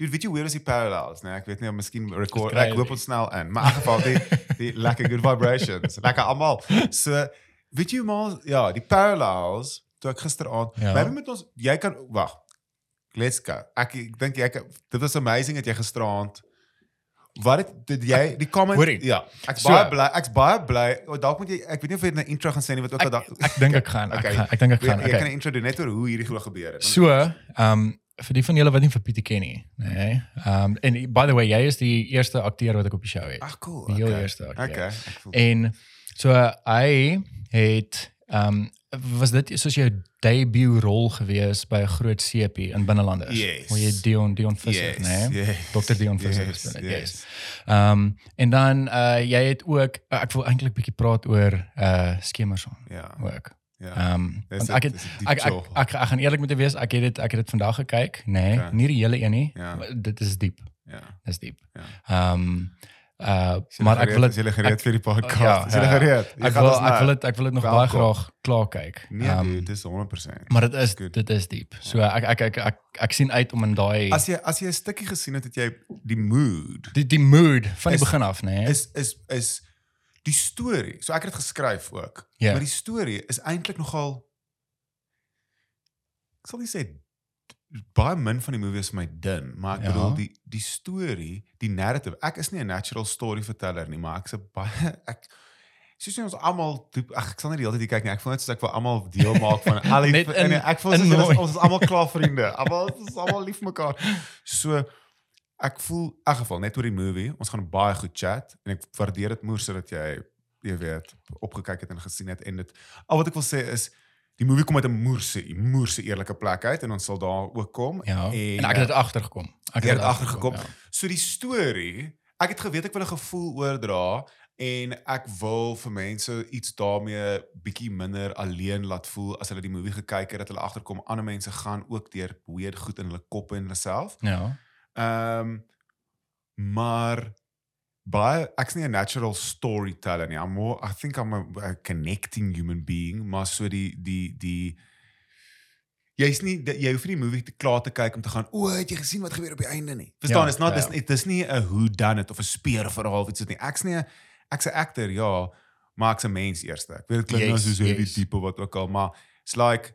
Dude, weet jy hoe is die parallels, nee? Ek weet nie, miskien record kry ek die. ons snel in. Maar in geval die die lekker good vibrations. Lekker almal. So weet jy maar ja, die parallels toe ek gisteraand. Ja. Maybe met ons jy kan wag. Let's go. Ek ek dink jy dit was amazing dat jy gisteraand Wat het dit jy die comment Hoorie. ja ek's So- baie bly ek's baie bly oh, dalk moet jy ek weet nie of jy 'n intro gaan sê nie wat ook al Ek ek dink ek gaan. Ek Okay. gaan- ek dink ek gaan. Jy kan 'n Okay. intro doen net oor hoe hierdie goed gebeur het. So, ehm um, vir die van julle wat nie vir Pieter ken nie, nê. Ehm um, en by the way, jy is die eerste akteur wat ek op die show het. Ag cool. Die heel okay. eerste akteur. Okay. Voel En so hy het ehm um, was dit soos jou debut rol gewees by 'n groot sepie in binnelanders Yes. waar jy Dion Dion Visser, Yes, nê? yes, Dr Dion Visser yes, gespeel het. yes. Yes. Ehm um, en dan uh jy het ook uh, ek wil eintlik bietjie praat oor uh Skemerson Ja. ook. Ja. Ehm um, want ek het ek ek, chill. ek ek gaan eerlik met jou wees, ek het dit ek het dit vandag gekyk, nee, Okay. nie die hele een nie. Ja. Dit is diep. Ja. Dis diep. Ja. Ehm um, uh Is maar ek gereed? wil is dit jy gereed ek- vir die podcast. ja, is ja, ja. gereed? Jy ek wil ek wil dit ek wil dit nog baie graag klaar kyk. Nee, Ehm, dude, dis 100%. maar dit is Good. dit is diep. So ek ek ek ek, ek sien uit om in daai As jy as jy 'n stukkie gesien het, het jy die mood die die mood van die Is- begin af, nê. Nee? is is is die storie. So ek het dit geskryf ook. Ja. Maar die storie is eintlik nogal ek sal nie sê baie min van die movie is vir my dun, maar ek Ja. bedoel die die storie, die narrative. Ek is nie 'n natural story verteller nie, maar ek's 'n baie ek soos jy ons almal ag ek sal nie die hele tyd kyk nie. Ek voel net soos ek wil almal deel maak van al die en ek voel soos ons, is almal klaar vriende. Almal ons is almal lief mekaar. So ek voel in elk geval net oor die movie. Ons gaan baie goed chat en ek waardeer dit moer sodat jy jy weet opgekyk het en gesien het en dit al wat ek wil sê is die movie kom uit 'n moerse moerse eerlike plek uit en ons sal daar ook kom Ja. En, en, ek het dit agtergekom. Ek het agtergekom. Ja. So die storie, ek het geweet ek wil 'n gevoel oordra en ek wil vir mense iets daarmee bietjie minder alleen laat voel as hulle die movie gekyk het dat hulle agterkom ander mense gaan ook deur weird goed in hulle koppe en hulle self. Ja. Ehm maar baie ek's nie 'n natural storyteller nie. I'm more I think I'm a, a connecting human being, maar so die die die jy's nie jy hoef nie die movie te klaar te kyk om te gaan, "O, het jy gesien wat gebeur op die einde nie?" Verstaan, Ja, is not ja, dis ja. nie dis nie 'n who done it of 'n speurverhaal of iets soos nie. Ek's nie 'n ek's 'n actor, ja, maar ek's 'n mens eerste. Ek weet dit klink nou Yes, soos hierdie yes. tipe wat ook al, maar it's like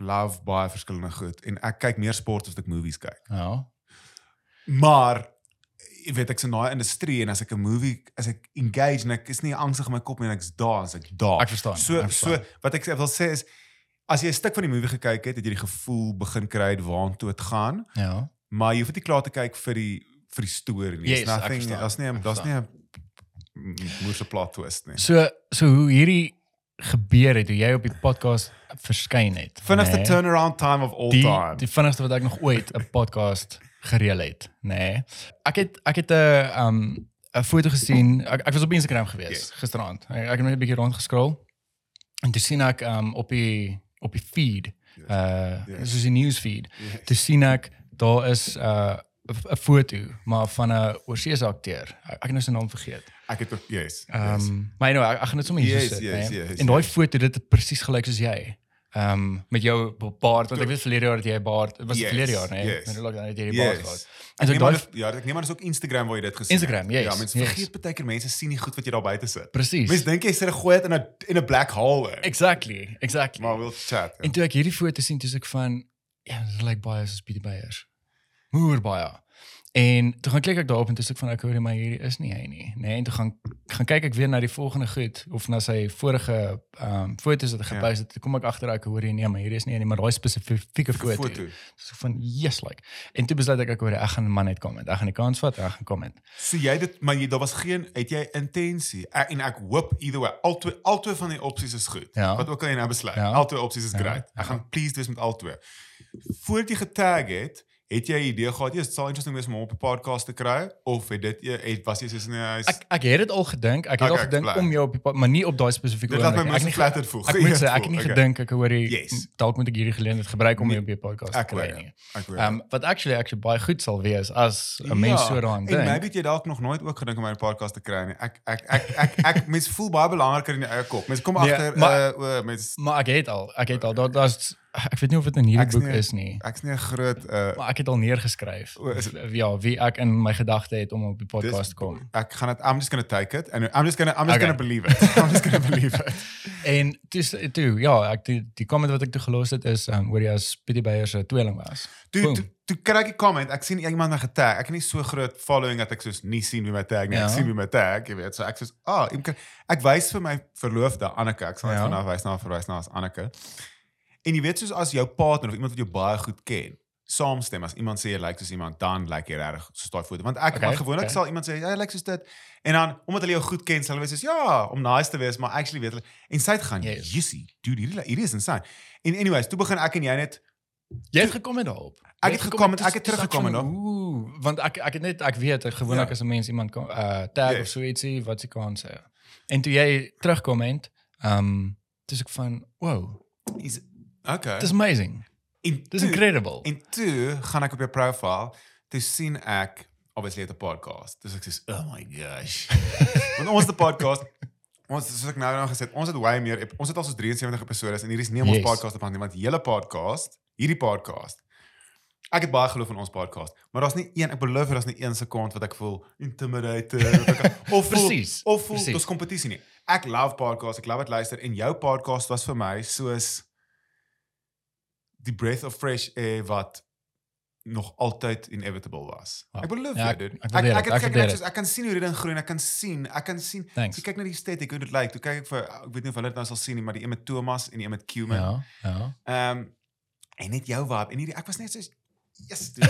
love baie verskillende goed en ek kyk meer sport as ek movies kyk. Ja. Maar jy weet ek's in daai industrie en as ek 'n movie as ek engage en ek is nie angstig in my kop nie en ek's daar, as ek daar. Ek verstaan. So ek so verstaan. wat ek wil sê is as jy 'n stuk van die movie gekyk het, het jy die gevoel begin kry waartoe dit gaan, Ja. maar jy hoef nie klaar te kyk vir die vir die storie nie. Yes, It's ek nothing, verstaan, daar's nie daar's nie 'n moerse plot twist nie. So so hoe hierdie gebeur het, hoe jy op die podcast verskyn het. Vinnigste nê? turnaround time of all die time. die vinnigste wat ek nog ooit 'n podcast gereël het, nê. Nee. Ek het ek het 'n um 'n foto gesien. Ek, ek was op Instagram gewees Yes. gisteraand. Ek, ek het net 'n bietjie rond gescroll en toe sien ek um op die op die feed uh Yes. soos die news feed. Yes. Toe sien ek daar is uh 'n foto maar van 'n oorseese akteur. Ek, ek het nou sy naam vergeet. Ek het ook yes. Ehm yes. um, maar anyway, ek, ek gaan dit sommer hier Yes, sit, yes, né? yes, En daai yes. foto dit het presies gelyk soos jy. Ehm um, met jou baard want ek weet verlede jaar het jy baard. Het was Yes, verlede jaar, né? yes. Met lockdown het jy die baard gehad. En so daai ja, ek neem aan dis ook Instagram waar jy dit gesien Instagram, het. yes, Ja, mense yes. vergeet baie keer mense sien nie goed wat jy daar buite sit. presies. Mense dink jy sit 'n gooi in 'n in 'n black hole. Exactly, exactly. Maar we'll chat. ja. En toe ek hierdie foto sien, toe is ek van ja, dit lyk baie soos Pieter Beyers. Moer baie. En toe gaan klik ek daarop en toe sê ek van ek hoor maar hierdie is nie hy nie, nê? Nee, en toe gaan gaan kyk ek weer na die volgende goed of na sy vorige ehm um, foto's wat hy Ja. gepost het. Toe kom ek agter ek hoor nee, maar hierdie is nie hy nie, maar daai spesifieke foto. foto. So van yes like. En toe besluit ek ek hoor ek gaan man net comment. Ek gaan die kans vat, ek gaan comment. So jy dit maar jy daar was geen het jy intensie ek, en ek hoop either way al twee al twee van die opsies is goed. Ja. Wat ook al jy nou besluit. Ja. Al twee opsies is Ja, great. Ek ja. gaan pleased wees met al twee. Voordat jy getag het, het jy 'n idee gehad jy sal interesting wees om hom op 'n podcast te kry of het dit jy het was jy soos nee hy's Ek ek het dit al gedink. Ek het Okay, al ek gedink bly. om jou op die pad, maar nie op daai spesifieke Dit laat my oomblik Ek nie- flattered voel. Ek moet Geëerd sê ek het nie gedink ek hoor die Yes. dalk moet ek hierdie geleentheid gebruik om Nee, jou op die podcast ek te kry hoor jou. nie. Ek weet. Ehm wat actually actually baie goed sal wees as 'n mens so daaraan Ja, En maybe dink. het jy dalk nog nooit ook gedink om my podcast te kry nie. Ek ek ek ek ek, ek mens voel baie belangriker in jou eie kop. Mens kom Nee, agter maar- uh o mens Maar ek het al, ek het al daar daar's ek weet nie of dit in hierdie boek nie- is nie, Ek's nie 'n groot uh maar ek het al neergeskryf. O, is Ja, wie ek in my gedagte het om op die podcast te kom. Ek gaan dit I'm just going to take it and I'm just going to I'm just Okay. going to believe it. I'm just going to believe it. En toe toe ja, ek die, die comment wat ek toe gelos het is um, oor jy as Pietie Beyer se tweeling was. Toe toe toe kry ek 'n comment. Ek sien iemand my getag. Ek het nie so groot following dat ek soos nie sien wie my tag nie. Ek Ja. sien wie my tag, jy weet. So ek soos, "Ah, oh, ek ek wys vir my verloofde Anneke. Ek sal net Ja. vanaf wys na verwys na as Anneke. En jy weet soos as jou partner of iemand wat jou baie goed ken, saamstem as iemand sê jy lyk soos iemand, dan lyk jy regtig soos daai foto. Want ek Okay, okay, gewoonlik okay. sal iemand sê jy lyk soos dit en dan omdat hulle jou goed ken, sal hulle wees soos ja, om nice te wees, maar actually weet hulle en sy het gaan, Yes. "Jissie, dude, hierdie hierdie is insane." En anyways, toe begin ek en jy net Jy het gekom daarop. Ek het gekom en ek het teruggekom en. Ooh, want ek ek het net ek weet ek gewoonlik Ja. as 'n mens iemand kan uh tag Yes. of so ietsie wat se kan sê. En toe jy terugkom het, um dis ek van wow, is okay. dis amazing. En Dis incredible. En toe gaan ek op jou profile, toe sien ek obviously het 'n podcast. Dus ek sê, "Oh my gosh." Want ons het 'n podcast. Ons soos ek nou nou gesê het, ons het way meer ons het al so 73 episode en hierdie is nie ons Yes. podcast op aan nie, want hele podcast, hierdie podcast. Ek het baie geloof in ons podcast, maar daar's nie een, ek beloof jy daar's nie een sekond wat ek voel intimidated ek of voel Precies, of voel precies. dis kompetisie nie. Ek love podcast, ek love dit luister en jou podcast was vir my soos die breath of fresh air wat nog altyd inevitable was. Ja. Ek beloof Ja, ek- dit. ek Ek ek ek net soos ek kan sien hoe dit ding groei en ek kan sien, ek kan sien. Thanks. Ek kyk na die aesthetic hoe dit lyk. Toe kyk ek vir ek weet nie of hulle dit nou sal sien nie, maar die een met Thomas en die een met Cuman. Ja, ja. Ehm en net jou vibe en hierdie ek was net so Yes, dude.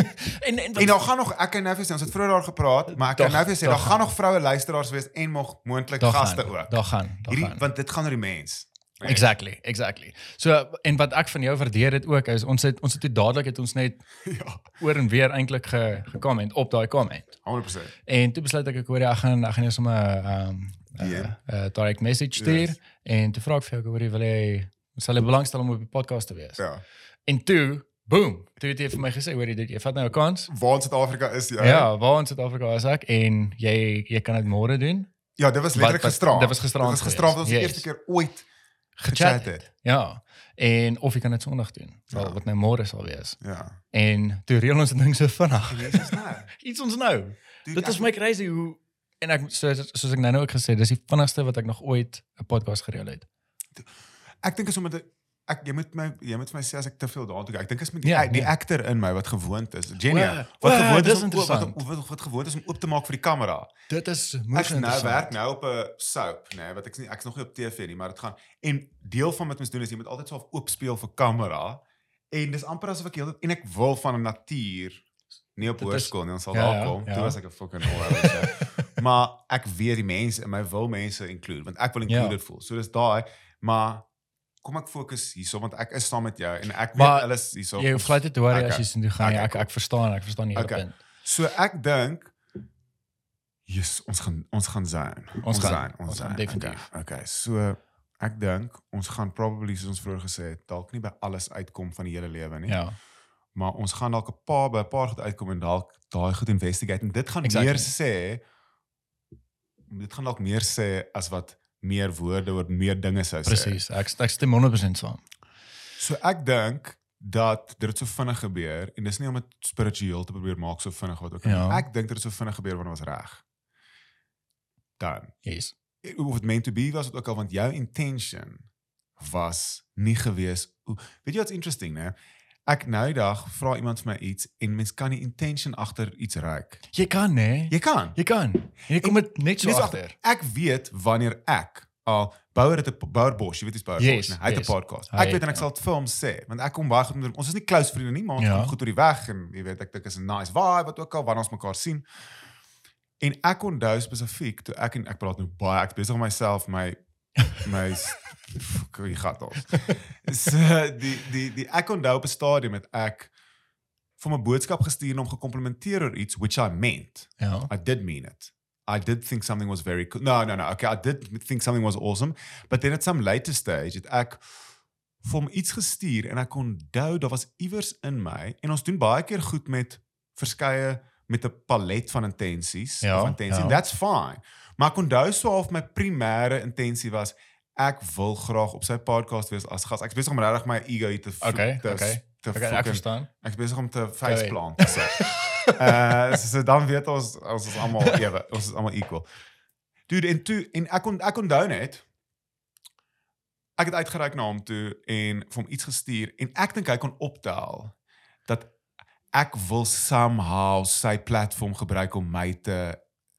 En en en daar gaan nog ek en nou vir ons het vroeër daar gepraat, maar ek kan Daar- nou vir sê daar gaan. nog vroue luisteraars wees en nog moontlik gaste gaan, ook. Daar gaan, daar Hierdie gaan. want dit gaan oor die mens. Nee. Exactly, exactly. So en wat ek van jou waardeer dit ook is ons het ons het toe dadelik het ons net Ja, oor en weer eintlik ge, gecomment op daai comment. 100%. En toe besluit ek ek hoor jy, ek gaan ek gaan jou sommer ehm um, uh, uh, direct message stuur Yes. en toe vra ek vir jou hoor jy wil jy sal jy belangstel om op die podcast te wees. Ja. En toe boom, toe het jy vir my gesê hoor jy dit jy vat nou 'n kans. Waar in Suid-Afrika is jy? Ja, waar in Suid-Afrika is ek en jy jy kan dit môre doen. Ja, dit was letterlik gisterand. dit was gisterand Dit was gisterand geweest. ons die Yes. eerste keer ooit Gechat het. Ja. En of jy kan dit Sondag doen. Ja. wat nou môre sal wees. Ja. En toe reël ons dit ding so vinnig. Jesus nou. Iets ons nou. Dude, Dit is my crazy hoe en ek soos, soos ek nou nou ook gesê, dis die vinnigste wat ek nog ooit 'n podcast gereël het. Ek dink is omdat ek ek jy moet my jy moet vir my sê as ek te veel daartoe kyk. Ek dink is met die, Ja, die nee. actor in my wat gewoond is. Genia. Wow, Wat wow, gewoond is om oop- wat, wat, wat gewoond is om oop te maak vir die kamera. Dit is Ek moes nou werk nou op 'n soap, nê, nee, wat ek nie ek's nog nie op TV nie, maar dit gaan en deel van wat mens doen is jy moet altyd so half oop speel vir kamera en dis amper asof ek heel en ek wil van 'n natuur nie op hoërskool nie, ons sal Ja, daar ja, kom. ja. Toe was ek 'n fucking all Maar ek weet die mense en my wil mense include want ek wil Ja. included voel. So dis daai, maar kom ek fokus hierso want ek is saam met jou en ek weet Maar hulle is hierso. Jy hoef glad nie te worry Okay. as jy sien toe gaan nie. Okay, Ek ek verstaan, ek verstaan hele Okay. punt. So ek dink Jesus, ons gaan ons gaan zijn. Ons gaan, zijn, ons gaan zijn. definitief. Okay, okay. So ek dink ons gaan probably soos ons vroeër gesê het, dalk nie by alles uitkom van die hele lewe nie. Ja. Maar ons gaan dalk 'n paar by 'n paar goed uitkom en dalk daai goed investigate en dit gaan Exactly. meer sê dit gaan dalk meer sê as wat meer woorde oor meer dinge sou sê. Presies. Ek ek stem 100% saam. So ek dink dat dit so vinnig gebeur en dis nie om dit spiritueel te probeer maak so vinnig wat ook al. Ja. Ek dink dit het so vinnig gebeur want dit was reg. Dan Yes. of het meant to be was het ook al want jou intention was nie gewees. o, Weet jy wat's interesting, né? Ek nou dag vra iemand vir my iets en mens kan die intention agter iets ruik. Jy kan nê? Jy kan. Jy kan. Jy kom dit net so agter. ag- Ek weet wanneer ek al Bouwer het 'n Bouwer Bosch, jy weet dis Bouwer Yes, Bosch, nee, hy het 'n yes. podcast. Hy Ek weet het, en ek ja. sal dit vir hom sê, want ek kom baie goed met hom. Ons is nie close vriende nie, maar ons Ja. kom goed oor die weg en jy weet ek dink is 'n nice vibe wat ook al wanneer ons mekaar sien. En ek onthou spesifiek toe ek en ek praat nou baie ek besig om myself my my fuck, jy gat ons. So die die die ek onthou op 'n stadium het ek vir 'n boodskap gestuur en hom gekomplimenteer oor iets which I meant. Ja. I did mean it. I did think something was very cool. No, no, no. Okay, I did think something was awesome, but then at some later stage het ek vir hom iets gestuur en ek onthou daar was iewers in my en ons doen baie keer goed met verskeie met 'n palet van intensies Ja, of intensie. ja. That's fine. Maar ek onthou so half my primêre intensie was ek wil graag op sy podcast wees as gas. Ek's besig om regtig my ego hier te vo- Okay, te, okay. te Okay, ek verstaan. Ek's besig om te faceplant. So. uh so, so dan weet ons ons is almal ewe, ons is almal equal. Dude, en toe en ek kon ek onthou net ek het uitgereik na hom toe en vir hom iets gestuur en ek dink hy kon optel dat ek wil somehow sy platform gebruik om my te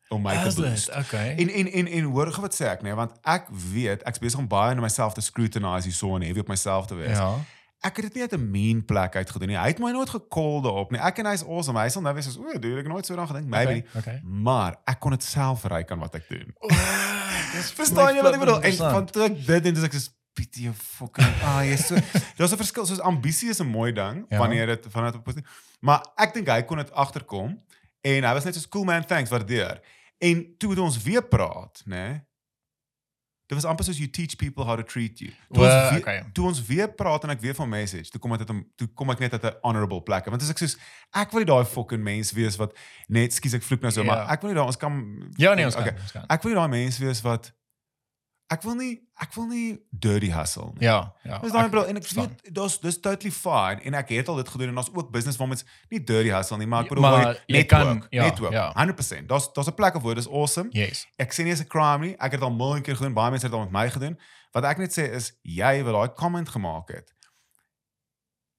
om my Is te dit? boost. Okay. En en en en hoor gou wat sê ek nee want ek weet ek's besig om baie na myself te scrutinize hierso en heavy op myself te wees. ja. Ek het dit nie uit 'n mean plek uit gedoen nie. Hy het my nooit gekol daarop nie. Ek en hy's awesome. Hy sal nou wees soos, "O, dude, ek het nooit so daaraan gedink." Maybe. Okay. okay. Maar ek kon dit self bereik aan wat ek doen. Dis Verstaan jy wat ek bedoel? En van toe ek dit en dis ek so Pietie, jou fucking ah, jy so daar's 'n verskil soos ambisie is 'n mooi ding Ja. wanneer dit vanuit op positief. Maar ek dink hy kon dit agterkom en hy was net so cool man, thanks, waardeer. En toe het ons weer praat, né? Nee, dit was amper soos you teach people how to treat you. Toe Well, ons weer, okay. toe ons weer praat en ek weer van message, toe kom dit om toe kom ek net uit 'n honorable plek. Want as ek soos ek wil nie daai fucking mens wees wat net skus ek vloek nou so, Ja. maar ek wil nie daai ons kan Ja, nee, ons kan. Okay. Ons kan. Ek wil nie daai mens wees wat ek wil nie ek wil nie dirty hustle nie. Ja, ja. Dis daai bro en ek verstaan. weet dis dis totally fine en ek het al dit gedoen en daar's ook business waar mens nie dirty hustle nie, maar ek bedoel maar jy jy kan- network, ja, network. ja. 100%. Daar's daar's 'n plek of waar dis awesome. Yes. Ek sê nie is 'n crime nie. Ek het al miljoen keer gedoen. Baie mense het dit al met my gedoen. Wat ek net sê is jy wat daai comment gemaak het.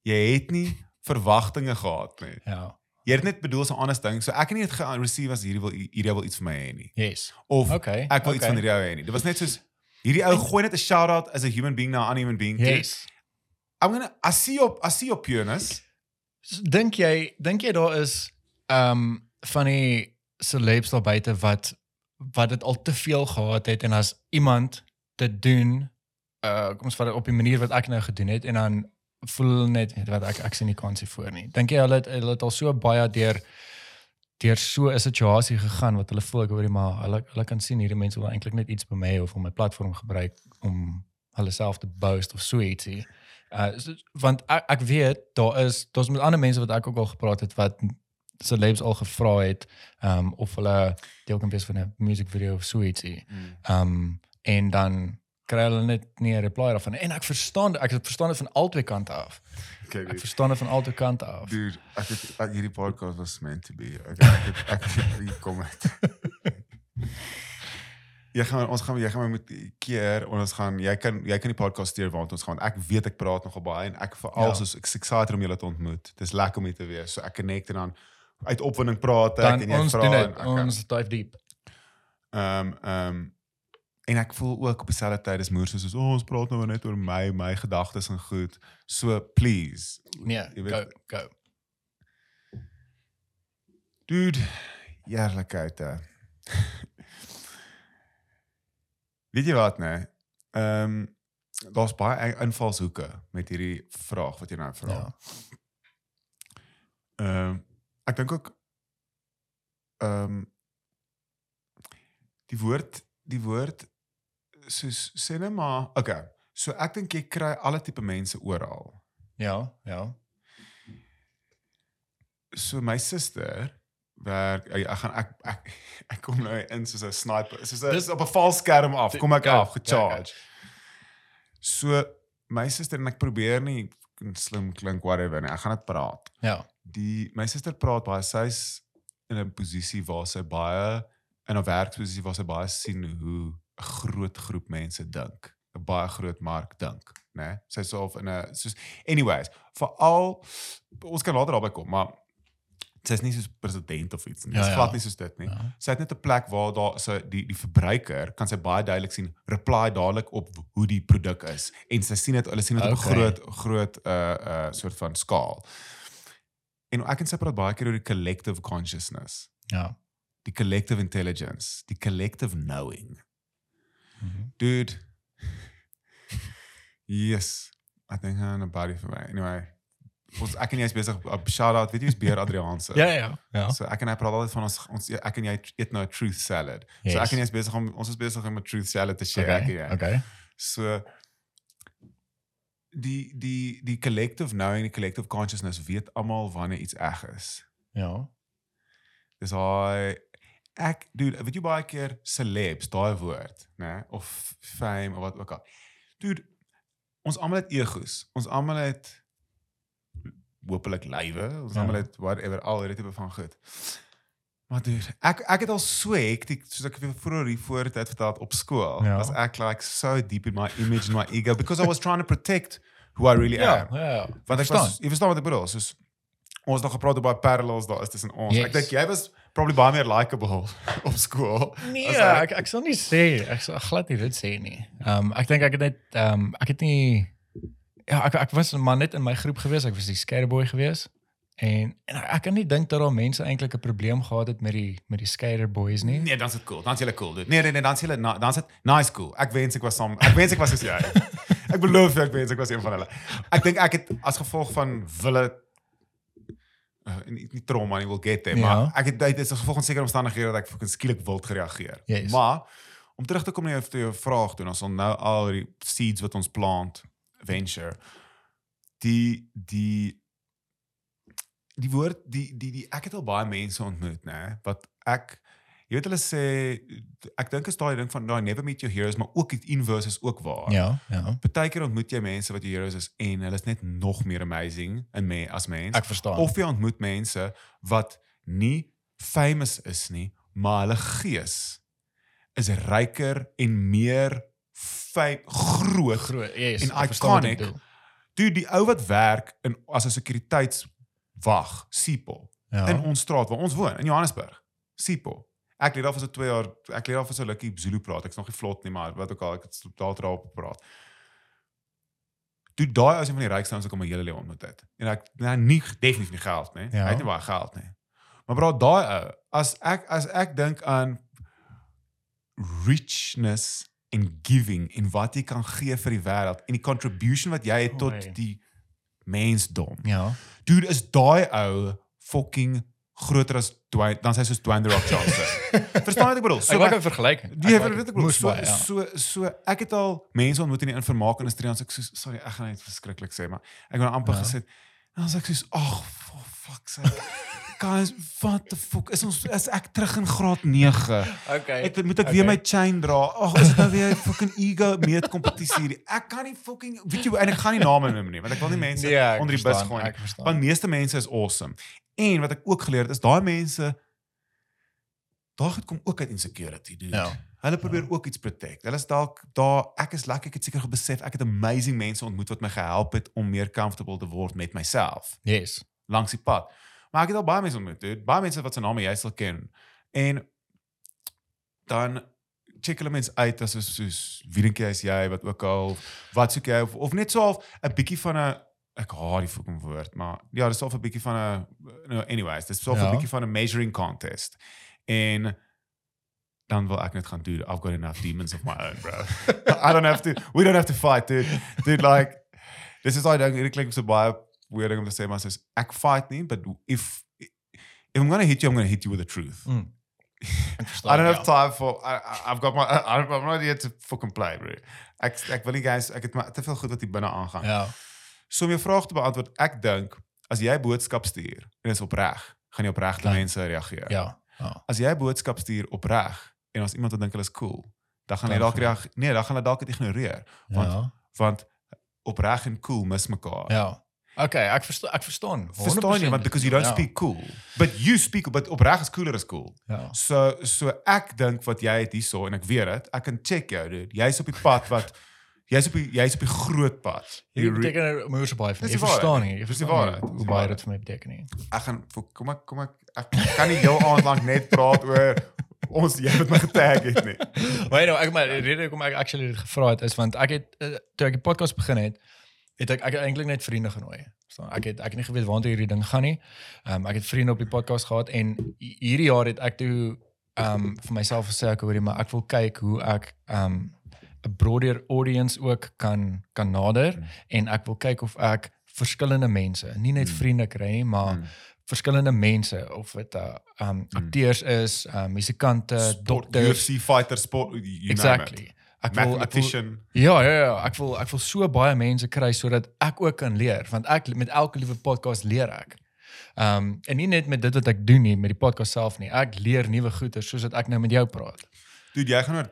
Jy het nie verwagtinge gehad nie. Ja. Jy het net bedoel so 'n honest ding. So ek het nie dit ge-receive as hierdie wil hierdie wil iets vir my hê nie. Yes. Of Okay. ek wil iets okay. van hierdie ou hê nie. Dit was net soos hierdie ou gooi net 'n shout out as a human being na 'n ander human being. Yes. I'm gonna I see your I see your pureness. Dink jy dink jy daar is um, van die celebs daar buite wat wat dit al te veel gehad het en as iemand dit doen uh kom ons vat dit op die manier wat ek nou gedoen het en dan voel net wat ek ek sien nie kansie voor nie. Dink jy hulle het hulle het al so baie deur deur so 'n situasie gegaan wat hulle voel ek hoorie maar hulle hulle kan sien hierdie mense wil eintlik net iets by my of op my platform gebruik om hulle self te boost of so ietsie. Uh so, want ek, ek weet daar is daar's met ander mense wat ek ook al gepraat het wat celebs al gevra het um of hulle deel kan wees van 'n musiekvideo of so ietsie. Um en dan kry hulle net nie 'n reply daarvan en ek verstaan ek verstaan dit van albei kante af. Okay, Ek verstaan dit van albei kante af. dude, ek het ek, hierdie podcast was meant to be. Okay, ek het, ek het, hier kom dit. Jy gaan ons gaan jy gaan my met keer en ons gaan jy kan jy kan die podcast stuur want ons gaan ek weet ek praat nogal baie en ek veral Ja. soos ek is excited om julle te ontmoet. Dis lekker om hier te wees. So ek connect en dan uit opwinding praat ek Dan en jy vra en dit. ek Ons dive deep. Ehm ehm en ek voel ook op dieselfde tyd is moer soos oh, ons praat nou net oor my, my gedagtes en goed. So please. Nee, Jy go weet- go. Dude, eerlikheid hè. Weet jy wat nee? Ehm daar's baie invalshoeke met hierdie vraag wat jy nou vra. Ja. Ehm ek dink ook ehm die woord die woord soos sê net maar okay. So ek dink jy kry alle tipe mense oral. Ja, ja. So my suster werk ek, ek gaan ek, ek ek kom nou in soos 'n sniper. Soos 'n Dis- op 'n vals skerm af. Kom ek Go, af, go, gecharge. So my suster en ek probeer nie slim klink whatever nie. Ek gaan dit praat. Ja. die my suster praat baie sy's in 'n posisie waar sy baie in 'n werksposisie waar sy baie sien hoe 'n groot groep mense dink, 'n baie groot mark dink, né? Nee? Sy's so of in 'n soos anyways, veral ons kan later daarby kom, maar sy's nie soos president of iets nie. Ja, Sy's ja. glad nie soos dit nie. Ja. Sy het net 'n plek waar daar sy die die verbruiker kan sy baie duidelik sien reply dadelik op hoe die produk is en sy sien dit hulle sien dit op 'n Okay. groot groot uh uh soort van skaal. En ek en sy praat baie keer oor die collective consciousness, Ja. die collective intelligence, die collective knowing. Mhm. Dude. Yes. I think I'm a body for my. Anyway, ons ek en jy is besig op shout out, weet jy wie's Beer Adrianse? Ja, ja. Ja. So ek en hy praat altyd van ons ons ek en jy eet nou 'n truth salad. So Yes. ek en jy is besig om ons is besig om 'n truth salad te share ek en Okay. jy. Okay. So die die die collective knowing, die collective consciousness weet almal wanneer iets eg is. Ja. Dis hy ek dude, weet jy baie keer celebs daai woord, né? Of fame of wat ook al. Dude, ons almal het egos. Ons almal het hopelik lywe. Ons Ja. almal het whatever al hierdie tipe van goed. Maar dude, ek ek het al so hektiek soos ek vroeër hier voor tyd vertel het op skool. Ja. Was ek like so deep in my image and my ego because I was trying to protect who I really Ja, am. ja, ja. Want ek Verstaan. was jy verstaan wat ek bedoel, soos ons het nog gepraat oor baie parallels daar is tussen ons. Yes. Ek dink jy was probably baie meer likable op skool. Nee, as ek ek sal nie sê ek sal glad nie dit sê nie. Ehm um, ek dink ek het net ehm um, ek het nie ja, ek ek was maar net in my groep gewees. Ek was die skaterboy gewees. En en ek kan nie dink dat daar mense eintlik 'n probleem gehad het met die met die skaterboys nie. Nee, dan's dit cool. Dan's julle cool. Dude. Nee, nee, nee, dan's julle na- dan's dit nice cool. Ek wens ek was saam. Ek wens ek was soos jy. ek beloof jou, ek wens ek was een van hulle. Ek dink ek het as gevolg van wille uh, nie, nie trauma nie wil get there, Ja. maar ek het dit is gevolg van sekere omstandighede dat ek fucking skielik wild gereageer. Yes. Maar om terug te kom na jou, vraag toe, ons nou al die seeds wat ons plant venture die die die woord die die die ek het al baie mense ontmoet nê wat ek jy weet hulle sê ek dink is daai ding van daai never meet your heroes maar ook die inverse is ook waar. Ja, ja. Partykeer ontmoet jy mense wat jou heroes is en hulle is net nog meer amazing in me as mens. Ek verstaan. of jy ontmoet mense wat nie famous is nie, maar hulle gees is ryker en meer groot. groot. Yes, en iconic. Dude, die ou wat werk in as 'n sekuriteitswag, Sipol, Ja. in ons straat waar ons woon in Johannesburg. Sipol. Ek leer daar vir so 2 jaar, ek leer daar vir so rukkie Zulu praat. Ek's nog nie vlot nie, maar wat ook al, ek het daar daarop praat. Toe daai is een van die rykste ouens wat ek in my hele lewe ontmoet het. En ek nou nie definitief nie geld nie. Ja. Hy het nie baie geld nie. Maar bro, daai ou, as ek as ek dink aan richness en giving en wat jy kan gee vir die wêreld en die contribution wat jy het tot die mensdom. Ja. Dude, is daai ou fucking groter as Dwayne, dan sy soos Dwayne the Rock Johnson. Verstaan wat ek bedoel? So ek maak 'n vergelyking. Die het dit bedoel. So, baie, ja. so so ek het al mense ontmoet in die informaakindustrie en as ek so sorry, ek gaan net verskriklik sê, maar ek het nou amper Ja. gesê en dan sê ek soos ag for fuck's sake. Guys, what the fuck? Is ons is ek terug in graad 9? Okay. Ek moet ek weer my chain dra. Ag, is dit nou weer fucking ego meet kompetisie hierdie? Ek kan nie fucking weet jy en ek gaan nie name noem nie, want ek wil nie mense ek onder die bus gooi nie. Want meeste mense is awesome. En wat ek ook geleer het is daai mense daar het kom ook uit insecurity, dude. Ja. Hulle probeer ook iets protect. Hulle is dalk daar ek is lekker ek het seker besef ek het amazing mense ontmoet wat my gehelp het om meer comfortable te word met myself Yes. langs die pad. Maar ek het al baie mense ontmoet, dude. Baie mense wat se name jy sal ken. En dan check hulle mense uit as is soos wie dink jy is jy wat ook al wat soek jy of, of net so half 'n bietjie van 'n ek haat die fucking woord, maar ja, dis al 'n bietjie van 'n no anyways, dis al 'n Ja. bietjie van 'n measuring contest. En dan wil ek net gaan doen. I've got enough demons of my own, bro. I don't have to we don't have to fight, dude. Dude like this is I don't it klink so baie weird om te sê maar soos ek fight nie, but if if I'm going to hit you, I'm going to hit you with the truth. Mm. I don't have time for I, I've got my I, I'm not here to fucking play, bro. Ek ek wil nie guys, ek het maar te veel goed wat hier binne aangaan. Ja. So om jou vraag te beantwoord, ek dink as jy boodskap stuur en is opreg, gaan jy opregte mense reageer. Ja. Ja. As jy boodskap stuur opreg en as iemand wat dink hulle is cool, dan gaan hulle dalk reageer. Nee, dan gaan hulle dalk dit ignoreer want Ja. want opreg en cool mis mekaar. Ja. Okay, ek verstaan ek verstaan. Verstaan jy want because you don't Ja. speak cool, but you speak but opreg is cooler as cool. Ja. So so ek dink wat jy het hierso en ek weet dit, ek kan check jou dude. Jy's op die pad wat jy's op die jy's op die groot pad. Jy beteken moer so baie vir my. Jy verstaan nie. Die verstaan waarheid. Hoe baie dit vir my beteken nie. ek gaan kom ek kom ek ek kan nie heel aand lank net praat oor ons jy het my getag het nie. Maar nou, ek maar rede hoekom ek actually dit gevra het is want ek het uh, toe ek die podcast begin het, het ek ek het eintlik net vriende genooi. Verstaan? Ek het ek het nie geweet waartoe hierdie ding gaan nie. Ehm um, ek het vriende op die podcast gehad en hi- hierdie jaar het ek toe ehm um, vir myself gesê ek hoorie maar ek wil kyk hoe ek ehm um, 'n broader audience ook kan kan nader Mm. en ek wil kyk of ek verskillende mense, nie net Mm. vriende kry nie, maar Mm. verskillende mense of dit uh um akteurs is, uh musikante, Sport, dokters, UFC fighter sport you name it. exactly. Ek wil ek wil. Ja, ja, ja, ek wil ek wil so baie mense kry sodat ek ook kan leer want ek met elke liewe podcast leer ek. Ehm um, en nie net met dit wat ek doen nie, met die podcast self nie. Ek leer nuwe goeie soos wat ek nou met jou praat. Dude, jy gaan oor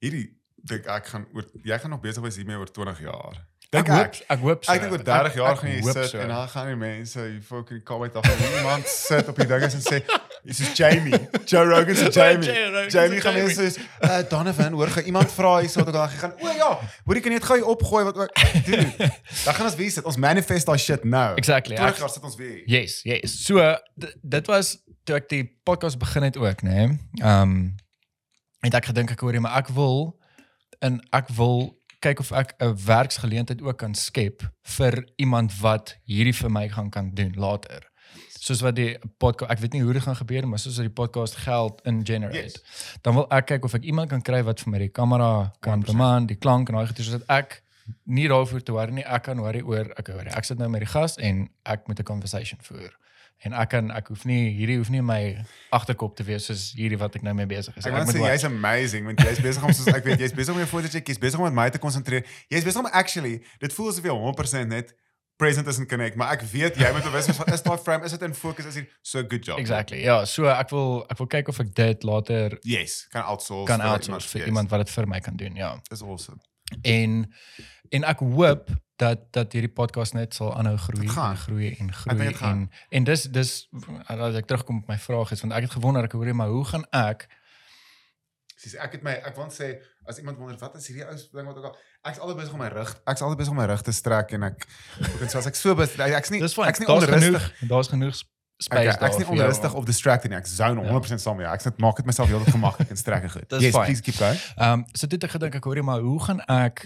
hierdie dink ek gaan oor jy gaan nog besig wees hiermee oor 20 jaar. Ek Dink hoop ek. ek hoop so. Ek dink oor 30 jaar Ek- gaan jy ek sit so. en dan gaan die mense hier fucking comment af en iemand sit op die dinges en sê dis is Jamie. Joe Rogan se Jamie. Jamie gaan Jamie. mense sê uh, Donovan hoor gaan iemand vra hier sodat ek dan gaan o ja, hoor ek kan net gou hier opgooi wat ook dude. Dan gaan ons weer sit. Ons manifest daai shit nou. Exactly. 20 Ek- jaar sit ons weer. Yes, yes. So dit was toe ek die podcast begin het ook, nê. Nee? Ehm um, het ek gedink ek hoor jy maar ek wil en ek wil kyk of ek 'n werksgeleentheid ook kan skep vir iemand wat hierdie vir my gaan kan doen later. Soos wat die podcast ek weet nie hoe dit gaan gebeur maar soos dat die podcast geld in generate. Yes. Dan wil ek kyk of ek iemand kan kry wat vir my die kamera kan 100%. beman, die klank en daai goeie sodat ek nie daarvoor te worry nie. Ek kan worry oor ek hoor. Ek sit nou met die gas en ek moet 'n conversation voer. En ek kan ek hoef nie hierdie hoef nie my agterkop te wees soos hierdie wat ek nou mee besig is. Ek Ek moet sê jy's amazing want jy's besig om soos ek weet jy's besig om jou foto check, jy's besig om met my te konsentreer. Jy's besig om actually dit voel asof jy 100% net present is en connect, maar ek weet jy moet bewus wees van is daai frame, is dit in fokus, is hier so good job. Exactly. Ja, so ek wil ek wil kyk of ek dit later Yes, kan outsource kan vir outsource vir yes. iemand wat dit vir my kan doen. Ja. Dis awesome. En en ek hoop dat dat hierdie podcast net sal aanhou groei gaan. en groei en groei dit gaan. en en dis dis as ek terugkom op my vraag is want ek het gewonder ek hoor maar hoe gaan ek Sies ek het my ek wil sê as iemand wonder wat is hierdie ou ding wat ook al ek's altyd besig om my rug ek's altyd besig om my rug te strek en ek ek so as ek so bes, ek's nie dis fyn ek's nie onrustig daar's genoeg sp- space Okay, daar ek's nie onrustig of distracted nie. Ek zone 100% saam met jou. Ek net maak dit myself heeltemal gemaklik en strek en goed. Dis yes, fyn. please keep going. Ehm um, so dit ek gedink ek hoor jy maar hoe gaan ek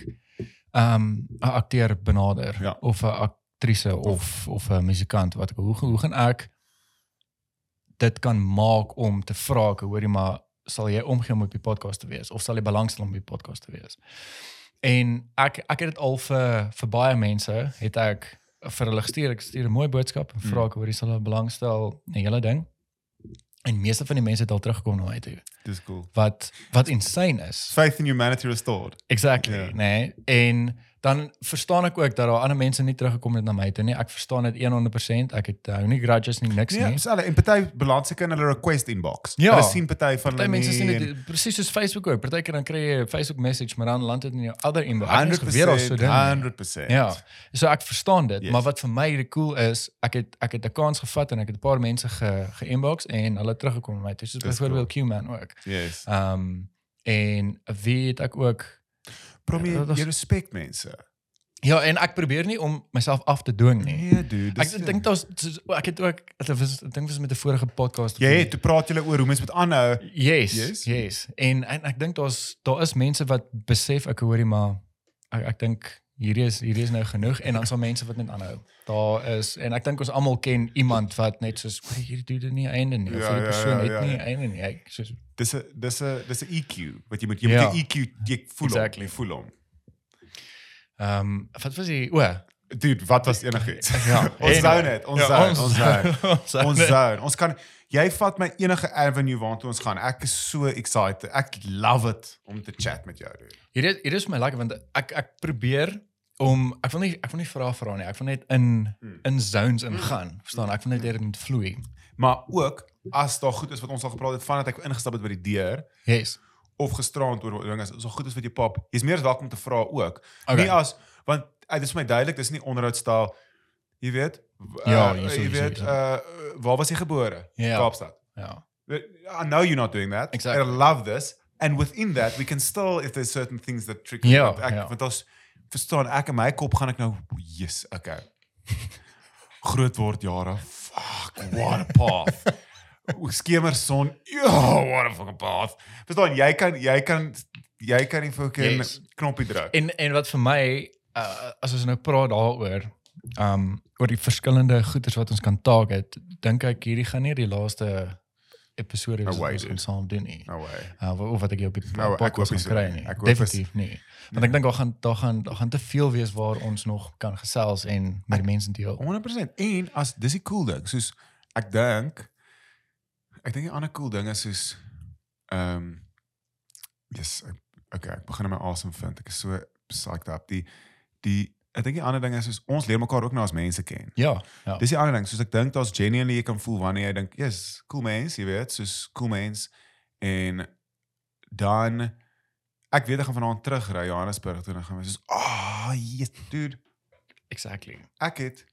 um, 'n akteur benader Ja. of 'n aktrise of of 'n musikant wat ek hoe hoe gaan ek dit kan maak om te vra ek hoor jy maar sal jy omgee om op die podcast te wees of sal jy belangstel om op die podcast te wees. En ek ek het dit al vir vir baie mense het ek vir hulle gestuur ek stuur 'n mooi boodskap en vra ek hoor jy sal hulle belangstel in 'n hele ding. En meeste van die mense het al teruggekom na my toe Dis cool. wat wat insane is. Faith in humanity restored. Exactly, Ja. yeah. nee. En dan verstaan ek ook dat daar ander mense nie teruggekom het na my toe nie. Ek verstaan dit 100%. Ek het hou nie grudges nie, niks Ja, nie. so hulle en party beland seker in hulle request inbox. Ja. Hulle sien party van hulle mense sien dit presies soos Facebook ook. Partykeer dan kry jy 'n Facebook message, maar dan land dit in jou ander inbox. Ek het 100%. nie geweet daar's so ding. nie. 100%. Ja. So ek verstaan dit, Yes. maar wat vir my die cool is, ek het ek het 'n kans gevat en ek het 'n paar mense ge ge-inbox en hulle teruggekom na my toe. Soos Dis byvoorbeeld Q-man ook. Yes. Ehm um, en wie het ek ook Probeer Ja, is- jy respek mense. Ja, en ek probeer nie om myself af te dwing nie. Nee, dude. Ek dink daar's ek het ook ek was dink was met 'n vorige podcast. het toe praat julle oor hoe mense moet aanhou. Yes? yes. Yes. En en ek dink daar's daar is mense wat besef ek hoorie maar ek ek dink hierdie is hierdie is nou genoeg en dan sal mense wat net aanhou. Daar is en ek dink ons almal ken iemand wat net soos "Oei, hierdie doen nie einde nie. Ja, hierdie ja, persoon ja, het ja, nie ja. einde nie. Ek soos Dis 'n dis 'n dis 'n EQ wat jy moet jy Ja. moet jou EQ jy voel Exactly. jy voel hom. ehm um, wat was die o Dude, wat was enigiets? Ja, ons zone het, ons ja, zone, ons- ons zone. ons zone. Ons zone. Ons kan jy vat my enige avenue waartoe ons gaan. Ek is so excited. Ek love it om te chat met jou. Dude. Hier is hier is my lekker want ek ek probeer om ek wil nie ek wil nie vra vra nie. Ek wil net in Hmm. in zones ingaan. Verstaan? Ek wil net hierin vloei. Maar ook as daar goed is wat ons al gepraat het vandat ek ingestap het by die deur Yes. of gisterand oor dinge is, so goed is wat jy pap. Jy's meer as welkom om te vra ook. Okay. Nie as want uh, dit is vir my duidelik, dis nie onderhoudstaal. Jy weet? Uh, Ja, uh, hier jy sowieso, weet ja. uh waar was jy gebore? Ja. Kaapstad. Ja. I know you're not doing that. Exactly. I love this. And within that, we can still, if there's certain things that trigger. Want ek, ja. Want als, verstaan, ek in my kop gaan ek nou, yes, okay. Groot word jare, fuck, what a path. Skemerson, ja, what a fucking path. Verstaan, jy kan, jy kan, jy kan die fucking Yes. knoppie druk. En en wat vir my uh, as ons nou praat daaroor um oor die verskillende goeders wat ons kan target, dink ek hierdie gaan nie die laaste episode No wat ons dude. gaan saam doen nie. No way. Uh, of wat ek jou op die ek podcast gaan kry nie. Ek Definitief nie. Want ek dink daar gaan daar gaan daar gaan te veel wees waar ons nog kan gesels en met die mense deel. 100% en as dis die cool ding soos ek dink ek dink 'n ander cool ding is soos ehm um, yes ek, okay ek begin in my asem vind ek is so psyched up die die ek dink die ander ding is is ons leer mekaar ook nou as mense ken. Ja, ja. Dis die ander ding, soos ek dink daar's genuinely jy kan voel wanneer jy dink, "Yes, cool mens, jy weet, soos cool mens." En dan ek weet ek gaan vanaand terugry Johannesburg toe en dan gaan ons soos, "Ah, oh, yes, dude, exactly. ek het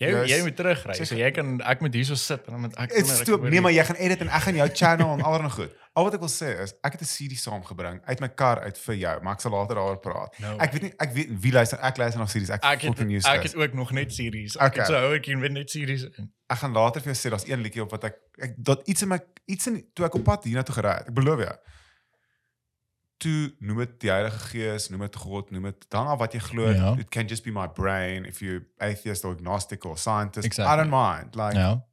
Jy Yes. jy moet terugry. So jy kan ek moet hierso sit en dan moet ek stoop hoor nee, maar jy gaan edit en ek gaan jou channel en allerlei goed. Al wat ek wil sê is ek het 'n CD saamgebring uit my kar uit vir jou, maar ek sal later daaroor praat. No Ek weet nie ek weet wie luister ek luister na series. Ek, ek fucking use ek het ook nog net series. Ek Okay. het so hou ek in net series in. Ek gaan later vir jou sê daar's een liedjie op wat ek ek dat iets in my iets in toe ek op pad hiernatoe gery het. Ek beloof jou. Toe noem dit die Heilige Gees, noem dit God, noem dit dan af wat jy glo. Ja. It can just be my brain if you atheist or agnostic or scientist. Exactly. I don't mind. Like Ja.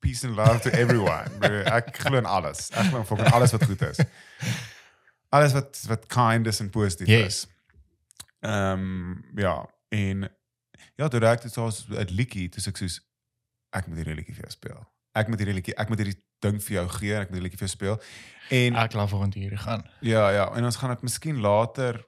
peace and love to everyone. Bro, ek glo in alles. Ek glo in fucking alles wat goed is. Alles wat wat kind is en positief Yes. is. Ehm ja, en ja, toe raak dit soos 'n liedjie, toe sê ek soos ek moet hierdie liedjie vir jou speel. Ek moet hierdie liedjie, ek moet hierdie ding vir jou gee, en ek moet hierdie liedjie vir jou speel. En Ek laat hier gaan. ja, ja, en ons gaan dit miskien later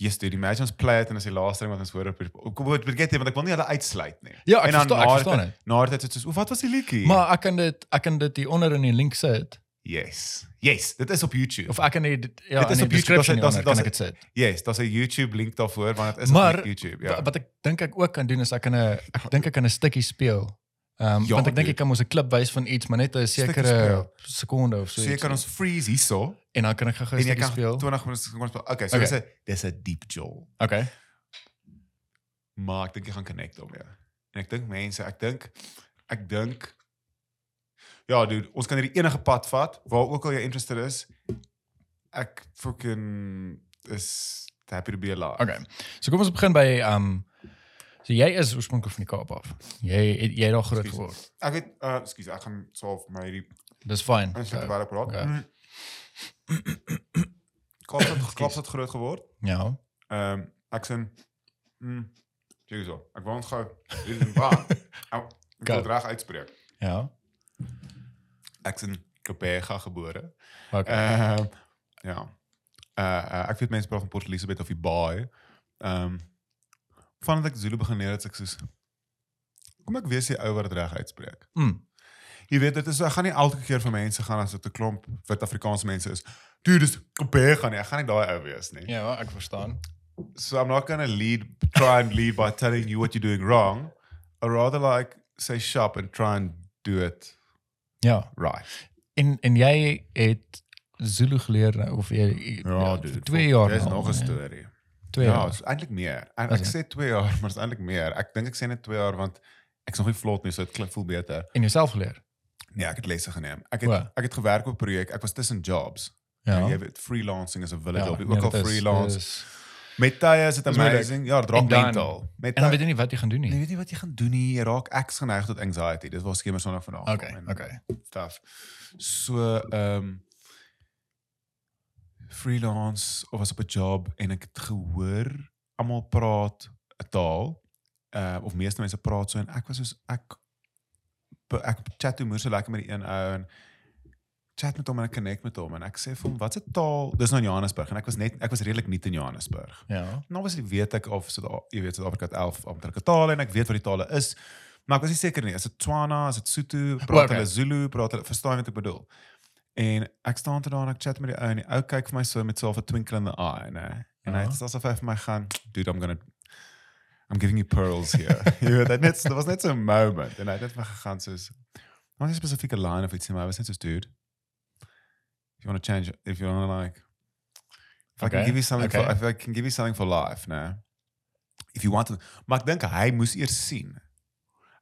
Yes, dude, imagine ons play it en as die laaste ding wat ons hoor op die- kom wat vergeet want ek wil nie hulle uitsluit nie. Ja, ek en verstaan, ek verstaan dit- dit. Na dit dit soos, "O, wat was die liedjie?" Maar ek kan dit ek kan dit hier onder in die link sit Yes. Yes, dit is op YouTube. of ek kan dit ja, Dit is op die YouTube, daar's- daar's- kan ek dit sit. Yes, daar's 'n YouTube link daarvoor want dit is Maar op YouTube, Ja. ja. Wat ek dink ek ook kan doen is ek kan 'n ek dink ek kan 'n stukkie speel. Ehm um, Ja, want ek dink ek kan mos 'n klip wys van iets, maar net 'n sekere sekonde of so. So jy kan ons freeze hierso en dan kan ek gou 'n en jy stukkie kan speel. 20 minute kon speel. Okay, so Okay. dis 'n dis 'n deep Joel. Okay. Maar ek dink jy gaan connect daarmee. En ek dink mense, ek dink ek dink Ja, dude, ons kan hierdie enige pad vat waar ook al jy interested is. Ek fucking is happy to be alive. Okay. So kom ons begin by ehm um, so jy is oorspronklik van die Kaap af. Jy het- jy het daar groot geword. Ek weet uh ekskuus, ek gaan swaaf my hierdie Dis fyn. Ons het baie praat. okay. Mm. Kaapstad Kaapstad groot geword. Ja. Ehm ek sien mm Jesus, ek woon gou hier in Baan. Ek Go. wil reg uitspreek. Ja. Ek sien Kopega gebore. Okay. Ehm ja. Uh, uh ek weet mense praat van Port Elizabeth of die Baai. Ehm vandat ek Zulu begin leer het, ek soos kom ek weer sê ou wat reg uitspreek. Mm. Jy weet dit is ek gaan nie elke keer vir mense gaan as dit 'n klomp wit Afrikaanse mense is. Dude, dis kopie gaan nie. Ek gaan nie daai ou wees nie. Ja, ek verstaan. So I'm not going to lead try and lead by telling you what you're doing wrong. I rather like say sharp and try and do it. Ja. Right. En en jy het Zulu geleer nou, of jy ja, ja, dude, vir 2 jaar. Dis nou nog 'n nee. storie. Ja. 2 ja, jaar. Ja, so eintlik meer. En ek sê 2 jaar, maar is eintlik meer. Ek dink ek sê net 2 jaar want ek's nog nie vlot nie, so dit klink voel beter. En jouself geleer. Nee, ek het lesse geneem. Ek het Oe. ek het gewerk op 'n projek. Ek was tussen jobs. Ja. Nou, jy weet freelancing is 'n wilde job. Ja, ook nee, al freelance. Is, Met tye is dit amazing. Ja, drop mental. Met en dan weet jy nie wat jy gaan doen nie. Nee, jy weet nie wat jy gaan doen nie. Jy raak ek geneig tot anxiety. Dit was skemer sonder vanaand. Okay, okay. Stuff. So, ehm um, freelance of was op 'n job en ek het gehoor almal praat 'n taal. Uh of meeste mense praat so en ek was soos ek ek chat toe moer so lekker met die een ou en chat met hom en ek connect met hom en ek sê vir hom wat's 'n taal? Dis nou in Johannesburg en ek was net ek was redelik nuut in Johannesburg. Ja. Nou was weet ek of so jy weet Suid-Afrika het 11 amptelike tale en ek weet wat die tale is. Maar ek was nie seker nie, is dit Tswana, is dit Sotho, praat Okay. hulle Zulu, praat hulle verstaan wat ek bedoel? En ek staan toe daar en ek chat met die ou en die ou kyk vir my so met so 'n twinkle in the eye, né? En hy Ja. het asof hy vir my gaan, dude, I'm going to I'm giving you pearls here. jy weet, dit net dit was net so 'n moment en hy het net vir gegaan soos not 'n spesifieke line of iets maar hy was net soos dude. If you want to change if you want to like if I can Okay, give you something for okay. if I can give you something for life, né? If you want to Maar ek dink hy moes eers sien.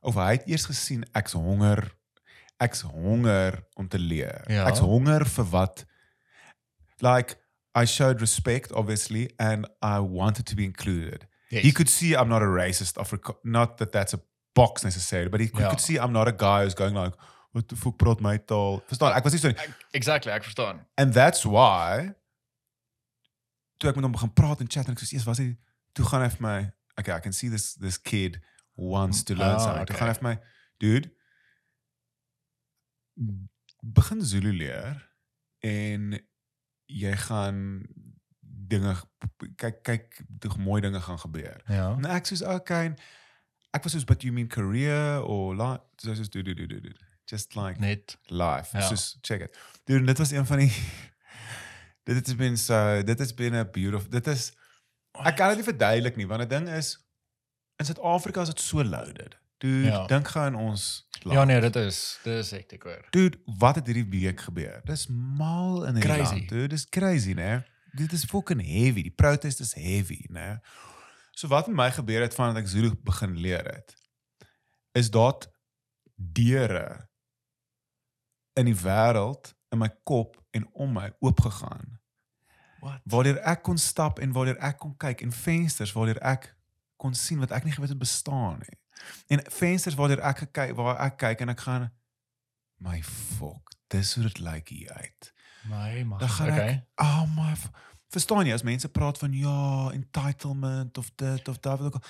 Of hy het eers gesien ek's honger. Ek's honger om te leer. Ja. Ek's honger vir wat like I showed respect obviously and I wanted to be included. Yes. He could see I'm not a racist Africa not that that's a box necessarily, but he could, Ja. could see I'm not a guy who's going like what the fuck praat my taal. Verstaan? Ek was nie so nie. Exactly, ek verstaan. And that's why toe ek met hom begin praat en chat en ek sê, "Jesus, was hy toe gaan hy vir my, okay, I can see this this kid wants to learn Ah, something." Toe okay. gaan hy vir my, "Dude, begin Zulu leer en jy gaan dinge kyk kyk die mooi dinge gaan gebeur. Ja. En ek soos okay, en ek was soos but you mean career or like so soos do do do do do. Just like Net life. Ja. Soos check it. Dude, dit was een van die dit het been so dit has been a beautiful dit is ek kan dit nie verduidelik nie want die ding is in Suid-Afrika is dit so loaded. Dude, Ja. dink gou aan ons land. Ja nee, dit is dis hektiek hoor. Dude, wat het hierdie week gebeur? Dis mal in hierdie Crazy. land. Dude, dis crazy, né? Dit is fucking heavy. Die protest is heavy, né? So wat met my gebeur het vandat ek Zulu begin leer het, is dat deure in die wêreld in my kop en om my oopgegaan. Wat? Waardeur ek kon stap en waardeur ek kon kyk en vensters waardeur ek kon sien wat ek nie geweet het bestaan nie. En vensters waardeur ek gekyk waar ek kyk en ek gaan my fok, dis hoe dit lyk hier uit. My mag. Dan gaan okay. ek oh my f- verstaan jy as mense praat van ja, entitlement of dit of dat wat ook.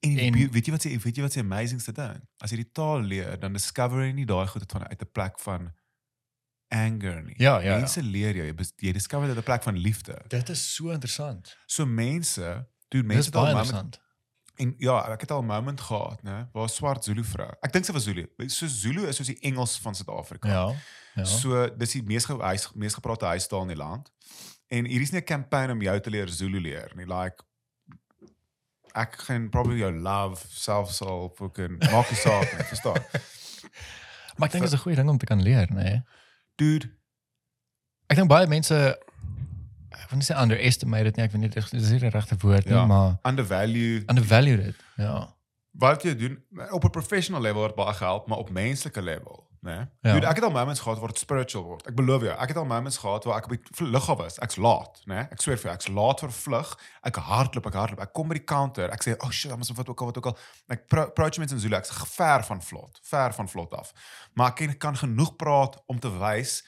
En, En- weet jy wat sê weet jy wat se amazingste ding? As jy die taal leer, dan discover jy nie daai goed uit van uit 'n plek van anger nie. Ja, ja, ja. Mense leer jou, jy, jy discover dit 'n plek van liefde. Dit is so interessant. So mense, dude, Dit mense baie moment. En ja, ek het al 'n moment gehad, né, waar swart Zulu vrou. Ek dink sy was Zulu. So Zulu is soos die Engels van Suid-Afrika. Ja. Ja. So dis die mees huis, mees gepraatte huistaal in die land. En hier is nie 'n campaign om jou te leer Zulu leer nie. Like ek gaan probably jou love self sal fucking maak nie saak nie, verstaan? Maar ek dink dit is 'n goeie ding om te kan leer, nê. Nee. Dude, Ek dink baie mense ek wil nie sê underestimate dit nie, ek weet nie dit is die regte woord nie, Ja. maar undervalue. undervalue dit. Ja. Wat jy doen op 'n professional level word baie gehelp, maar op menslike level, né? Ja. Dude, ek het al moments gehad waar dit spiritual word. Ek beloof jou, ek het al moments gehad waar ek op die lughawe was. Ek's laat, né? Ek sweer vir jou, ek's laat vir vlug. Ek hardloop, ek hardloop. Ek kom by die counter. Ek sê, "Oh shit, ons wat ook al wat ook al." Ek pro- approach mense in Zulu. Ek's ver van vlot, ver van vlot af. Maar ek kan genoeg praat om te wys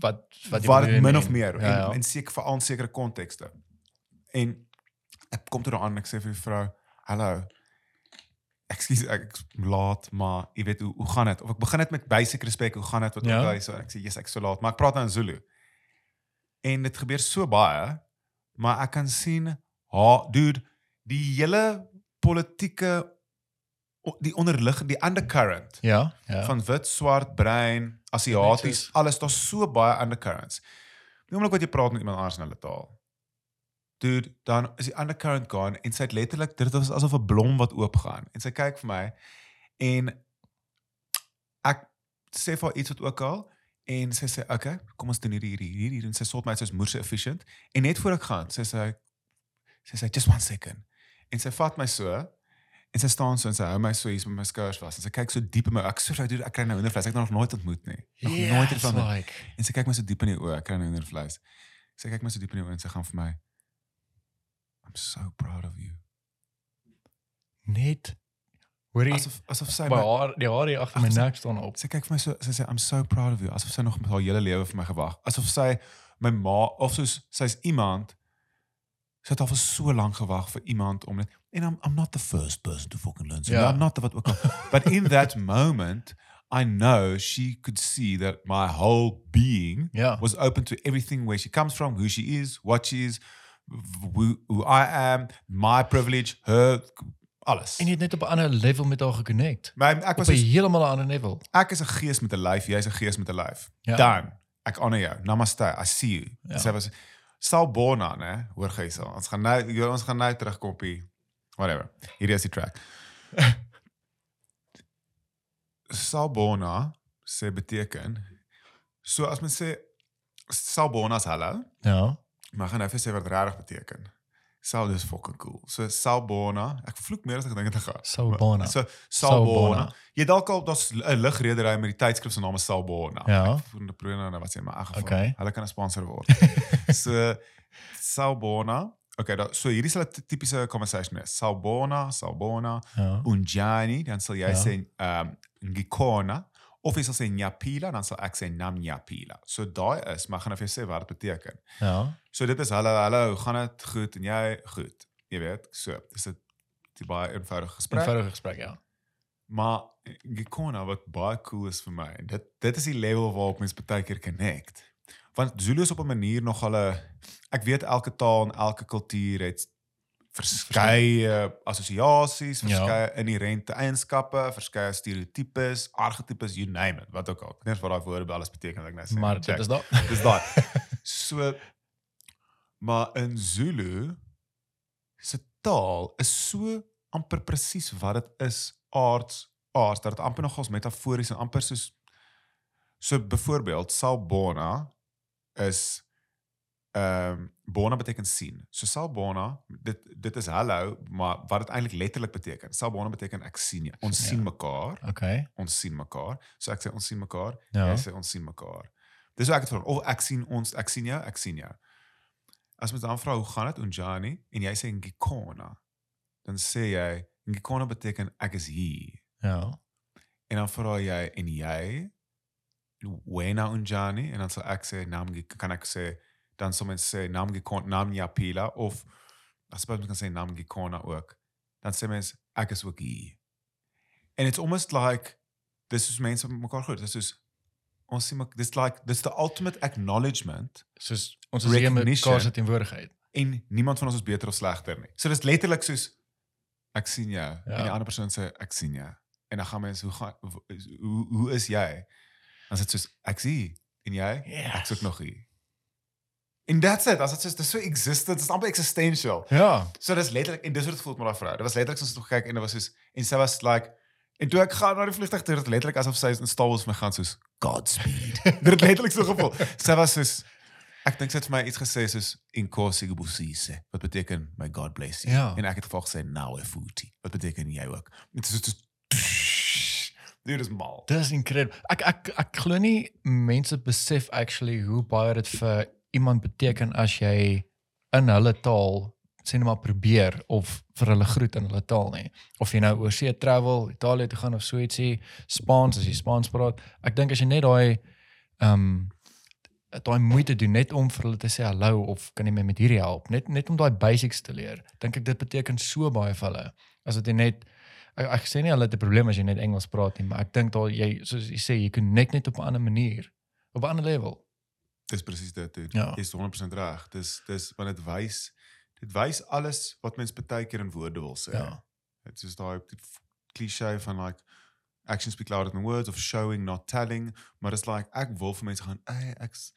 Wat wat wat dit min of meer Ja, ja. en seker veral in sekere kontekste. En ek kom toe daaraan ek sê vir die vrou, "Hallo. Ekskuus, ek ek's laat, maar jy weet hoe hoe gaan dit? Of ek begin dit met basic respek, hoe gaan dit wat Ja. ook al is. So ek sê, "Yes, ek's so laat, maar ek praat nou in Zulu." En dit gebeur so baie, maar ek kan sien, ha, dude, die hele politieke die onderliggende die undercurrent Ja, ja. van wit, swart, bruin, Asiaties, alles daar's so baie undercurrents. Die oomblik wat jy praat met iemand anders in hulle taal. Dude, dan is die undercurrent gaan en sy het letterlik dit was asof 'n blom wat oopgaan en sy kyk vir my en ek sê vir iets wat ook al en sy sê okay, kom ons doen hierdie hierdie hierdie en sy sort my soos moerse efficient en net voor ek gaan sê sy sy sê just one second en sy vat my so En sy staan so en sy hou my so hier met my skouers vas. En sy kyk so diep in my ek sê vir haar, ek kry nou hoendervleis. Ek het nog nooit ontmoet nie. Nog nooit Yes, hiervan. like. En sy kyk my so diep in die oë. Ek kry nou hoendervleis. Sy kyk my so diep in die oë en sy gaan vir my I'm so proud of you. Net hoorie Asof asof sy my haar die haar hier agter my nek staan op. sy kyk vir my so sy sê I'm so proud of you. Asof sy nog met haar hele lewe vir my gewag. Asof sy my ma of soos sy's iemand sy het al vir so lank gewag vir iemand om net en I'm I'm not the first person to fucking learn. So Ja. I'm not the wat ook al. But in that moment I know she could see that my whole being Ja. was open to everything where she comes from, who she is, what she is, who, who I am, my privilege, her alles. En jy het net op 'n ander level met haar geconnect. Maar ek Op was 'n heeltemal ander level. ek is 'n gees met 'n lyf, jy's 'n gees met 'n lyf. Ja. Dan ek honor jou. Namaste. I see you. Ja. Ja. Sy was Salbona, né? Hoor jy so. Ons gaan nou ons gaan nou terugkom op die whatever. Hierdie is die track. Salbona sê beteken so as mens sê Salbona is hallo, Ja. maar gaan nou vir sê wat regtig beteken. Sal dis fucking cool. So Salbona, ek vloek meer as ek dink dit gaan. Salbona. So Salbona. Jy dalk al daar's 'n lugredery met die tydskrif se naam is Salbona. Ja. Ek voel die pronouns wat sê maar in geval. Okay. Hulle kan 'n sponsor word. so Salbona. Okay, da, so hierdie sal 'n tipiese conversation wees. Salbona, Salbona, Ja. Unjani, dan sal jy Ja. sê ehm um, Ngikona of jy sal sê Nyapila, dan sal ek sê Namnyapila. So daai is, maar ek gaan nou vir jou sê wat dit beteken. Ja. So dit is hallo, hallo, gaan dit? Goed en jy? Goed. Jy weet, so dis 'n baie eenvoudige gesprek. Eenvoudige gesprek, ja. Maar Gekona wat baie cool is vir my. Dit dit is die level waarop mens baie keer connect. want Zulu is op 'n manier nog hulle ek weet elke taal en elke kultuur het verskeie assosiasies, Ja. verskeie inherente eienskappe, verskeie stereotypes, archetypes, you name it, wat ook al. Eens wat daai woorde alles beteken wat ek nou sê. Maar dit is dat. Dis daai. So maar in Zulu se taal is so amper presies wat dit is aards aards dat dit amper nogals metafories en amper soos so byvoorbeeld Salbona is um, bona beteken sien. So Salbona dit dit is hallo, maar wat dit eintlik letterlik beteken. Salbona beteken ek sien jou. Ons Ja. sien mekaar Okay. ons sien mekaar. So ek sê ons sien mekaar, Ja. jy sê ons sien mekaar. Dis hoe ek dit van of ek sien ons, ek sien jou, ek sien jou. As mens dan vra hoe gaan dit Unjani en jy sê ngikona, dan sê jy ngikona beteken ek is hier. Ja. En dan vra jy en jy wena Unjani en dan sal ek sê naam kan ek sê dan sal mens sê naam ngikona naam yapila of as mens kan sê naam ngikona ook. Dan sê mens ek is ook hier. And it's almost like dis is mense met mekaar goed. Dis is ons sien mek- dis like dis the ultimate acknowledgement Soos ons is hier met Recognition. mekaar se teenwoordigheid. en niemand van ons is beter of slegter nie. So dis letterlik soos ek sien jou ja. en die Ja. ander persoon sê ek sien jou. En dan gaan mense hoe gaan hoe hoe is jy? Dan sê dit soos ek sien en jy? Yes. Ek's ook nog hier. En that's it. As dit soos dis so existent, dis amper existential. Ja. So dis letterlik en dis wat dit voel met daai vrou. Dit was letterlik soos toe gekyk en dit was soos en sy was like en toe ek gaan na die vliegtuig toe, dit letterlik asof sy in Star Wars my gaan soos Godspeed. dit het letterlik so gevoel. Sy was soos ek dink sy het vir my iets gesê soos inkosi gebusise wat beteken my God bless you. Ja. En ek het gevolg gesê nou futi wat beteken jy ook. Dit is soos Dit is mal. Dis incredible. Ek ek ek glo nie mense besef actually hoe baie dit vir iemand beteken as jy in hulle taal sê net maar probeer of vir hulle groet in hulle taal nie. Of jy nou oor see travel, Italië toe gaan of so ietsie, Spaans as jy Spaans praat. Ek dink as jy net daai ehm um, daai moeite doen net om vir hulle te sê hallo of kan jy my met hierdie help, net net om daai basics te leer. Dink ek dit beteken so baie vir hulle. As dit net ek, ek sê nie hulle het 'n probleem as jy net Engels praat nie, maar ek dink daar jy soos jy sê jy connect net op 'n ander manier, op 'n ander level. Dis presies dit. Dude. Ja. Jy's 100% reg. Dis dis want dit wys dit wys alles wat mens baie keer in woorde wil sê. Ja. Dit is daai cliché van like actions speak louder than words of showing not telling, maar dit's like ek wil vir mense gaan, "Ey, ek's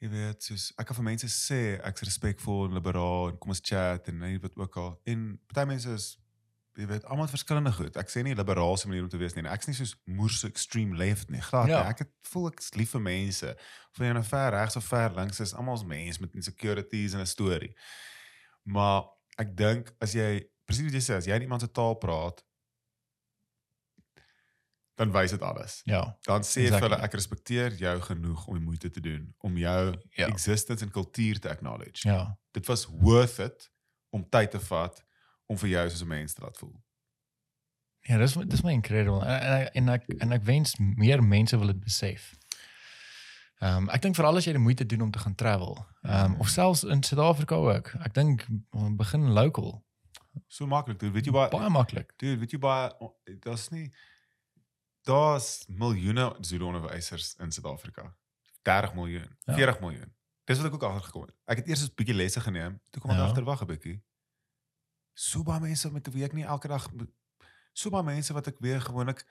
jy weet, soos ek kan vir mense sê ek's respekvol en liberaal en kom ons chat en net wat ook al. En party mense is jy weet, almal het verskillende goed. Ek sê nie liberaal se manier om te wees nie. Ek's nie soos moerse extreme left nie. Glad Ja. nie. Ek het voel ek's lief vir mense. Of jy nou ver regs of ver links is, almal is mense met insecurities en 'n storie. Maar ek dink as jy presies wat jy sê, as jy iemand se taal praat, dan wys dit alles. Ja. Dan sê vir hulle Exactly. ek respekteer jou genoeg om moeite te doen om jou Ja. existence en kultuur te acknowledge. Ja. Dit was worth it om tyd te vat om vir jou soos 'n mens te laat voel. Ja, dis dis my incredible. En en ek en ek, en ek wens meer mense wil dit besef. Ehm um, ek dink veral as jy die moeite doen om te gaan travel. Ehm um, of selfs in Suid-Afrika ook. Ek dink um, begin local. So maklik, dude. Weet jy baie Baie maklik. Dude, weet jy baie daar's nie daar's miljoene Zulu onderwysers in Suid-Afrika. 30 miljoen, Ja. 40 miljoen. Dis wat ek ook agtergekom het. Ek het eers 'n bietjie lesse geneem, toe kom ek Ja. agter wag 'n bietjie. So baie mense met wie ek nie elke dag so baie mense wat ek weer gewoonlik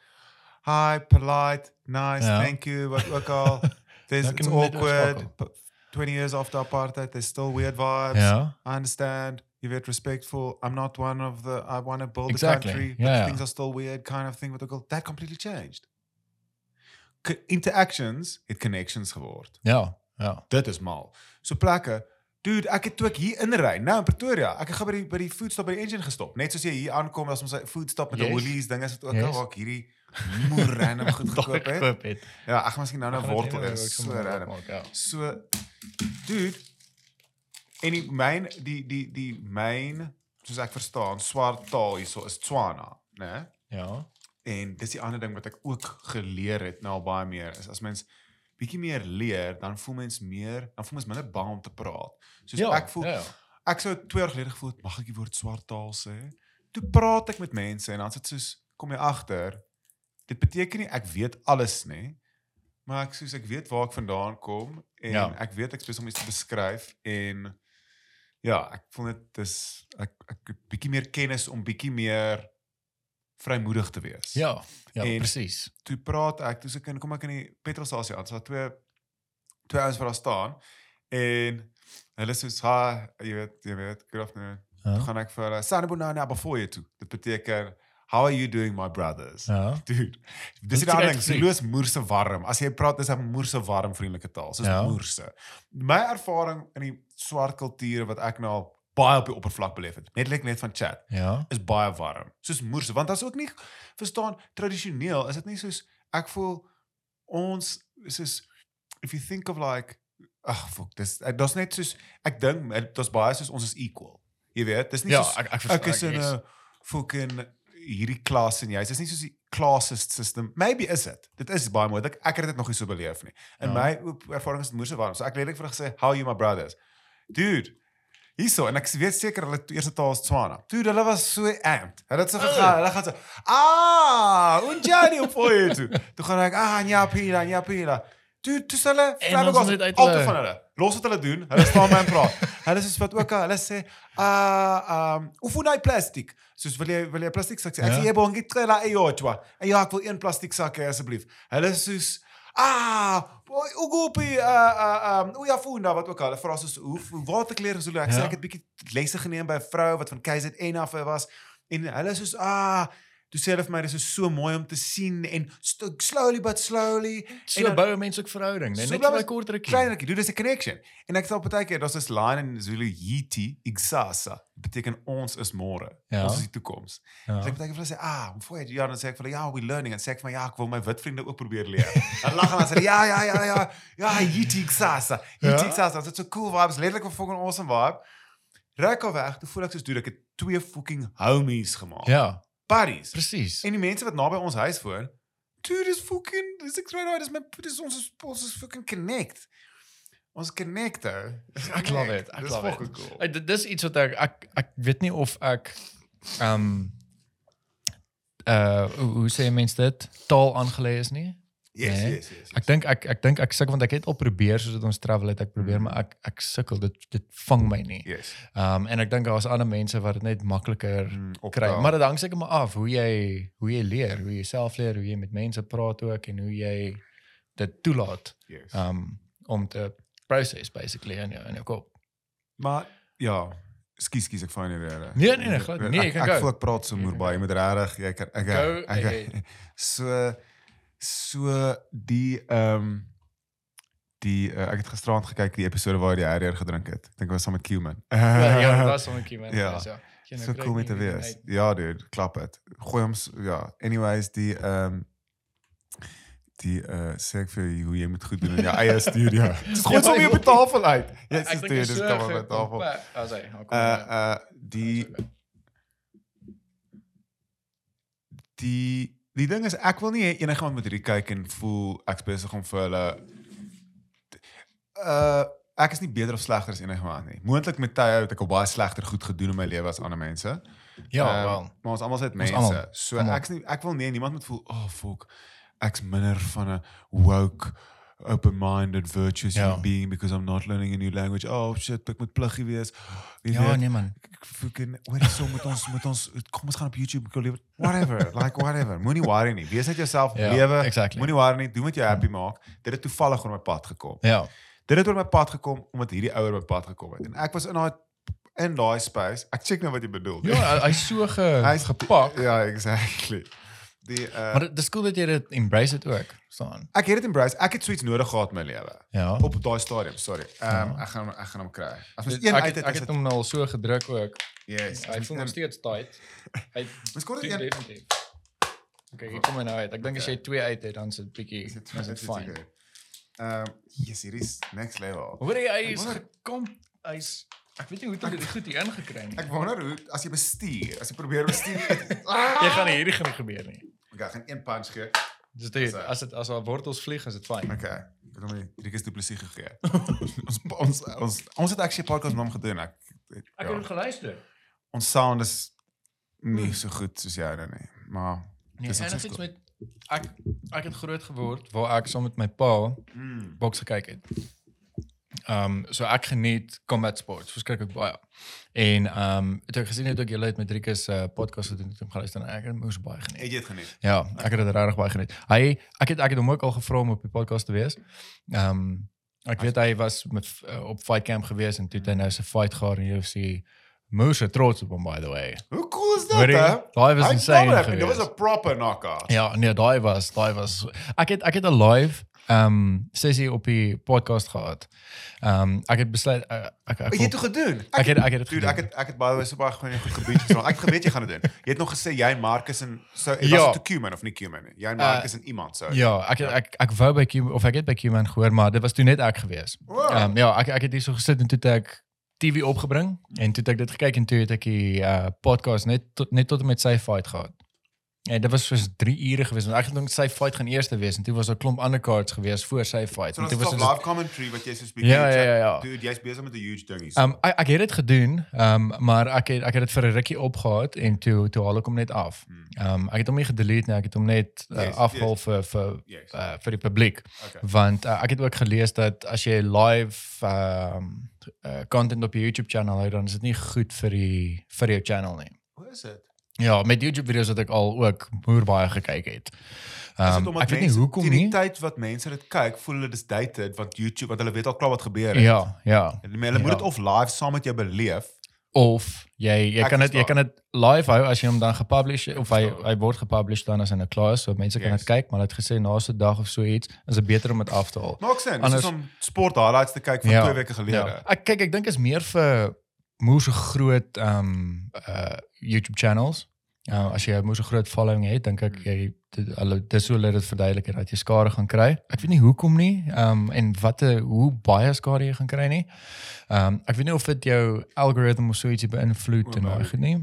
hi, polite, nice, Ja. thank you, wat ook al. There's it's awkward. oorskakel. but 20 years after apartheid, there's still weird vibes. Ja. I understand. You're very respectful. I'm not one of the I want to build Exactly. a country, but Yeah, yeah. things are still weird kind of thing. What I that completely changed. Interactions het connections geword. Ja. Ja. Dit is mal. So plekke, dude, ek het toe ek hier inry, nou in Pretoria, ek het gaan by die by die food stop by die engine gestop. Net soos jy hier aankom, as ons 'n food stop met 'n Yes. Woolies ding is dit ook Yes. al waar ek hierdie moer random goed gekoop het. Het. Ja, ek gaan miskien nou nou wortel is so random. opmaak, Ja. So dude en die myn die die die myn soos ek verstaan swart taal hierso is Tswana, né? Ja. En dis die ander ding wat ek ook geleer het nou baie meer is as mens bietjie meer leer, dan voel mens meer, dan voel mens minder bang om te praat. Soos ja. ek voel Ja. ja. ek sou 2 jaar gelede gevoel het mag ek die woord swart taal sê? Toe praat ek met mense en dan sit soos kom jy agter dit beteken nie ek weet alles nie, Maar ek soos ek weet waar ek vandaan kom en Ja. ek weet ek spesiaal om iets te beskryf en ja, ek voel dit is ek ek het bietjie meer kennis om bietjie meer vrymoedig te wees. Ja, ja, En- presies. Toe praat ek, toe se kind kom ek in die petrolstasie aan. So daar twee twee ouens wat daar staan en hulle sê ha, jy weet, jy weet, good afternoon. Ja. Toe gaan ek vir hulle Sanibonana before you toe. Dit beteken how are you doing my brothers? Ja. Dude, dis Dit die ding, is Zulu is moerse warm. As jy praat is 'n moerse warm vriendelike taal, soos Ja. moerse. My ervaring in die swart kultuur wat ek nou al baie op die oppervlak beleef het, net like net van chat, Ja. is baie warm. Soos moerse, want as ook nie verstaan tradisioneel is dit nie soos ek voel ons soos if you think of like ag fuck, dis ek- daar's net soos ek dink eh, daar's baie soos ons is equal. Jy weet, dis nie Ja, soos ek ek ek verstaan. is in 'n fucking hierdie klas en jy is nie soos die classist system. Maybe is dit. Dit is baie moontlik. Ek het dit nog nie so beleef nie. In Ja. my ervaring is dit moeise warm. So ek lelik vir hulle gesê, "How are you my brothers?" Dude. Hierso en ek weet seker hulle eerste taal is Tswana. Dude, hulle was so amped. Hulle het so gegaan. Hulle gaan so, "Ah, unjani op voor jou toe." Toe gaan ek, "Ah, nyapila, nyapila." Dude, dis hulle ons flabbergasted. moet uit Altyd hulle- van hulle. Los wat hulle doen. Hulle staan my en praat. Hulle sê wat ook al, hulle sê, "Ah, um, ufunai plastic." Soos wil jy wil jy plastiek sak sê? Ek Ja. sê jy bongi trela eyotwa. En ja, ek wil een plastiek sak asseblief. Hulle soos Ah, ugopi, uh uh um, uyafunda wat ook al. Hulle vra soos hoe hoe waterklere so ek sê Ja. ek het bietjie lesse geneem by 'n vrou wat van KZN af was en hulle is soos ah, toe sê hulle vir my dis is so mooi om te sien en slowly but slowly So dan- bou 'n mens ook verhouding, nee, So net vir 'n kort rukkie. klein rukkie, dit is 'n connection. En ek sal baie keer daar's 'n line in Zulu yiti iksasa. Beteken ons is môre. Ja. Ons is die toekoms. Ja. Dus ek baie keer vir hulle sê, "Ah, voor jy ja, dan sê ek vir hulle, "Ja, we learning." En sê ek van, "Ja, ek wil my wit vriende ook probeer leer." Dan lag hulle en sê, "Ja, ja, ja, ja. Ja, yiti iksasa. Yiti Ja. iksasa. Dit is so cool vibes, letterlik 'n fucking awesome vibe. Rek al weg, toe voel ek soos dude, ek het twee fucking homies gemaak. Ja, Buddies. presies. En die mense wat naby ons huis woon, dude, dis fucking dis ek sê nou, dis my dis ons ons is fucking connect. Ons connect ou. Ek love it. Ek love it. cool. Ek- Dit dis iets wat ek ek ek weet nie of ek ehm um, uh hoe, hoe sê mense dit? Taal aangelê is nie. Yes, Nee. yes, yes. Ek dink ek ek dink ek sukkel want ek het al probeer soos dit ons travel het ek probeer maar ek ek sukkel dit dit vang my nie. yes. Ehm um, en ek dink daar's ander mense wat dit net makliker Mm, kry. Maar dit hang seker maar af hoe jy hoe jy leer, hoe jy self leer, hoe jy met mense praat ook en hoe jy dit toelaat yes. um om te process basically in jou in jou kop. Maar ja, skus skus ek van hierdie. Nee, nee, nee, glad. Nee, ek, kan ek voel ek praat so moer kan baie. Jy go. moet regtig jy kan ek Go ek, ahead. so so die ehm um, die uh, ek het gisterand gekyk die episode waar hy die Harrier gedrink het. Ek dink dit was saam met Cuman. ja, ja, dit was so 'n keer man. Ja. ja. Jy nou so cool met te wees. Ja, dude, klap dit. Gooi hom ja. Anyways, die ehm um, die uh sê ek vir jou hoe jy moet goed doen in jou eie studio. Dis gooi Ja, sommer op die tafel uit. Ja, dit, dit dis kom so op die tafel. Kom. Uh uh die die die ding is ek wil nie hê enige iemand moet hierdie kyk en voel ek's besig om vir hulle uh ek is nie beter of slegter as enige iemand nie. Moontlik met tye het ek al baie slegter goed gedoen in my lewe as ander mense. ja, Ehm, wel. Maar ons almal is Ons mense. almal. So Almal. ek's nie ek wil nie niemand moet voel, "Oh fuck, ek's minder van 'n woke open-minded virtuous Ja. human being because I'm not learning a new language. Oh shit, ek moet pluggie wees." Jy Ja, weet, nee man. ek fucking hoor jy so met ons met ons kom ons gaan op YouTube wil lewe whatever like whatever moenie worry nie wees net jouself Ja, lewe exactly. moenie worry nie doen wat jou happy maak dit het toevallig oor my pad gekom Ja. dit het oor my pad gekom omdat hierdie ouer op my pad gekom het en ek was in daai in daai space ek check nou wat jy bedoel Ja, hy- hy's so ge, Hy's- gepak. ja exactly die uh, Maar dis cool dat jy dit embrace dit ook, staan. ek het dit embrace ek het so iets nodig gehad in my lewe Ja. op daai stadium sorry um, Ja. ek gaan ek gaan hom kry as Dit- een ek uit het, het ek is het hom nou al so gedruk ook. yes Hy voel nog steeds tight. Hy Ons kon dit een. Okay, hier kom nou uit. Ek dink as jy twee uit het, dan is dit bietjie Is dit fyn. Ehm yes, hier is next level. Hoor jy hy is gekom. Hy's ek weet nie hoe het hy dit goed hier ingekry nie. Ek wonder hoe as jy bestuur, as jy probeer bestuur. Jy gaan hierdie gaan gebeur nie. Okay, ek gaan een punch gee. Dis dit So. as dit as daar wortels vlieg, is dit fyn. Okay. Ek het hom drie keer duplisie gegee. ons ons ons ons het actually 'n podcast met hom gedoen. Ek, Ek ja, het dit geluister. ons sound is nie so goed soos jou dan nie. Maar Nee, Dis en steeds iets met ek ek het groot geword waar ek saam met my pa Mm. boks gekyk het. Ehm um, so ek geniet combat sports verskriklik baie. En ehm um, het ek gesien het ook julle het met Rikus se uh, podcast gedoen het om geluister en ek het moes baie geniet. Het jy dit geniet? Ja, ek het dit regtig baie geniet. Hy ek het ek het hom ook al gevra om op die podcast te wees. Ehm um, ek weet hy was met uh, op fight camp gewees en toe het hy nou sy fight gehad in UFC. Moes er trots op hom by the way. Hoe cool is dat, daai was insane Dit geweest. was 'n proper knockout. Ja, nee, daai was, daai was. Ek het ek het 'n live ehm um, sessie op die podcast gehad. Ehm um, ek het besluit uh, ek ek, ek, jy toe gedoen? ek het ek het dit gedoen. ek het ek het baie so baie gewoon goed gebied geslaan. Ek het geweet jy gaan dit doen. Jy het nog gesê jy en Marcus en so was Ja. dit Cuman of nie Cuman nie. Jy en Marcus en iemand so. Ja, ek het, ek ek wou by Q of ek het by Qman gehoor, maar dit was toe net ek gewees. Wow. Ehm um, ja, ek ek het hier so gesit en toe het ek TV opgebring en toe het ek dit gekyk en toe het ek die uh, podcast net tot, net tot en met sy fight gehad. En dit was soos 3 ure gewees want ek het gedink sy fight gaan eerste wees en toe was daar 'n klomp ander cards gewees voor sy fight. So en dit toe was dit live commentary wat jy so speak. Ja, ja, ja, ja. Dude, jy's besig met 'n huge ding hier. Ehm um, ek ek het dit gedoen, ehm um, maar ek het ek het dit vir 'n rukkie opgehad en toe toe haal ek hom net af. Ehm um, ek het hom nie gedelete nie, ek het hom net uh, Yes, afgehaal yes. vir vir Yes. uh, vir die publiek. Okay. Want uh, ek het ook gelees dat as jy live ehm um, uh, content op jou YouTube channel hou, dan is dit nie goed vir die vir jou channel nie. Hoe is dit? Ja, met YouTube video's wat ek al ook moer baie gekyk het. Is Ehm um, omdat ek weet nie mense- hoekom teen die nie. tyd wat mense dit kyk, voel hulle dis dated want YouTube want hulle weet al klaar wat gebeur het. Ja, ja. En hulle moet Ja. dit of live saam met jou beleef. Of jy jy Ek kan dit jy kan dit live hou as jy hom dan gepublish of hy hy word gepublish dan as in 'n class so mense kan Yes. dit kyk maar hy het gesê na so 'n dag of so iets is dit beter om dit af te haal. Maak sin. Anders- om sport highlights te kyk van Ja, 2 weke gelede. Ja. Ek kyk ek dink is meer vir moer so groot ehm um, uh YouTube channels. Uh, as jy 'n moer so groot following het, dink ek jy dit- hulle dis hoe hulle dit verduidelik het, dat jy skade gaan kry. Ek weet nie hoekom nie, ehm um, en watte hoe baie skade jy gaan kry nie. Ehm um, ek weet nie of dit jou algoritme of so ietsie beïnvloed en daai goed nie.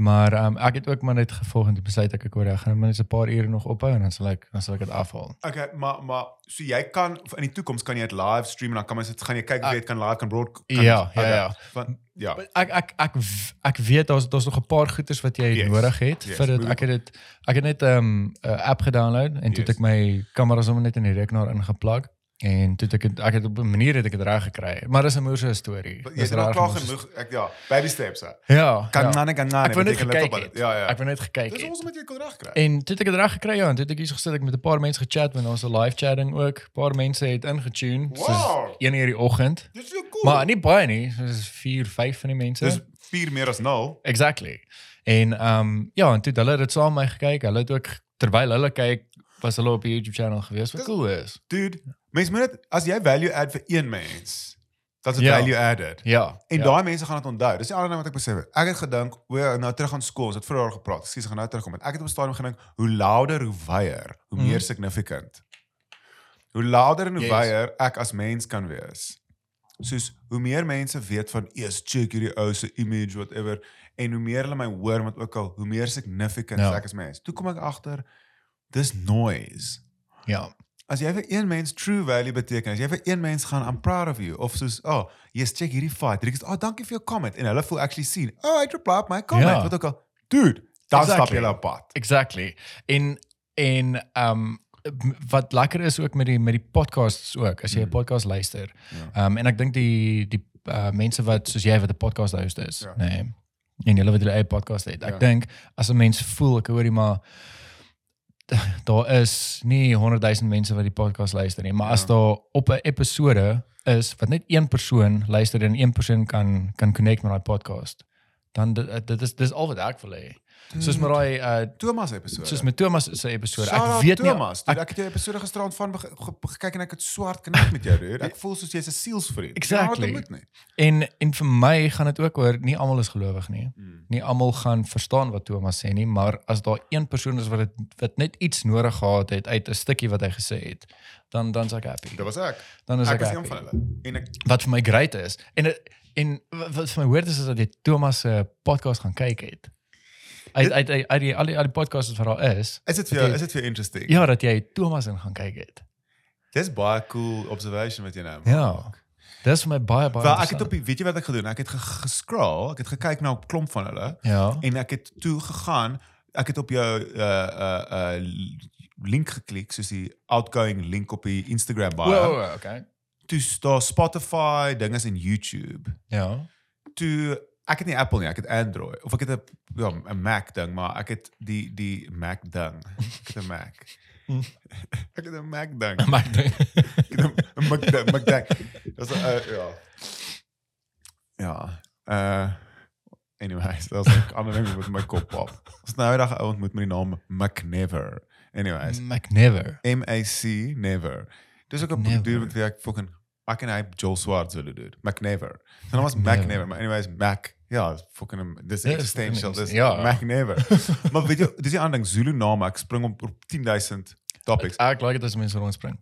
Maar ehm um, ek het ook maar net gevolg en besluit ek ek hoor ek gaan net 'n paar ure nog ophou en dan sal ek dan sal ek dit afhaal. Okay, maar maar so jy kan in die toekoms kan jy dit live stream en dan kan mense dit gaan jy kyk of jy dit kan live kan broad kan, Ja, ja, okay. ja. Van ja. ek ek ek ek weet daar's daar's nog 'n paar goeders wat jy Yes, nodig het yes, vir dit ek het dit ek het net 'n um, app gedownload en toe het Yes. ek my kamera sommer net in die rekenaar ingeplug en toe het ek het, ek het op 'n manier het ek dit reg gekry maar dis 'n moeë storie Jy Dis het al klaar genoeg ek ja, baby steps. hè. ja Kan ja. nane kan nane. ek wou net gekyk het bit. Ja ja. ek wou net gekyk Dis het ons met jy kon reg kry. en toe het ek dit reg gekry ja en toe het ek hier gesit ek met 'n paar mense gechat want ons 'n live chatting ook 'n paar mense het ingetune Wow. soos 1 uur die oggend Dis so cool. maar nie baie nie soos 4 5 van die mense dis 4 meer as 0. Exactly. En ehm um, ja, en toe het hulle dit saam met my gekyk. Hulle het ook terwyl hulle kyk, was hulle op die YouTube channel gewees. Wat Dis- cool is. Dude, mens moet dit as jy value add vir een mens, dan is dit Ja. value added. Ja. En ja. daai mense gaan dit onthou. Dis die ander ding wat ek besef het. Ek het gedink, o, nou terug aan skool, ons het vroeër gepraat. Ekskuus, ek gaan nou terugkom. Ek het op 'n stadium gedink, hoe louder, hoe wyer, hoe Mhm. meer significant. Hoe louder en hoe Yes. wyer ek as mens kan wees. Soos hoe meer mense weet van eers check hierdie ou se image whatever en hoe meer hulle my hoor want ook al hoe meer significant Ja. ek as mens. Toe kom ek agter dis noise. Ja. As jy vir een mens true value beteken, as jy vir een mens gaan I'm proud of you of soos oh, yes, check hierdie fight. Ek sê, "Oh, dankie vir jou comment." En hulle voel actually sien. Oh, I reply op my comment. Ja. Wat ook al. Dude, dan Exactly. stap jy op pad. Exactly. En en ehm um, wat lekker is ook met die met die podcasts ook as jy 'n Mm. podcast luister. Ja. Ehm um, en ek dink die die uh, mense wat soos jy wat 'n podcast host is, Ja. nee. En julle wat hulle eie podcast het. Ek Ja. dink as 'n mens voel ek hoorie maar daar is nie 100 000 mense wat die podcast luister nie, maar Ja. as daar op 'n episode is wat net een persoon luister en een persoon kan kan connect met daai podcast, dan dit, dit is dis al wat ek wil hê. Soos met daai uh Thomas episode. soos met Thomas se episode. Shout Ek weet nie Thomas. Ek het jou episode gisterand van ge- ge- gekyk en ek het swart connect met jou, dude. Ek voel soos jy's 'n sielsvriend. Exactly. Moet nie. en en vir my gaan dit ook oor nie almal is gelowig nie. Mm. Nie almal gaan verstaan wat Thomas sê nie, maar as daar een persoon is wat dit wat net iets nodig gehad het uit 'n stukkie wat hy gesê het, dan dan's ek happy. Dit was ek. Dan is Ek ek, was happy. van hulle. En ek Wat vir my great is. En en wat vir my hoort is is dat jy Thomas se podcast gaan kyk het. Uit uit uit, uit die al die, al die podcasts wat daar is. is dit vir jou, is dit vir interesting? Ja, dat jy Thomas in gaan kyk het. Dis baie cool observation wat jy nou Ja. maak. Dis vir my baie baie Wel, ek het op die weet jy wat ek gedoen? Ek het ge- gescroll, ek het gekyk na 'n klomp van hulle Ja. en ek het toe gegaan, ek het op jou uh uh uh link geklik soos die outgoing link op die Instagram bio. Wow, okay. Toe daar Spotify dinges en YouTube. Ja. Toe ek het nie Apple nie, ek het Android of ek het 'n ja, 'n Mac ding, maar ek het die die Mac ding. Ek het 'n Mac. ek het 'n Mac ding. Maar ek dink- Ek het 'n Mac ding, Mac ding. Dis 'n uh, ja. Ja. Uh anyways, dat was 'n ander ding met my kop op. Ons nou ou ontmoet met die naam McNever. Anyways, Mac never. M A C never. Dis ook 'n Never. dude wat ek fucking ek en hy Joel Swartz willen doen. McNever. Sy naam was McNever. Maar anyways Mac. Ja, fucking dis Ja, existential. fucking Dis ja. McNever. maar weet jy, dis die ander ding Zulu name, ek spring op op 10000 topics. Ek like dit as mense rondspring.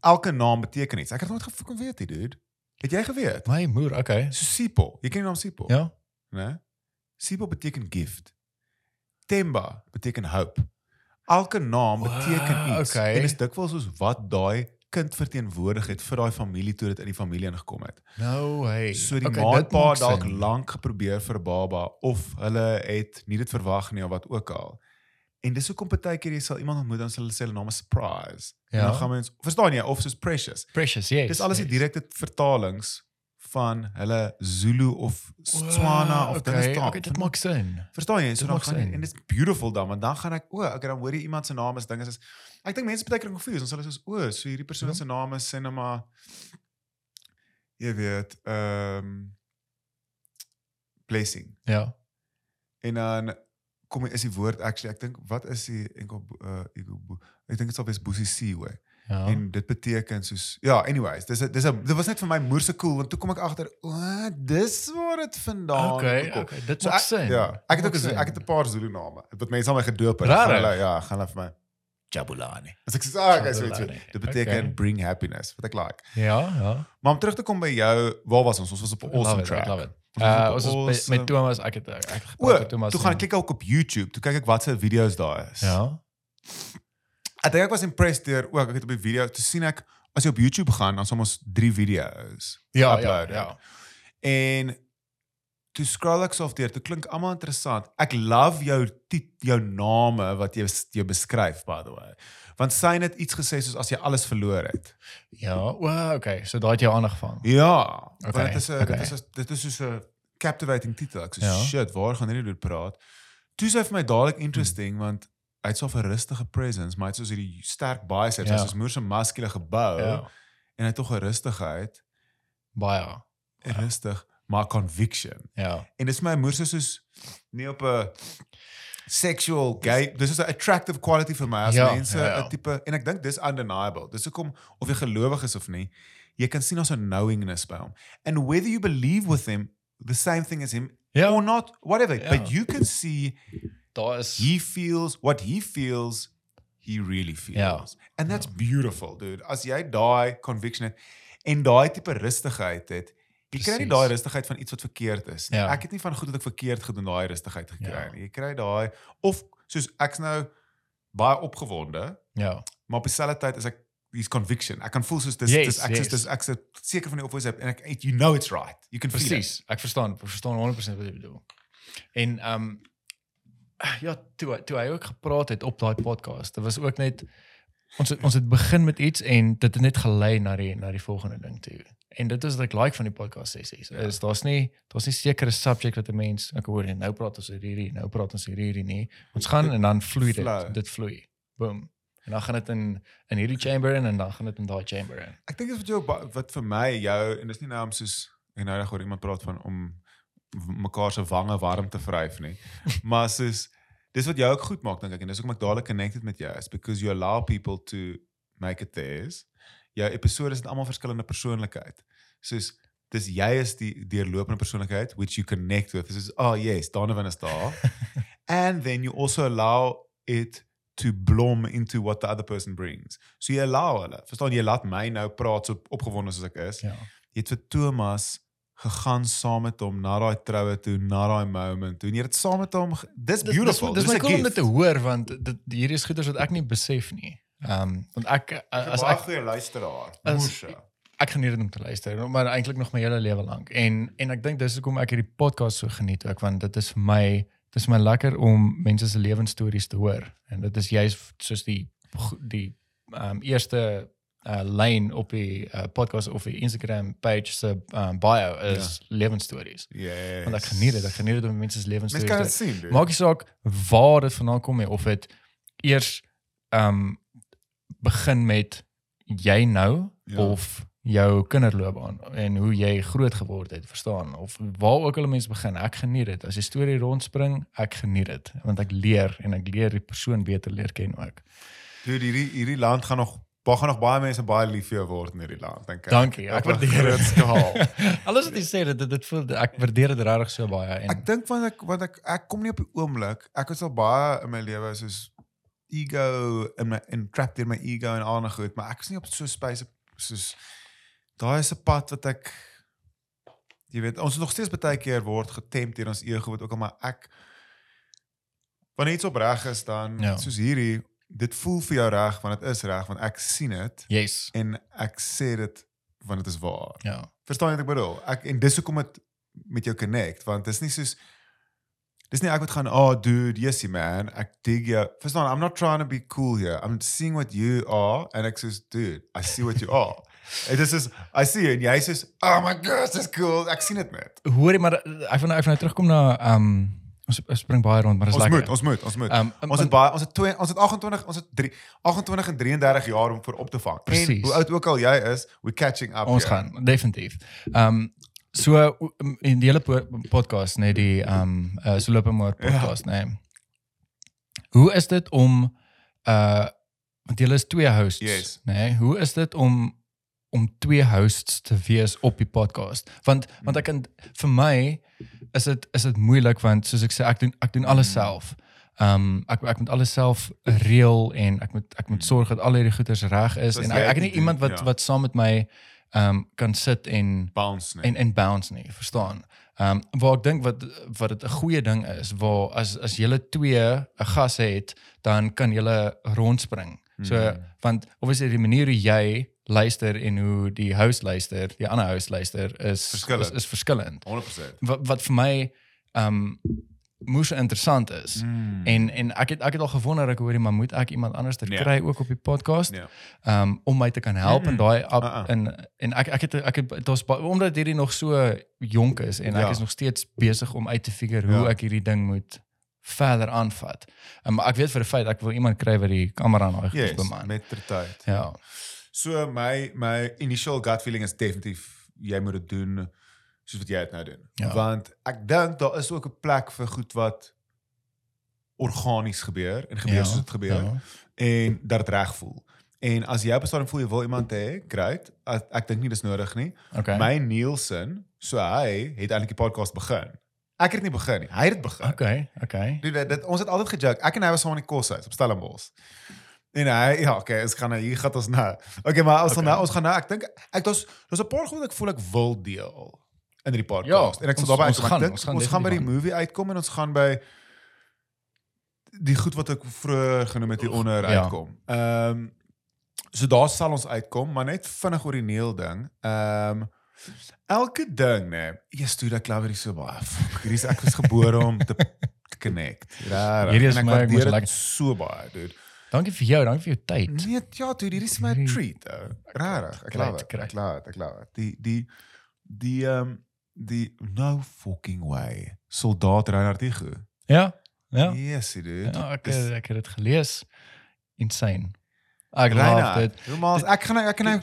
Elke naam beteken iets. Ek het nooit gefucking weet nie, dude. Het jy geweet? My moer, okay. Sipo. Jy ken die naam Sipo? Ja. né? Sipo beteken gift. Temba beteken hope. Elke naam beteken iets. okay. En is dikwels soos wat daai kind verteenwoordig het vir daai familie toe dit in die familie ingekom het. No way. So die Okay, dit maatpa maak dalk lank geprobeer vir baba of hulle het nie dit verwag nie of wat ook al. En dis hoekom baie keer jy sal iemand ontmoet dan sal hulle sê hulle naam is surprise. En Ja. dan gaan mens verstaan jy of soos precious. Precious, yes. Dis alles die yes. direkte vertalings van hulle Zulu of Tswana of okay, dinge staan. Okay, dit maak sin. Verstaan jy? So Dit dan gaan jy, en dit is beautiful dan want dan gaan ek o, okay dan hoor jy iemand se naam is dinge is ek dink mense baie keer confused ons hulle soos o, so hierdie persoon Ja. se naam is cinema jy weet ehm blessing. Ja. En dan kom is die woord actually ek dink wat is die enkel uh ek dink dit sal wees Boesie Seaway. Ja. En dit beteken soos ja, anyways, dis dis dit was net vir my moerse cool want toe kom ek agter, o, dis waar dit vandaan okay, gekom. okay, dit So maak ek, sin. ja, ek het ook ek het 'n paar Zulu name wat mense aan my gedoop het. Hulle ja, gaan hulle vir my Jabulani. As ek sê, ah, okay, so Jabulani. dit beteken Okay. bring happiness, wat ek like. Ja, ja. Maar om terug te kom by jou, waar was ons? Ons was op 'n Love awesome it, track. I love it. Ons was op Uh, 'n ons was by- awesome- met Thomas, ek het ek het O, gepraat met Thomas. toe gaan en- ek kyk ook op YouTube, toe kyk ek wat se video's daar is. Ja. Ek dink ek was impressed deur ook ek het op die video te sien ek as jy op YouTube gaan dan soms drie video's Ja, ja, uploaded. ja. En toe scroll ek so of deur, dit klink almal interessant. Ek love jou jou name wat jy jy beskryf by the way. Want sy het iets gesê soos as jy alles verloor het. Ja, wow, okay. So daai het jou aandag gevang. Ja, Okay, dit is 'n okay. dit is 'n dit is soos 'n captivating titel. Ek sê Ja. shit, waar gaan hierdie dude praat? Toe sê hy vir my dadelik interesting Hmm. want hy het so 'n rustige presence, maar hy het soos hierdie sterk biceps, Ja. ja. soos moer se muskulêre gebou Ja. en hy het tog 'n rustigheid, Baie. ja. Maar conviction. Ja. En dis my moer se soos nie op 'n sexual gay dis is 'n attractive quality vir my as Ja, mense 'n ja, ja. tipe en ek dink dis undeniable. Dis hoekom of jy gelowig is of nie, jy kan sien ons 'n knowingness by hom. And whether you believe with him the same thing as him Ja. or not, whatever, Ja. but you can see Daar is he feels what he feels he really feels. Ja. And that's beautiful, dude. As jy daai conviction het en daai tipe rustigheid het, jy kry nie daai rustigheid van iets wat verkeerd is nie. Ja. Ek het nie van goed wat ek verkeerd gedoen daai rustigheid gekry Ja. nie. Jy kry daai of soos ek's nou baie opgewonde, ja. maar op dieselfde tyd is ek hier's conviction. Ek kan voel soos dis Yes, dis ek yes. is dis ek is seker van die opvoes en ek you know it's right. You can feel it. Presies. Ek verstaan, ek verstaan 100% wat jy bedoel. En ehm um, ja, toe toe hy ook gepraat het op daai podcast. Dit was ook net ons het, ons het begin met iets en dit het net gelei na die na die volgende ding toe. En dit is wat ek like van die podcast sessies. Ja. Is daar's nie daar's nie sekere subject wat 'n mens ek hoor en nou praat ons oor hierdie, nou praat ons oor hierdie nie. Ons gaan en dan vloei dit. Flow. Dit vloei. Boom. En dan gaan dit in in hierdie chamber in en dan gaan dit in daai chamber in. Ek dink dit is wat jou wat vir my jou en dis nie nou om soos en nou hoor iemand praat van om mekaar se wange warm te vryf nie. maar soos dis wat jou ook goed maak dink ek en dis hoekom ek dadelik connected met jou is because you allow people to make it theirs. Jou episode het almal verskillende persoonlikheid. Soos dis jy is die deurlopende persoonlikheid which you connect with. This is oh yes, Donovan is daar. and then you also allow it to blom into what the other person brings. So jy allow hulle. Verstaan jy laat my nou praat so opgewonde soos ek is. Ja. Jy het vir Thomas gegaan saam met hom na daai troue toe, na daai moment toe. En jy het saam met hom dis Dis- beautiful. Dis, dis, Dis my 'n cool om dit gift. te hoor want dit hierdie is goeders wat ek nie besef nie. Ehm um, want ek As as ek ek goeie luisteraar. Moesha. ek geniet dit om te luister, maar eintlik nog my hele lewe lank. En en ek dink dis hoekom ek hierdie podcast so geniet ook want dit is vir my dit is my lekker om mense se lewensstories te hoor. En dit is juist soos die die um, eerste uh, lyn op die uh, podcast of die Instagram page se um, bio is ja. lewensstories. Yes. Want ek geniet dit. Ek geniet dit om mense se Mens lewensstories kan te dit sien. Maak nie saak waar dit vandaan kom nie of dit eers um begin met jy nou Ja. of jou kinderloopbaan en hoe jy groot geword het, verstaan? Of waar ook al mense begin, ek geniet dit. As die storie rondspring, ek geniet dit want ek leer en ek leer die persoon beter leer ken ook. Dude, hierdie hierdie land gaan nog baie gaan nog baie mense baie lief vir jou word in hierdie land, dink ek. Dankie, ek waardeer dit. skaal. Alles wat jy sê, dit dit voel ek waardeer dit regtig so baie en Ek dink want ek want ek ek kom nie op die oomblik. Ek was al baie in my lewe soos ego in my in trapped in my ego en al nog goed, maar ek is nie op so 'n space soos daai is 'n pad wat ek jy weet, ons is nog steeds baie keer word getempt deur ons ego wat ook al maar ek wanneer iets opreg is dan Ja. soos hierdie dit voel vir jou reg want dit is reg want ek sien dit yes. en ek sê dit want dit is waar. Ja. Verstaan jy wat ek bedoel? Ek en dis hoekom dit met jou connect want dis nie soos dis nie ek wat gaan oh dude, yesie man, ek dig jou. Verstaan, I'm not trying to be cool here. I'm seeing what you are and ek sê dude, I see what you are. En dis is I see you en jy sê oh my god, dis cool. Ek sien dit net. Hoorie maar ek wil nou wil nou terugkom na um ons ons spring baie rond, maar dis Ons lekker. moet, ons moet, ons moet. Um, ons het baie ons het twee ons het 28 ons het 3 28 en 33 jaar om voor op te vang. En Precies. hoe oud ook al jy is, we catching up. ons here. gaan definitief. Ehm um, so um, in die hele po podcast nee die ehm um, uh, so loop maar podcast ja. nee. Hoe is dit om uh want julle is twee hosts, Yes. nee? Hoe is dit om om twee hosts te wees op die podcast? Want want ek kan vir my is dit is dit moeilik want soos ek sê ek doen ek doen alles self. Ehm um, ek ek moet alles self reël en ek moet ek moet sorg dat al hierdie goeders reg is So en ek, ek het nie iemand wat ja. wat saam met my um, kan sit en bounce net. en en bounce nie, verstaan? Ehm um, waar ek dink wat wat dit 'n goeie ding is, waar as as julle twee 'n gas het, dan kan julle rondspring. So Mhm. want obviously die manier hoe jy luister en hoe die host luister, die ander host luister is Verskillend. is, is verskillend. 100%. Wat wat vir my ehm um, moes interessant is. Mm. En en ek het ek het al gewonder ek hoorie maar moet ek iemand anders te Ja. kry ook op die podcast Ja. um om my te kan help in Mm. daai up Uh-uh. en en ek ek het ek het daar's omdat hierdie nog so jonk is en ek Ja. is nog steeds besig om uit te figure hoe Ja. ek hierdie ding moet verder aanvat. Um, maar ek weet vir 'n feit ek wil iemand kry wat die kamera daai goed Yes, beman. met ter tyd. Ja. So my my initial gut feeling is definitief jy moet dit doen soos wat jy dit nou doen. Ja. Want ek dink daar is ook 'n plek vir goed wat organies gebeur en gebeur Ja, soos dit gebeur ja. en dat dit reg voel. En as jy op 'n stadium voel jy wil iemand hê, great. Ek, ek dink nie dis nodig nie. Okay. My Nielsen, so hy het eintlik die podcast begin. Ek het dit nie begin nie. Hy het dit begin. Okay, okay. Dude, dit, ons het altyd gejoke. Ek en hy was saam in die koshuis op Stellenbosch. En hy ja, okay, ons gaan nou hier gaan ons nou. Okay, maar ons gaan Okay. nou ons gaan nou ek dink ek daar's daar's 'n paar goed wat ek voel ek wil deel in die podcast. Ja, en ek sal ons uitkom. gaan- Ek dink ons gaan ons gaan by die definitief movie uitkom en ons gaan by die goed wat ek vroeër genoem het hieronder Ja. uitkom. Ehm so daar sal ons uitkom, maar net vinnig oor die Neil ding. Ehm elke ding, nê. Eers toe dat klawer is so baie. Hierdie is ek was gebore om te connect. Rarig. Hierdie is my- lekker- dit so baie, dude. Dankie vir jou, dankie vir jou tyd. Nee, ja, dude, hierdie is my Hierdie- treat. Rarig. Ek love it. Ek love it. Ek love it. Die die die ehm um, die no fucking way. Soldaat Reinhard Igu. Ja. Ja. Yes, dude. Ja, ek Dis- ek het dit gelees. Insane. Ek love dit. Hoe maar ek gaan nou- ek kan nou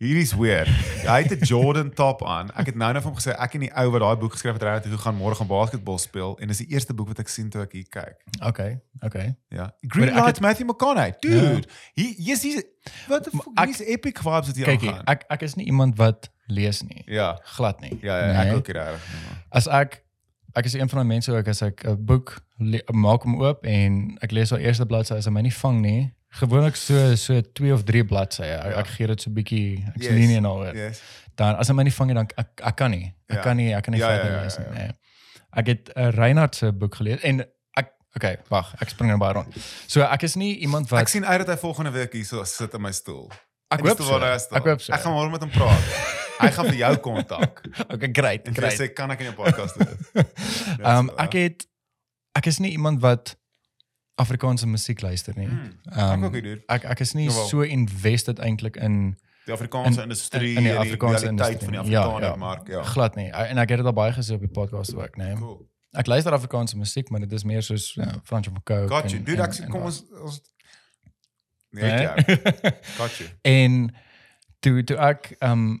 Hierdie is weird. Hy het 'n Jordan top aan. Ek het nou net vir hom gesê ek en die ou wat daai boek geskryf het Reinhard Igu gaan môre gaan basketbal speel en dis die eerste boek wat ek sien toe ek hier kyk. Okay, okay. Ja. Green ek Lights Matthew McConaughey. Dude. He yes he's what the fuck? ek- He's epic vibes wat hier Kyk, aangaan. ek ek is nie iemand wat lees nie. Ja. Glad nie. Ja, ja, ek Nee. ook hier reg. nee, man. As ek ek is een van daai mense ook as ek 'n boek maak hom oop en ek lees al eerste bladsy as hy my nie vang nie. Gewoonlik so so 2 of 3 bladsye. Ek, Ja. ek gee dit so 'n bietjie ek Yes. sien nie nou. Yes. Dan as hy my nie vang nie dan ek ek kan nie. Ek Ja. kan nie ek kan nie Ja, ja, verder ja, lees ja, nie. ja. Nee. Ek het 'n Reinhard se boek gelees en ek okay, wag, ek spring nou baie rond. So ek is nie iemand wat Ek sien uit dat hy volgende week hier so sit in my stoel. Ek In die hoop so. Ek hoop so. Ek gaan môre met hom praat. hy gaan vir jou kontak. Okay, great, En great. sê kan ek in jou podcast doen? Ehm um, ek het ek is nie iemand wat Afrikaanse musiek luister nie. Hmm, Ehm, ek ook nie, ek ek is nie Jawel. so invested eintlik in Die Afrikaanse In- industrie, in die en Afrikaanse realiteit van die industrie. Ja, Afrikaner ja. mark, ja. glad nie. En ek het dit al baie gesê op die podcast ook, nee. Cool. Ek luister Afrikaanse musiek, maar dit is meer soos ja, Fransjo van Coke. Got you. en- Dude, en- ek en kom wat. ons ons Nee, Nee? ja. Got you. En toe toe ek ehm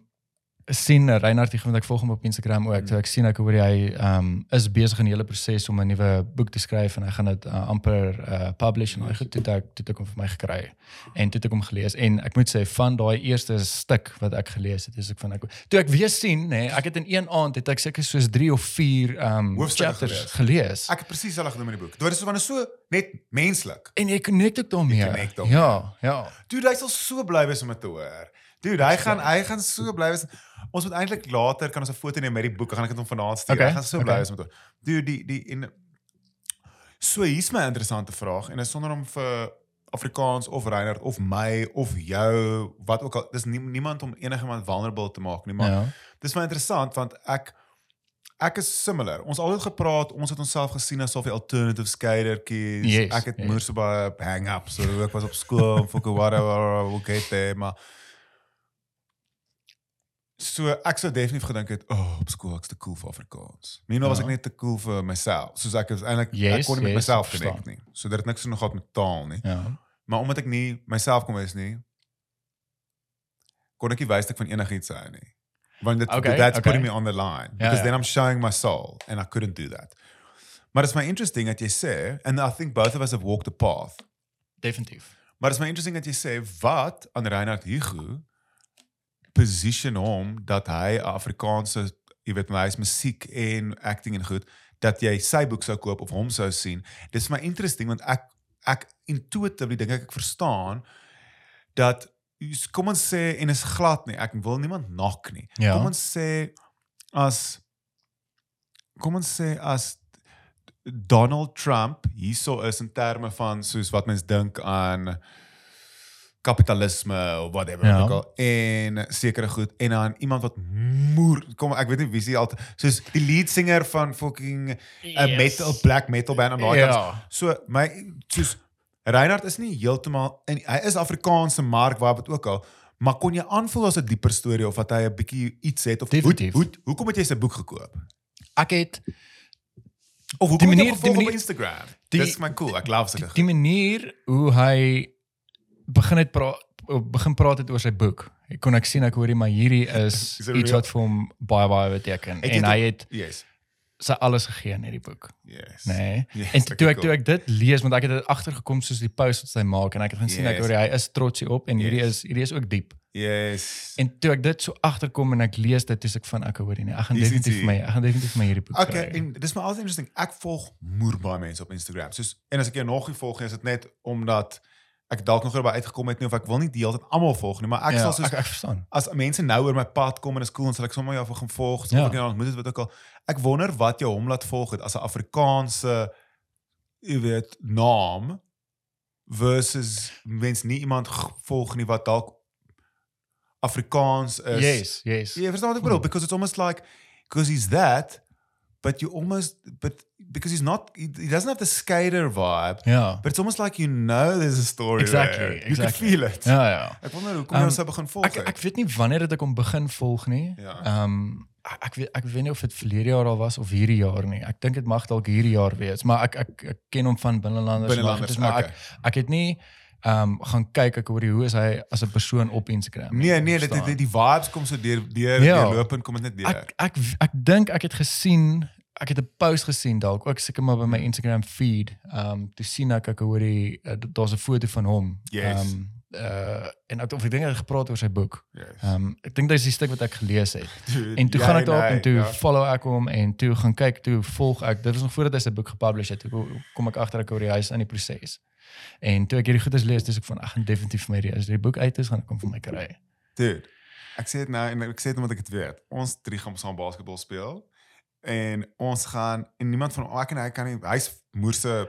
sien eh, Reinhard hier want ek volg hom op Instagram ook. Toe ek sien ek hoor hy ehm is besig in die hele proses om 'n nuwe boek te skryf en hy gaan dit uh, amper uh, publish en hy goed toe het ek toe het ek hom vir my gekry. En toe het ek hom gelees en ek moet sê van daai eerste stuk wat ek gelees het, is ek van ek toe ek weer sien nê, nee, ek het in een aand het ek seker soos 3 of 4 ehm Hoofstukke chapters gelees. gelees. Ek het presies dieselfde gedoen met die boek. Dit is van so net menslik. en ek connect ook daarmee. Ja, ja. Dude, hy sal so bly wees om dit te hoor. Dude, hy gaan hy gaan so bly wees. Ons moet eintlik later kan ons 'n foto neem met die boek. Dan gaan ek dit hom vanaand stuur. Okay, Hy gaan so bly okay. wees om dit. te hoor. Dude, die die en so hier's my interessante vraag en is sonder om vir Afrikaans of Reinhard of my of jou wat ook al dis nie, niemand om enigiemand vulnerable te maak nie, maar ja. dis my interessant want ek ek is similar. Ons altyd gepraat, ons het onsself gesien as of die alternative skatertjies. Yes, ek het yes. moer so baie hang up so ek was op skool fucking whatever okay te maar So ek sou definitief gedink het, "O, oh, op skool ek's te cool vir Afrikaans." Meanwhile was Ja. ek net te cool vir myself. Soos ek is eintlik ek Yes, kon nie met yes, myself ek verstaan. connect nie. So dit het niks te doen gehad met taal nie. Ja. Maar omdat ek nie myself kon wees nie, kon ek nie wys dat ek van enigiets hou nie. Want dit Okay, that's okay. putting me on the line because ja. then I'm showing my soul and I couldn't do that. Maar dit is my interesting dat jy sê and I think both of us have walked the path. Definitief. Maar dit is my interesting dat jy sê wat aan Reinhard Hugo position hom dat hy Afrikaanse, jy weet, hy is musiek en acting en goed, dat jy sy boek sou koop of hom sou sien. Dis my interesting want ek ek intuitively dink ek ek verstaan dat kom ons sê en is glad nie. Ek wil niemand nak nie. Ja. Kom ons sê as kom ons sê as Donald Trump hierso is in terme van soos wat mens dink aan kapitalisme of whatever Ja. ook al en sekere goed en dan iemand wat moer kom ek weet nie wie se altyd soos die lead singer van fucking 'n yes. metal black metal band aan daai Ja. kant. So my soos Reinhard is nie heeltemal in hy is Afrikaanse mark waar dit ook al maar kon jy aanvoel as 'n dieper storie of dat hy 'n bietjie iets het of hoe Definitief. hoe hoekom het jy sy boek gekoop? Ek het Of hoekom Die het jy manier- hom die gevolg op manier- Instagram? die- Dis my cool. Ek love sulke die manier hoe hy begin het praat begin praat het oor sy boek. Ek kon ek sien ek hoorie maar hierdie is Is iets real? wat vir hom baie baie beteken Het en dit- hy het Yes. sy alles gegee in hierdie boek. Yes. Nee. Yes, en toe ek toe ek dit lees want ek het dit agtergekom soos die post wat hy maak en ek het gaan sien ek Yes. hoor hy is trots hierop en hierdie Yes. is hierdie is ook diep. Yes. En toe ek dit so agterkom en ek lees dit, dis ek van ek hoor nie. Ek gaan definitief vir my, ek gaan definitief vir my hierdie boek Okay, kry. en dis my altyd interesting. Ek volg moer baie mense op Instagram. Soos en as ek jou nog nie volg nie, is dit net omdat ek dalk nog erby uitgekom het nie of ek wil nie die hele tyd almal volg nie, maar ek ja, sal soos ek, ek verstaan. as mense nou oor my pad kom en is cool en sal ek sommer jou vir gaan volg, so Ja. ek nou ontmoet het wat ook al. Ek wonder wat jou hom laat volg het as 'n Afrikaanse jy weet naam versus mens nie iemand volg nie wat dalk Afrikaans is. Yes, yes. Jy verstaan wat ek bedoel because it's almost like because he's that but you almost but because he's not he, he doesn't have the skater vibe Ja. but it's almost like you know there's a story Exactly, there. You exactly. can feel it. Ja, ja. Ek wonder hoekom Um, jy sou begin volg. Ek ek weet nie wanneer het ek hom begin volg nie. Ja. Ehm ek ek weet ek weet nie of dit verlede jaar al was of hierdie jaar nie. Ek dink dit mag dalk hierdie jaar wees, maar ek ek, ek ken hom van binnelanders Binnelanders, maar okay. ek ek het nie ehm gaan kyk ek hoor hoe is hy as 'n persoon op Instagram. Nee, nee, dit die, die vibes kom so deur deur Ja. deurlopend kom dit net deur. Ek ek ek dink ek het gesien ek het 'n post gesien dalk ook seker maar by my Instagram feed. Ehm um, toe sien ek ek hoor die uh, daar's 'n foto van hom. Yes. um, uh en ek of ek dink hy het gepraat oor sy boek. yes. Ehm um, ek dink dis die stuk wat ek gelees het. Dude, En toe jy gaan ek daarop hy, en toe ja. follow ek hom en toe gaan kyk toe volg ek. Dit was nog voordat hy sy boek gepublish het. Toe kom ek agter ek hoor hy is in die proses. En toe ek hierdie goedes lees, dis ek van gaan definitief vir my die- as die boek uit is, gaan ek hom vir my kry. Dude, ek sê dit nou en ek sê dit omdat ek dit weet. Ons drie gaan saam basketbal speel en ons gaan en niemand van ek en hy kan nie hy's moerse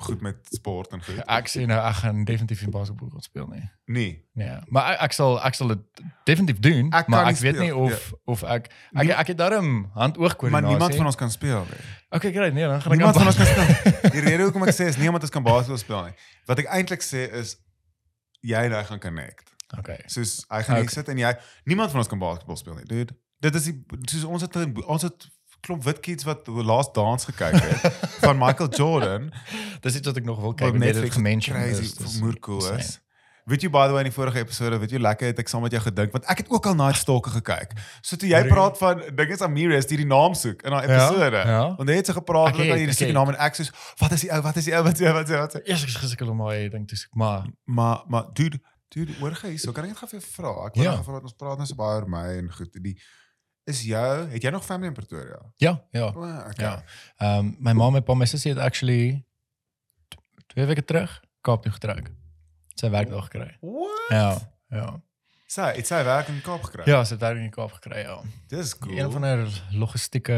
goed met sport en goed. Ek sê nou ek gaan definitief nie basketbal gaan speel nie. nee. Nee, maar ek, ek sal ek sal dit definitief doen, Ek maar ek weet nie of of ek ek, Nie- ek het daarom hand-oog Maar koördinasie. niemand van ons kan speel nie. Okay, great. Nee, dan gaan ek Niemand van ons kan speel. Die rede hoekom ek sê is nie omdat ons kan basketbal speel nie. Wat ek eintlik sê is jy en hy gaan connect. Okay. Soos hy gaan Okay. sit en jy niemand van ons kan basketbal speel nie. Dude, dit is die soos ons het ons het klomp wit kids wat the last dance gekyk het van Michael Jordan Dis iets wat ek nog wil kyk. Net dit gemention crazy is. dis moer cool is. Weet jy by the way in die vorige episode, weet jy lekker het ek saam met jou gedink want ek het ook al Night Stalker gekyk. So toe jy praat van ding is Amira die die naam soek in daai Ja, episode. ja. Want hy het so gepraat Ek oor dat het, jy ek die het. naam en ek soos wat is die ou wat is die ou wat is die ou wat is die ou? Eers ek gesukkel om my ding te soek, maar Maar maar dude, dude, hoor gee hierso, kan ek net gou vir jou vra? Ek wil Ja. ja. gevra dat ons praat nou so baie oor my en goed. Die is jou, het jy nog family in Pretoria? ja, ja. O, okay. Ja. Ehm um, my ma en pa my sussie het actually twee weke terug Kaap toe getrek. Sy werk daar gekry. What? Ja, ja. Sy het sy werk in Kaap gekry. Ja, sy het werk in Kaap gekry, ja. Dis cool. Een van haar logistieke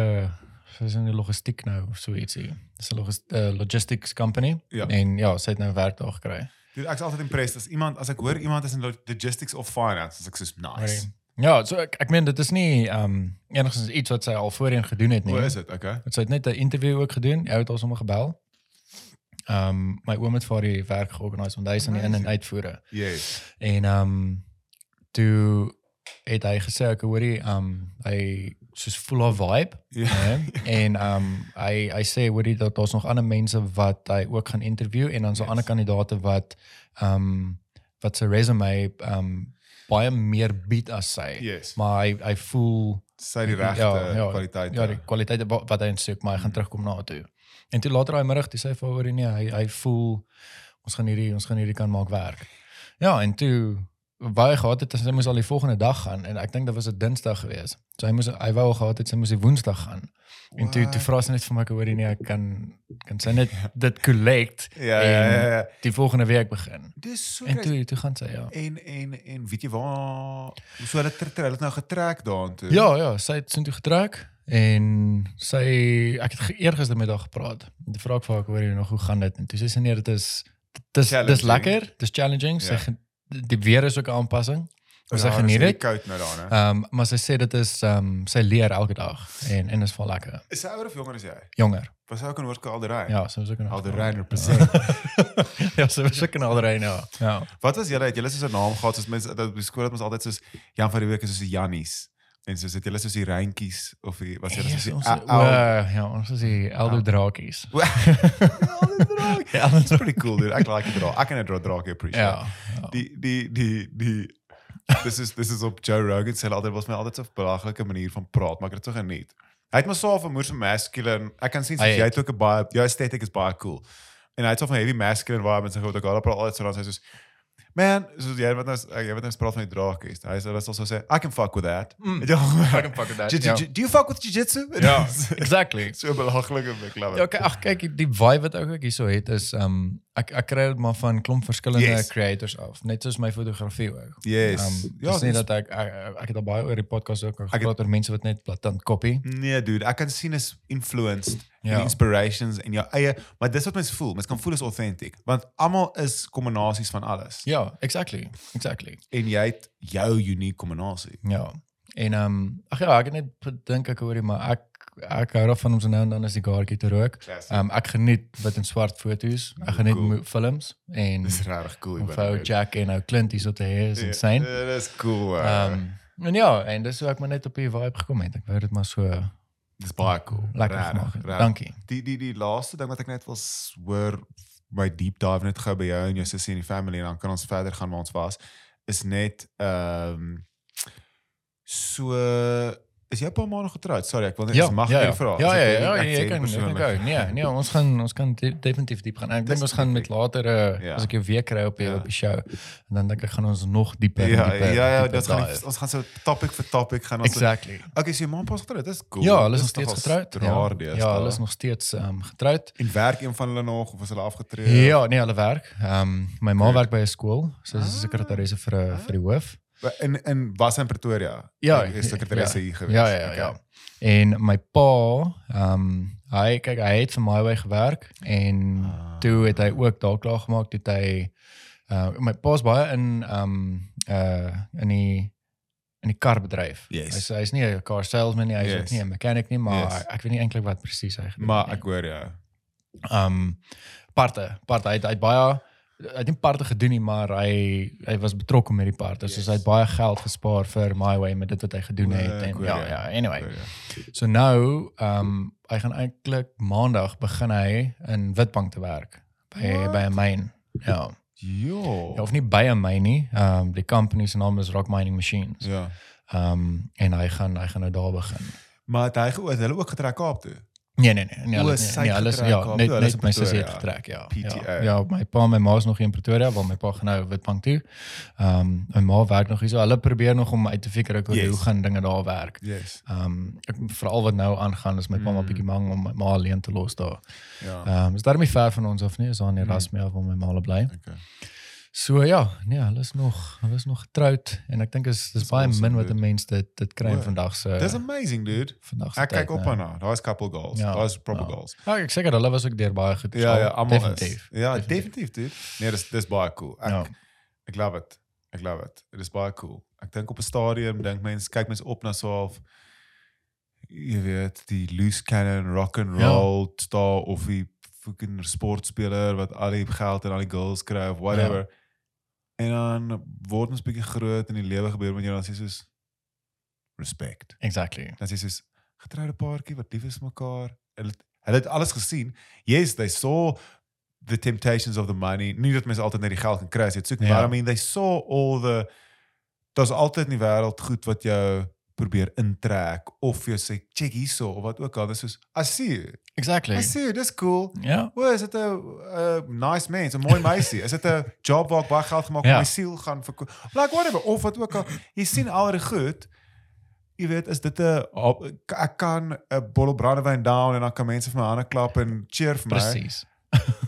soos in die logistiek nou of so ietsie. Dis 'n logis, uh, logistics company. Ja. En ja, sy het nou werk daar gekry. Dude, ek is altyd impressed as iemand as ek hoor iemand is in lo- logistics of finance, as ek soos nice. Ja, so ek ek meen dit is nie ehm um, enigstens iets wat sy al voorheen gedoen het nie. Hoe is dit? Okay. Want Sy het net 'n interview ook gedoen. Jy het al sommer gebel. Ehm um, my oom het vir haar die werk georganiseer want hy is aan die in en uitvoere. Yes. En ehm um, toe het hy gesê ek hoorie ehm um, hy soos full of vibe. Ja. Ja. en ehm um, hy hy sê hoorie dat daar's nog ander mense wat hy ook gaan interview en dan so Yes. ander kandidaate wat ehm um, wat sy resume ehm um, baie meer bied as sy. Yes. Maar hy hy voel Sy die regte Ja, ja, kwaliteit. ja, die kwaliteit wa- wat hy insoek, maar hy gaan terugkom na toe. En toe later daai middag, toe sê hy vir hoorie nee, hy hy voel ons gaan hierdie ons gaan hierdie kan maak werk. Ja, en toe baie gehad het sy moes al die volgende dag gaan en ek dink dit was 'n Dinsdag gewees. So hy moes hy wou al gehad het sy moes die Woensdag gaan. En toe toe vra sy net vir my ek hoorie nee, ek kan kan sy net dit collect Ja, ja, ja, en ja. die volgende week begin. Dis so En toe toe gaan sy ja. En en en weet jy waar so hulle ter, ter, hulle het nou getrek daartoe. Ja, ja, sy het soontoe getrek en sy ek het eergister met haar gepraat. Toe vra ek vir haar hoor jy nog hoe gaan dit? En toe sê sy nee, dit is dis Challenging. lekker, dis challenging. Sy Ja. Die weer is ook 'n aanpassing. Ja, Sy dis geniet dit. koud nou daar, né? Ehm um, maar sy sê dit is ehm um, sy leer elke dag en en is vol lekker. Is sy ouer of jonger as jy? Jonger. Was sy ook in Hoërskool Alderrein? Ja, sy was ook in Alderrein Ja. represent. ja, sy was ook in Alderrein ja. Ja. Wat was julle het julle soos 'n naam gehad soos mense dat die skool het ons altyd soos Jan van die week is soos Jannies. En soos het julle soos die reintjies of die was julle soos Yes, die ons, ou- o, ja, ons is die Eldo Drakies. Draak. Ja, That's pretty cool dude. Ek like dit dra. Ek kan dit dra draak appreciate. Ja. ja. Die die die die Dis is dis is op Joe Rogan se altyd was my altyd so 'n belaglike manier van praat, maar ek het dit so geniet. Hy het my so van moer so masculine. Ek kan sien Hy soos jy het. het ook 'n baie jou aesthetic is baie cool. En hy het so van heavy masculine vibe en so goed ek al praat altyd so dan sê hy soos Man, soos jy wat nou jy wat nou praat van die draakies. Hy sê dit sal so sê I can fuck with that. Mm. Ja. I can fuck with that, Do, ja. do, do you fuck with jiu-jitsu? Ja, exactly. so belaglik en ek love Ja, it. kyk, ag kyk, die vibe wat ek ook hierso het is ehm um, ek ek kry dit maar van klomp verskillende Yes. creators af, net soos my fotografie ook. Yes. Um, Ja, ja, dis nie dat ek ek, ek het al baie oor die podcast ook het- gepraat oor mense wat net platant copy. Nee, dude, ek kan sien is influenced ja. Ja. inspirations en jou eie, maar dis wat mens voel. Mens kan voel is authentic, want almal is kombinasies van alles. Ja, exactly. Exactly. En jy het jou unieke kombinasie. Ja. En ehm um, ag ja, ek het net gedink ek hoorie maar ek ek hou daarvan om so nou en dan as die kaartjie te rook. Ehm um, ek geniet wit en swart foto's. Ek geniet Cool. films en Dis regtig cool. of ou Jack en ou Clint hier so te hê is insane. Ja, dis cool. Ehm um, en ja, en dis hoe ek maar net op die vibe gekom het. Ek wou dit maar so dis baie cool. lekker gemaak. regtig. Dankie. Die die die laaste ding wat ek net wil hoor my deep dive net gou by jou en jou sussie en die family en dan kan ons verder gaan waar ons was is net ehm so is jy pa maar nog getroud? Sorry, ek wil net Ja, mag ja, ek ja. jou vra? Ja, ja, ek ja, wil- ja, ek jy kan, jy kan. Nee, nee, ons gaan ons kan de definitief diep gaan. Ek dink ons gaan met later uh, Ja. as ek jou weer kry op die Ja. op die show. En dan dink ek gaan ons nog dieper Ja, dieper. ja, ja, dieper dit gaan dive. ons gaan so topic vir topic gaan ons Exactly. Okay, so jou ma pas getroud. Dis cool. Ja, hulle is nog steeds getroud. Raar Ja, ja, hulle is nog steeds ehm um, getroud. en werk een van hulle nog of is hulle afgetree? Ja, nee, hulle werk. Ehm um, my ma werk by 'n skool. Sy is Ah. ah. sekretaresse vir 'n vir die hoof. In in was in Pretoria. Ja, is sekretaresse ja. hier gewees. Ja, ja, ja. En my pa, ehm um, hy kyk hy het vir my wy gewerk en Ah. toe het hy ook daar klaar gemaak het hy uh my pa's baie in ehm um, uh in die in die karbedryf. Yes. Hy's hy's nie 'n car salesman nie, hy's Yes. ook nie 'n mechanic nie, maar Yes. ek weet nie eintlik wat presies hy gedoen Maar het ek hoor jou. um parte, parte hy het, hy het baie hy het nie parte gedoen nie, maar hy hy was betrokke met die parte. Yes. So hy het baie geld gespaar vir My Way met dit wat hy gedoen O, het en cool, ja, ja. anyway. Ja. So nou, ehm um, hy gaan eintlik maandag begin hy in Witbank te werk by What? by 'n myn. Ja. Jo. ja. Of nie by 'n myn nie. Ehm um, die company se naam is Rock Mining Machines. Ja. Ehm um, en hy gaan hy gaan nou daar begin. Maar het hy het hulle ook getrek Kaap toe. Nee nee nee, nee, hulle sy nee, hulle is ja, net ja, net my sussie het getrek, ja. PTA. Ja, ja, my pa en my ma is nog hier in Pretoria, waar my pa gaan nou Witbank toe. Ehm um, my ma werk nog hier so. Hulle probeer nog om uit te figure out Yes. hoe gaan dinge daar werk. Yes. Ehm um, ek veral wat nou aangaan is my pa maar Mm. bietjie bang om my ma alleen te los daar. Ja. Ehm um, is daarmee ver van ons of nie? Is daar in Mm. Erasmus of waar my ma bly. Okay. So ja, nee, hulle is nog hulle is nog getroud en ek dink is dis baie awesome, min wat 'n mens dit dit kry Wow. vandag se Dis amazing, dude. vandag se Ek kyk op aan haar. Daar's couple goals. Ja, Daar's proper ja. goals. Ja, ek seker hulle was ook deur baie goed. Ja, ja, almal is. definitief. Ja, definitief, dude. Nee, dis dis baie cool. Ek Ja. ek love it. Ek love it. Dit is baie cool. Ek dink op 'n stadium dink mense kyk mense op na so half jy weet die loose cannon rock and Ja. roll star of die fucking sportspeler wat al die geld en al die girls kry of whatever. En dan word ons bietjie groot in die lewe gebeur met jou dan sê soos respect. Exactly. Dan sê soos getroude paartjie wat lief is vir mekaar. Hulle hulle het alles gesien. Yes, they saw the temptations of the money. Nie dat mense altyd net die geld kan kry as jy dit soek nie, Ja. maar I mean they saw all the daar's altyd in die wêreld goed wat jou probeer intrek of jy sê check hierso of wat ook al. Dis soos I see you. Exactly. I see you. Dis cool. Ja. O, is dit 'n nice mens, 'n mooi meisie? Is dit 'n job waar ek baie geld gemaak Ja. om my siel gaan verkoop? Like whatever of wat ook al. Jy sien al die goed. Jy weet, is dit 'n ek kan 'n bottle brandewyn down en dan kan mense vir my hande klap en cheer vir my. Presies.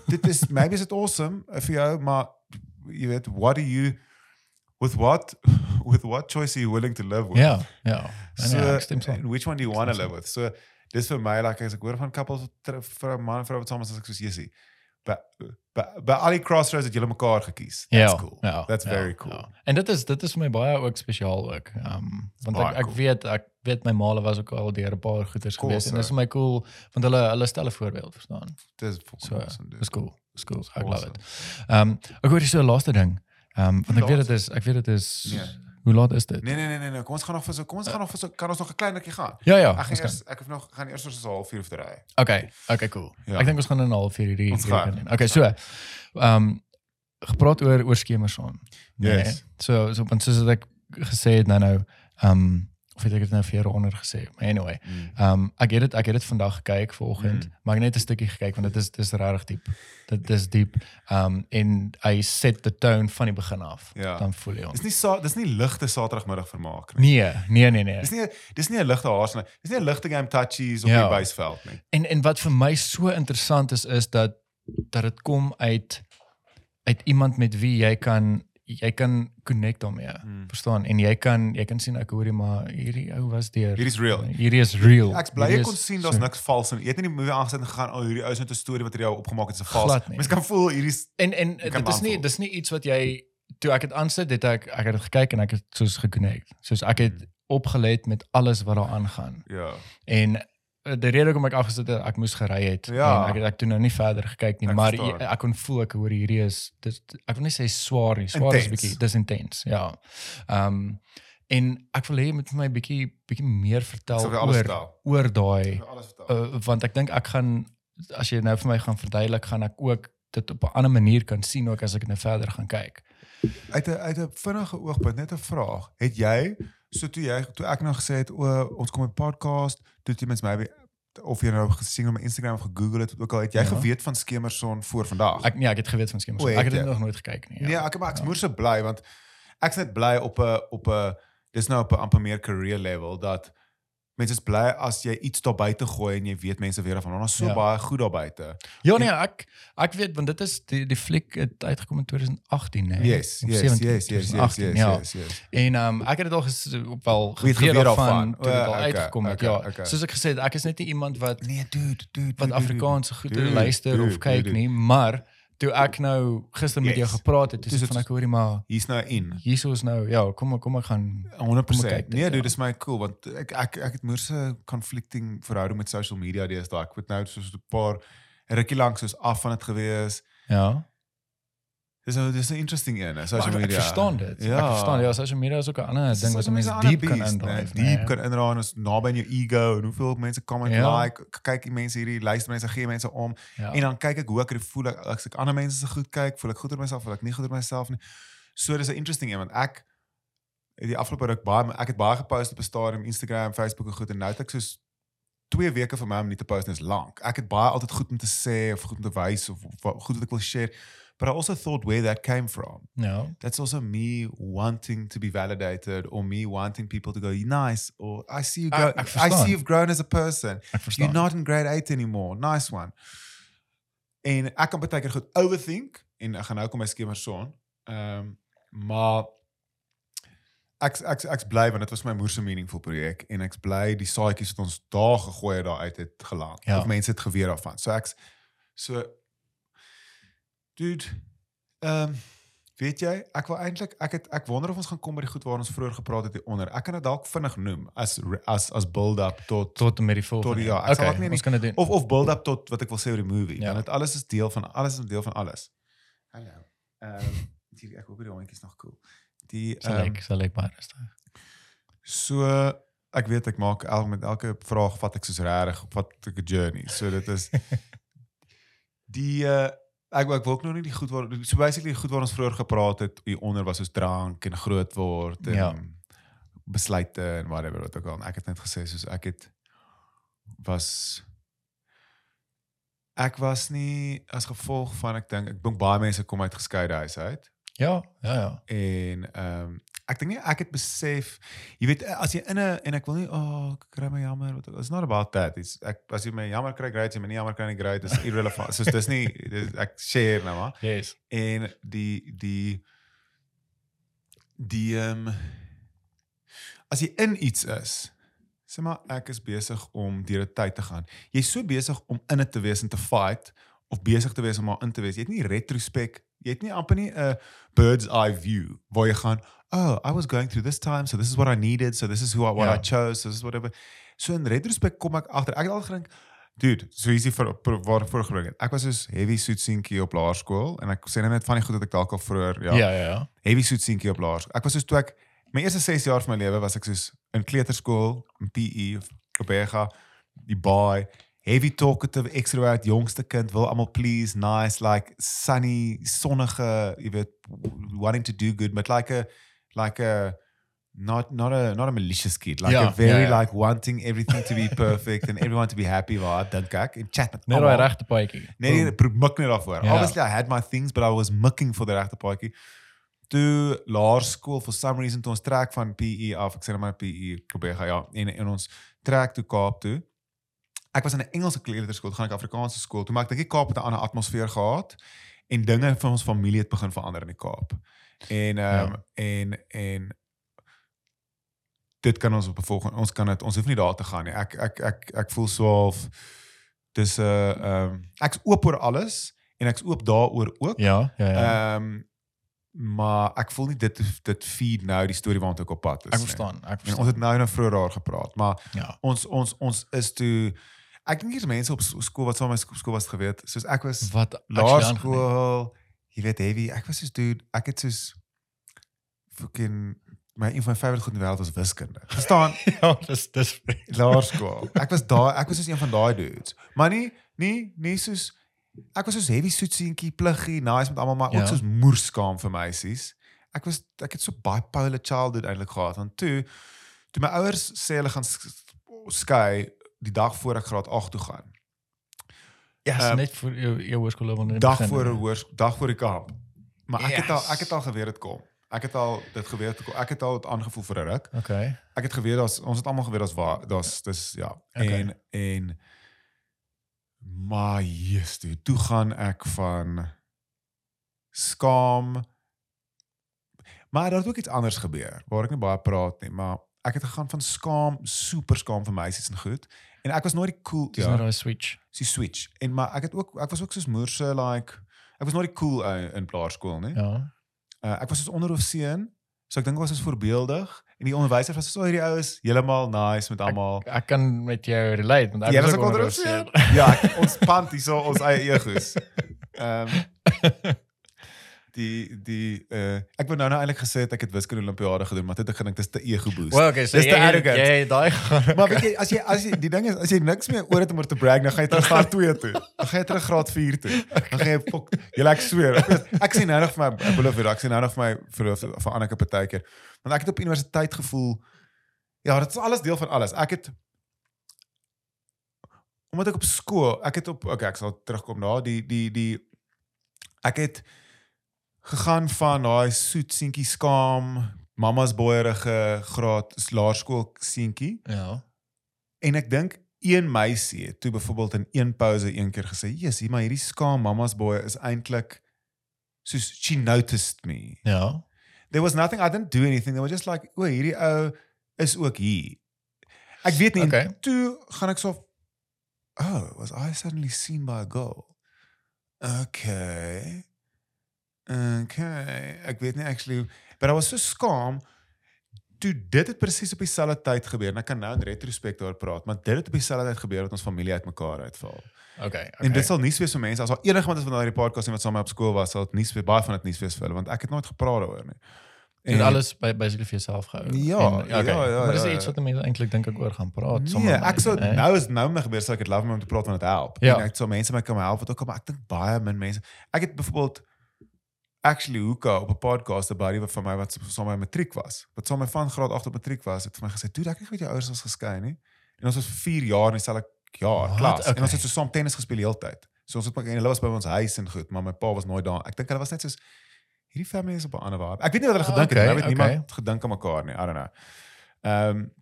Dit is maybe is it awesome uh, vir jou, maar jy weet, what do you with what with what choice are you willing to live with? Ja, ja. En So, ja, stem saam. which one do you want to live with? So dis vir my like as ek hoor van couples vir 'n man en vrou wat saam is, as ek soos Jessie. By by by al die crossroads het julle mekaar gekies. That's Ja, cool. ja, That's ja, very cool. Ja. En dit is dit is vir my baie ook spesiaal ook. Ehm um, want ek ek cool. weet ek weet my maale was ook al deur 'n paar goeters Cool, gewees en so. dit is vir my cool want hulle hulle stel 'n voorbeeld, verstaan? Dis So awesome, dis cool. Dis cool. Ek love Awesome. it. Ehm um, ek hoor hier so 'n laaste ding. Ehm um, want ek weet dit is ek weet dit is Nee. Hoe laat is dit? Nee nee nee nee nee, kom ons gaan nog vir so kom ons gaan nog vir so kan ons nog 'n klein rukkie gaan. Ja ja. Ek gaan eers ek hoef nog gaan eers so 'n halfuur of te ry. Okay, okay cool. Ja. Ek dink ons gaan in 'n halfuur hierdie Ons gaan. doen. Okay, so. Ehm um, gepraat oor oor skemerson. Yes. So so want soos ek gesê het nou nou ehm um, of het ek dit nou vir jou onder gesê. Maar anyway, Mm. ehm um, ek het dit ek het dit vandag gekyk vanoggend, Mm. maar ek net 'n stukkie gekyk want dit is dis regtig diep. Dit is diep. Ehm um, en hy set the tone van die begin af. Ja. Dan voel jy hom. Dis nie sa dis nie ligte Saterdagmiddag vermaak nie. Nee, nee nee nee. Dis nie dis nie 'n ligte haas nie. Dis nie 'n ligte game touchies op Ja. die baseveld nie. En en wat vir my so interessant is is dat dat dit kom uit uit iemand met wie jy kan jy kan connect daarmee. Hmm. Verstaan? En jy kan jy kan sien ek hoorie maar hierdie ou was deur Hierdie is real. Hierdie is real. Ek's bly jy kon sien daar's so- niks vals in. Jy het nie die movie aangesit en gegaan, "O, oh, hierdie ou is net 'n storie wat hierdie ou opgemaak het, is 'n vals." Mens kan voel hierdie En en dit is nie dis nie iets wat jy toe ek dit aansit, het ek ek het dit gekyk en ek het soos geconnect. Soos ek het Hmm. opgelet met alles wat daar aangaan. ja. En die rede hoekom ek afgesit het, ek moes gery het Ja. en ek het ek toe nou nie verder gekyk nie, Ek maar jy- ek kon voel ek hoor hierdie is dis ek wil nie sê swaar nie, swaar is Intens. bietjie, dis intens, ja. Ehm um, en ek wil hê jy moet vir my bietjie bietjie meer vertel Ek oor vertel. oor daai uh, want ek dink ek gaan as jy nou vir my gaan verduidelik, gaan ek ook dit op 'n ander manier kan sien ook as ek nou verder gaan kyk. uit 'n uit 'n vinnige oogpunt net 'n vraag. Het jy so toe jy toe ek nou gesê het o ons kom 'n podcast, toe jy mens maybe of jy nou gesien op my Instagram of gegoogel het ook al het jy Ja. geweet van Skemerson voor vandag? Ek nee, ek het geweet van Skema. O, het Ek het dit nog nooit gekyk nie. Ja. Nee, ek maar ek's moer so bly want ek's net bly op 'n op 'n dis nou op 'n amper meer career level dat mense is bly as jy iets daar buite gooi en jy weet mense weer van ons so Ja. baie goed daar buite. Ja nee, ek ek weet want dit is die die fliek het uitgekom in 2018 nê. Yes, Of yes, 17, yes, yes, yes, 2018, yes, ja. yes, yes. En ehm um, ek het dit al ges, op wel geweet daarvan daarvan? toe dit al okay, uitgekom het. okay, Ja. okay. Soos ek gesê het, ek is net nie iemand wat Nee, dude, dude. wat dude, Afrikaanse goede dude, luister dude, of kyk dude. nie, maar toe ek nou gister met jou Yes. gepraat het, Dis dis van ek hoorie maar Hier's nou in. hierso is nou ja, kom kom ek gaan 100%. kyk dit, nee, dude, ja. dis my cool want ek ek ek het moerse conflicting verhouding met social media deesdae. Ek weet nou soos 'n paar rukkie lank soos af van dit gewees. Ja. Dis nou dis 'n interesting een, is social Maar ek, media. verstaan dit. Ja. Ek verstaan. Ja, social media is ook 'n ander ding wat mense media diep kan beast, indryf. nee. Diep kan indraai is naby in jou ego en hoeveel mense comment Ja. like, kyk die mense hierdie, luister mense, gee mense om Ja. en dan kyk ek hoe ek voel ek, as ek ander mense se goed kyk, voel ek goed oor myself, voel ek nie goed oor myself nie. So dis 'n interesting een want ek die afgelope ruk baie ek het baie gepost op 'n stadium Instagram, Facebook en goed en nou het ek soos 2 weke vir my om nie te post is lank. Ek het baie altyd goed om te sê of goed om te wys of, of goed wat ek wil share. But I also thought where that came from. ja. That's also me wanting to be validated or me wanting people to go nice or I see you Ek- go ek I verstaan. see you've grown as a person. Ek verstaan. You're not in grade 8 anymore. Nice one. En ek kan baie keer goed overthink en ek gaan nou kom by skemer son. Ehm um, maar ek ek ek's bly want dit was my moer se meaningful projek en ek's bly die saadjies wat ons daar gegooi het daar uit het geland. Ja. Of mense het geweet daarvan. So ek's so dude ehm um, weet jy ek wil eintlik ek het ek wonder of ons gaan kom by die goed waar ons vroeër gepraat het hieronder. Ek kan dit dalk vinnig noem as as as build up tot tot met die volgende. die- ja, ek sal okay, ook nie- ons kan dit doen. of of build up tot wat ek wil sê oor die movie. Ja. Want dit alles is deel van alles is deel van alles. Hallo. Ehm um, hier ek hoop die hondjies nog cool. Die sal ehm ek sal ek baie rustig. so ek weet ek maak elke met elke vraag vat ek soos regtig vat ek 'n journey. So dit is die uh, ek ek wil ook nog nie die goed waar so basically die goed waar ons vroeër gepraat het hieronder was soos drank en groot word en Ja. besluite en whatever wat ook al. En Ek het net gesê soos ek het was ek was nie as gevolg van ek dink ek dink baie mense kom uit geskeide huise uit Ja, ja, ja. en ehm um, ek dink nie ek het besef jy weet as jy in 'n en ek wil nie oh ek kry my jammer wat it's not about that. It's ek as jy my jammer kry great. Jy my nie jammer kry nie great. Is irrelevant. Soos dis nie dis, ek share nou maar. Yes. en die die die ehm um, as jy in iets is sê maar ek is besig om deur 'n tyd te gaan. Jy's so besig om in dit te wees en te fight of besig te wees om maar in te wees. Jy het nie retrospek jy het nie amper nie 'n bird's eye view waar jy gaan oh i was going through this time so this is what i needed so this is who I, what Ja. i chose so this is whatever so in retrospek kom ek agter ek het al gedink Dude, so easy vir waar voor gebring het. Ek was soos heavy soet seentjie op laerskool en ek sê nou net van die goed wat ek dalk al vroeër ja, Ja, ja, ja. heavy soet seentjie op laerskool. Ek was soos toe ek my eerste 6 jaar van my lewe was ek soos in kleuterskool, in PE of Kobega, die boy, heavy talkative, extrovert, jongste kind, wil almal please, nice, like sunny, sonnige, jy weet, wanting to do good, but like a like a not not a not a malicious kid, like Ja, a very ja, ja. like wanting everything to be perfect and everyone to be happy, waar dink ek en chat met. Nee, nee, pro- mik net daarvoor. Obviously I had my things but I was micking for the regte paadjie. Toe laerskool for some reason toe ons trek van PE af, ek sê net maar PE probeer gaan ja en en ons trek toe Kaap toe. Ek was in 'n Engelse kleuterskool, gaan ek Afrikaanse skool. Toe maar ek dink die Kaap het 'n ander atmosfeer gehad en dinge van ons familie het begin verander in die Kaap. En ehm um, en en dit kan ons op volgende ons kan dit ons hoef nie daar te gaan nie. Ek ek ek ek voel so half dis 'n uh, ehm um, ek's oop oor alles en ek's oop daaroor ook. Ja, ja, ja. Ehm maar ek voel nie dit dit feed nou die storie waartoe ek op pad is. Ek verstaan, ek En verstaan. ons het nou nou vroeër daar gepraat, maar Ja. ons ons ons is toe ek dink hier's mense op skool wat saam met my sk- skool was geweet, soos ek was Wat laerskool, jy weet heavy, ek was soos dude, ek het soos fucking my een van my favourite goed in die wêreld was wiskunde. Verstaan? Ja, dis dis laerskool. Ek was daai ek was soos een van daai dudes. Maar nie nie nie soos ek was soos heavy soetseentjie, pluggie, nice met almal maar ook Ja. soos moerskaam vir meisies. Ek was ek het so bipolar childhood eintlik gehad want toe toe my ouers sê hulle gaan sk- skei die dag voor ek graad 8 toe gaan. Ja, Ehm, um, net vir jou jou hoërskool wanneer Dag voor 'n hoors dag voor die kamp. Maar ek het al Yes. ek het al geweet dit kom. Ek het al dit geweet. Ek het al dit aangevoel vir 'n ruk. Okay. ek het geweet daar's ons het almal geweet daar's waar daar's dis ja Okay. en en maar yes dude, toe gaan ek van skaam maar daar het ook iets anders gebeur waar ek nie baie praat nie maar ek het gegaan van skaam super skaam vir meisies en goed en ek was nooit die cool Dis ja nou daai switch. die switch en maar ek het ook ek was ook soos moerse like ek was nooit die cool ou in plaarskool nie Ja. Uh, ek was soos onderhoofseun, so ek dink ek was soos voorbeeldig En die onderwyser was so hierdie oues heeltemal nice met almal. Ek kan met jou relate want ek was ook ook onder onderwyser. offisier. Ja, ek- ons pand hierso ons eie egos. Ehm die die uh ek wou nou nou eintlik gesê het ek het wiskunde olimpiade gedoen, maar het ek gedink dis te ego boost. Well, okay, so Dis te jy arrogant. jy het daai. Maar weet jy, as jy as jy die ding is, as jy niks meer oor het om oor te brag, dan gaan jy terug graad 2 toe. Dan gaan jy terug graad 4 toe. Dan gaan jy fok, jy ek sweer. Ek, ek sien nou nog vir my ek beloof vir ek sien nou nog vir my verloof vir Anneke partykeer. Want ek het op universiteit gevoel ja, dit is alles deel van alles. Ek het omdat ek op skool, ek het op okay, ek sal terugkom na die die die ek het gegaan van daai soet seentjie skaam mamma's boeierige graad laerskool seentjie Ja. En ek dink een meisie het toe byvoorbeeld in een pouse een keer gesê, "Jesus, maar hierdie skaam mama's boy is eintlik soos she noticed me. Ja. There was nothing I didn't do anything. They were just like, "O, hierdie ou is ook hier." Ek weet nie. Okay. Toe gaan ek so Oh, was I suddenly seen by a girl? Okay. Okay. Ek weet nie actually, but I was so skaam toe dit het presies op dieselfde tyd gebeur en ek kan nou in retrospect daar praat, maar dit het op dieselfde tyd gebeur dat ons familie uitmekaar uitval. Okay. okay. En dit sal nuus wees vir mense as al enige iemand is van daardie podcast en wat saam met my op skool was, sal dit nuus baie van dit nuus wees vir hulle want ek het nooit gepraat daaroor nie. Jy het alles by basically vir jouself gehou. Ja, En- ja, ja, Maar dis ja, iets ja. wat mense eintlik dink ek oor gaan praat Nee, sommer ek sou eh? nou is nou my gebeur sou ek dit love om te praat want dit help. Ja. En ek sou mense my kan help wat ook maar ek dink baie min mense. Ek het byvoorbeeld actually hoeka op 'n podcast 'n buddy wat van my wat saam met matriek was. Wat saam met van graad 8 op matriek was, het vir my gesê, "Dude, ek het met jou ouers ons geskei nie." En ons was vir 4 jaar in dieselfde jaar Wat? klas. En Okay. ons het so saam tennis gespeel die hele tyd. So ons het maar en hulle was by ons huis en goed, maar my pa was nooit daar. Ek dink hulle was net soos hierdie family is op 'n ander vibe. Ek weet nie wat hulle Ah, gedink het okay, nie. Ek weet okay. niemand gedink aan mekaar nie. I don't know. Ehm um,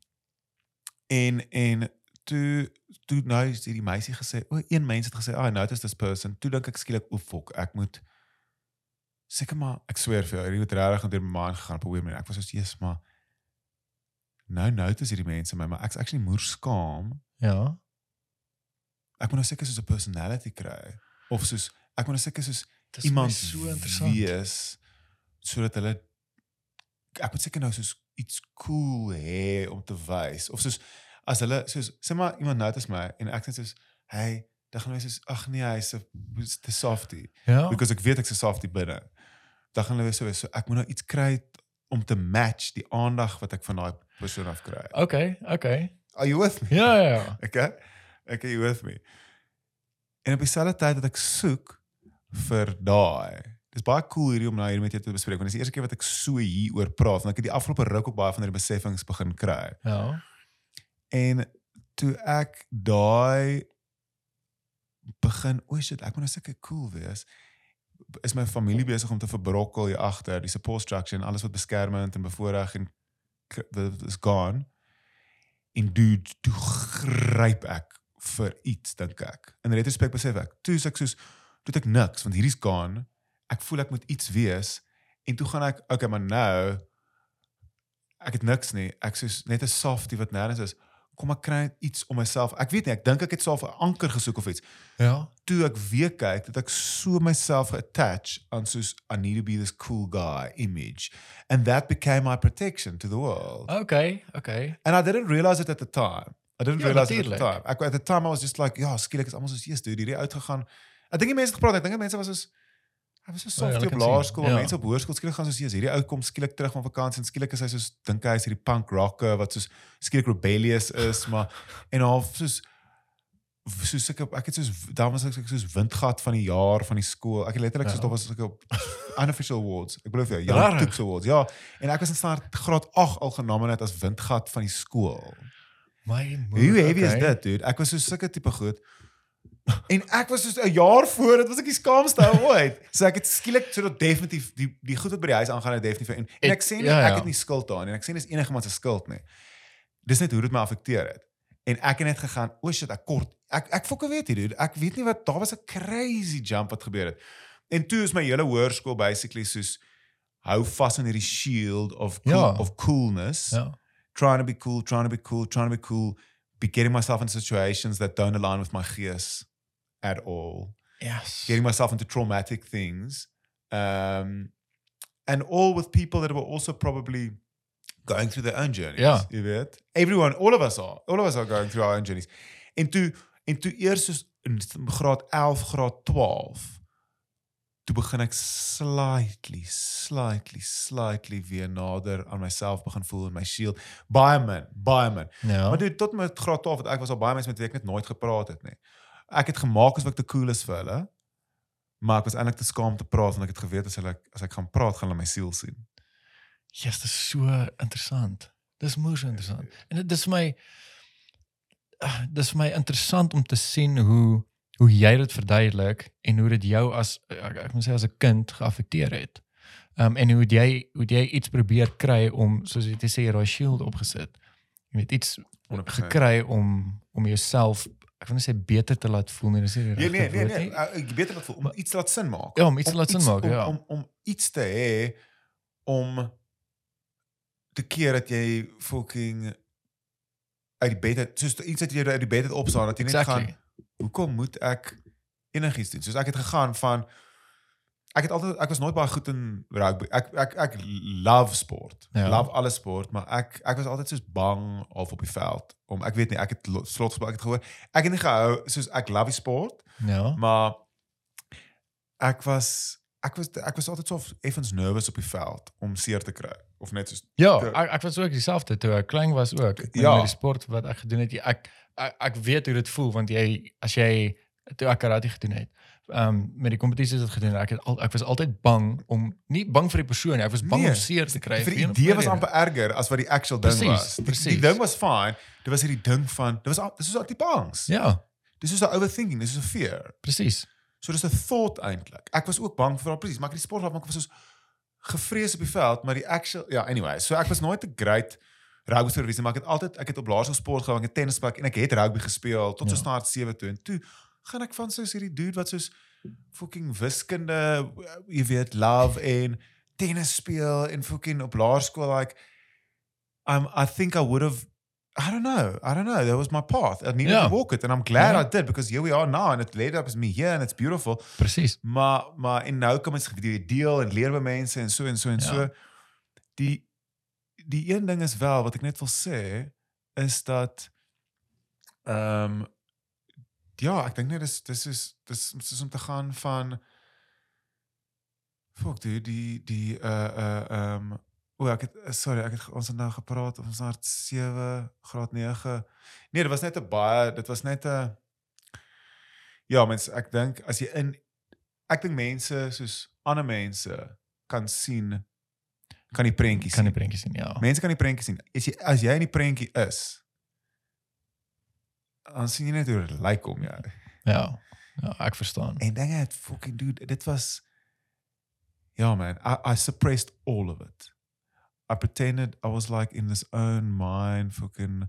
en en toe toe nou is hierdie meisie gesê, o, een mens het gesê, "I noticed this person." Toe dink ek skielik, "O, fok, ek moet seker maar ek sweer vir jou, hierdie het regtig deur my mind gegaan op 'n weird manier. Ek was soos, "Jesus, maar nou notice hierdie mense my, maar ek's actually moer skaam. Ja. Ek moet nou seker soos 'n personality kry of soos ek moet nou seker soos Dis iemand so interessant. wees sodat hulle ek moet seker nou soos iets cool hê om te wys of soos as hulle soos sê maar iemand notice my en ek sê soos hey dan gaan hulle soos ag nee hy's 'n te softie Ja. because ek weet ek's 'n softie binne dan gaan hulle so wees so ek moet nou iets kry om te match die aandag wat ek van daai persoon af kry Okay, okay. are you with me Ja, ja, ja. Okay. Okay, you with me. En op dieselfde tyd dat ek soek vir daai. Dis baie cool hierdie om nou hier met jou te bespreek want dis die eerste keer wat ek so hieroor praat want ek het die afgelope ruk ook baie van hierdie beseffings begin kry. Ja. En toe ek daai begin, o shit, ek moet nou seker cool wees. Is my familie besig om te verbrokkel hier agter, die support structure en alles wat beskermend en bevoordeel en is gone. En dude, toe gryp ek vir iets dink ek. In retrospect besef ek, toe ek soos toe ek niks want hierdie's gone. Ek voel ek moet iets wees en toe gaan ek okay, maar nou ek het niks nie. Ek soos net 'n softie wat nêrens is. Kom ek kry iets om myself. Ek weet nie, ek dink ek het self 'n anker gesoek of iets. Ja. Toe ek weer kyk, het ek so myself attach aan soos I need to be this cool guy image. And that became my protection to the world. Okay, okay. And I didn't realize it at the time. I didn't Ja, realize it at the natuurlijk. time. Ek at the time I was just like, ja, skielik is almal soos, "Jesus, dude, hierdie uitgegaan." Ek dink die mense het gepraat, ek dink die mense was soos Hy was so ja, softie hulle op kan sien. laerskool, Ja. mense op hoërskool skielik gaan soos, "Jesus, hierdie ou kom skielik terug van vakansie en skielik is hy soos dink hy is hierdie punk rocker wat soos skielik rebellious is, maar en half soos soos ek ek het soos dan was ek soos windgat van die jaar van die skool. Ek het letterlik Ja. soos daar was ek op unofficial awards. Ek bedoel vir jou, Rarig. Toeks awards. Ja, en ek was in standaard graad 8 al genomineerd as windgat van die skool. My Hoe heavy is dit, dude? Ek was so sulke tipe goed. En ek was soos 'n jaar voor, dit was ek die skaamste ou ooit. So ek het skielik so dat definitief die die goed wat by die huis aangaan het definitief en, en Ek- sê nie ja, ja. ek het nie skuld daarin en ek sê dis enigiemand se skuld nie. Dis net hoe dit my affekteer het. En ek het net gegaan, o oh shit, ek kort. Ek ek fokke weet nie, dude. Ek weet nie wat daar was 'n crazy jump wat gebeur het. En toe is my hele hoërskool basically soos hou vas in hierdie shield of cool, Ja. of coolness Ja. trying to be cool, trying to be cool, trying to be cool, be getting myself in situations that don't align with my gees at all, Yes. getting myself into traumatic things, um, and all with people that were also probably going through their own journeys. Ja. Jy weet. Everyone, all of us are. All of us are going through our own journeys. En toe en toe eers soos in graad 11, graad 12 toe begin ek slightly, slightly, slightly weer nader aan myself begin voel in my shield. Baie min, baie min. Ja. Maar dude, tot met graad 12 het ek was al baie mense met wie ek net nooit gepraat het nie. Ek het gemaak asof ek te cool is vir hulle. Maar ek was eintlik te skaam te praat want ek het geweet as hulle as ek gaan praat gaan hulle my siel sien. Yes, dit is so interessant. Dis moeë interessant. En dit is my ah, dis vir my interessant om te sien hoe hoe jy dit verduidelik en hoe dit jou as ek, ek moet sê as 'n kind geaffekteer het. Um en hoe jy hoe jy iets probeer kry om soos jy sê raai shield opgesit. Jy weet iets 100%. gekry om om jouself ek wil net sê beter te laat voel nie, dis nie die Nee regte nee nee nee, nie. uh, ek beter dat om iets te laat sin maak. Ja, om iets te laat sin maak, om, ja. Om om iets te hê om te keer dat jy fucking uit die bed uit soos iets dat jy uit die bed uit opstaan dat jy net Exactly. gaan hoekom moet ek enigiets doen? Soos ek het gegaan van ek het altyd ek was nooit baie goed in rugby. Ek ek ek love sport. Ja. Love alle sport, maar ek ek was altyd soos bang of op die veld om ek weet nie, ek het lo- slot gespeel, ek het gehoor. Ek het nie gehou soos ek love sport, Ja. maar ek was ek was ek was altyd so effens nervous op die veld om seer te kry of net soos Ja, te- ek, ek was ook dieselfde toe ek klein was ook. Met, Ja. met die sport wat ek gedoen het. Ek ek, ek weet hoe dit voel want jy as jy toe ek karate gedoen het. Ehm um, met die kompetisies wat gedoen het, ek het al, ek was altyd bang om nie bang vir die persoon nie, ek was bang Nee, om seer te kry. vir die idee was amper erger as wat die actual ding Precies, was. Die, die precies. ding was fine. Dit was hierdie ding van dit was al- dis soos 'n tipe angs. Ja, Dis soos 'n overthinking, dis soos 'n fear. presies. So dis 'n thought eintlik. Ek was ook bang vir haar presies, maar ek het die sport af, maar ek was soos gevrees op die veld, maar die actual ja, anyway, so ek was nooit 'n great rugby speler gewees nie, maar ek het altyd ek het op laerskool sport gehou, ek het tennis gespeel en ek het rugby gespeel tot so Ja. staat 7 toe en toe gaan ek van soos hierdie dude wat soos fucking wiskunde, jy weet, love en tennis speel en fucking op laerskool like um I think I would have I don't know. I don't know. That was my path. I needed Ja. to walk it and I'm glad Ja. I did because here we are now and it laid up as me here and it's beautiful. Presies. Maar maar en nou kom ons deel en leer by mense en so en so en Ja. so. Die die een ding is wel wat ek net wil sê is dat ehm um, ja, ek dink net dis dis is dis dis om te gaan van Fuck dude, die die uh uh ehm um, o ek het eh, sorry, ek het ons het nou gepraat ons na 7 graad 9. Nee, dit was net 'n baie dit was net 'n Ja, mens ek dink as jy in ek dink mense soos ander mense kan sien kan die prentjies Kan die prentjies sien, ja. Mense kan die prentjie sien. As jy as jy in die prentjie is, dan sien jy net hoe dit lyk om jou. Ja. Ja, ek verstaan. En dinge het fucking dude, dit was Ja man, I I suppressed all of it. I pretended I was like in this own mind fucking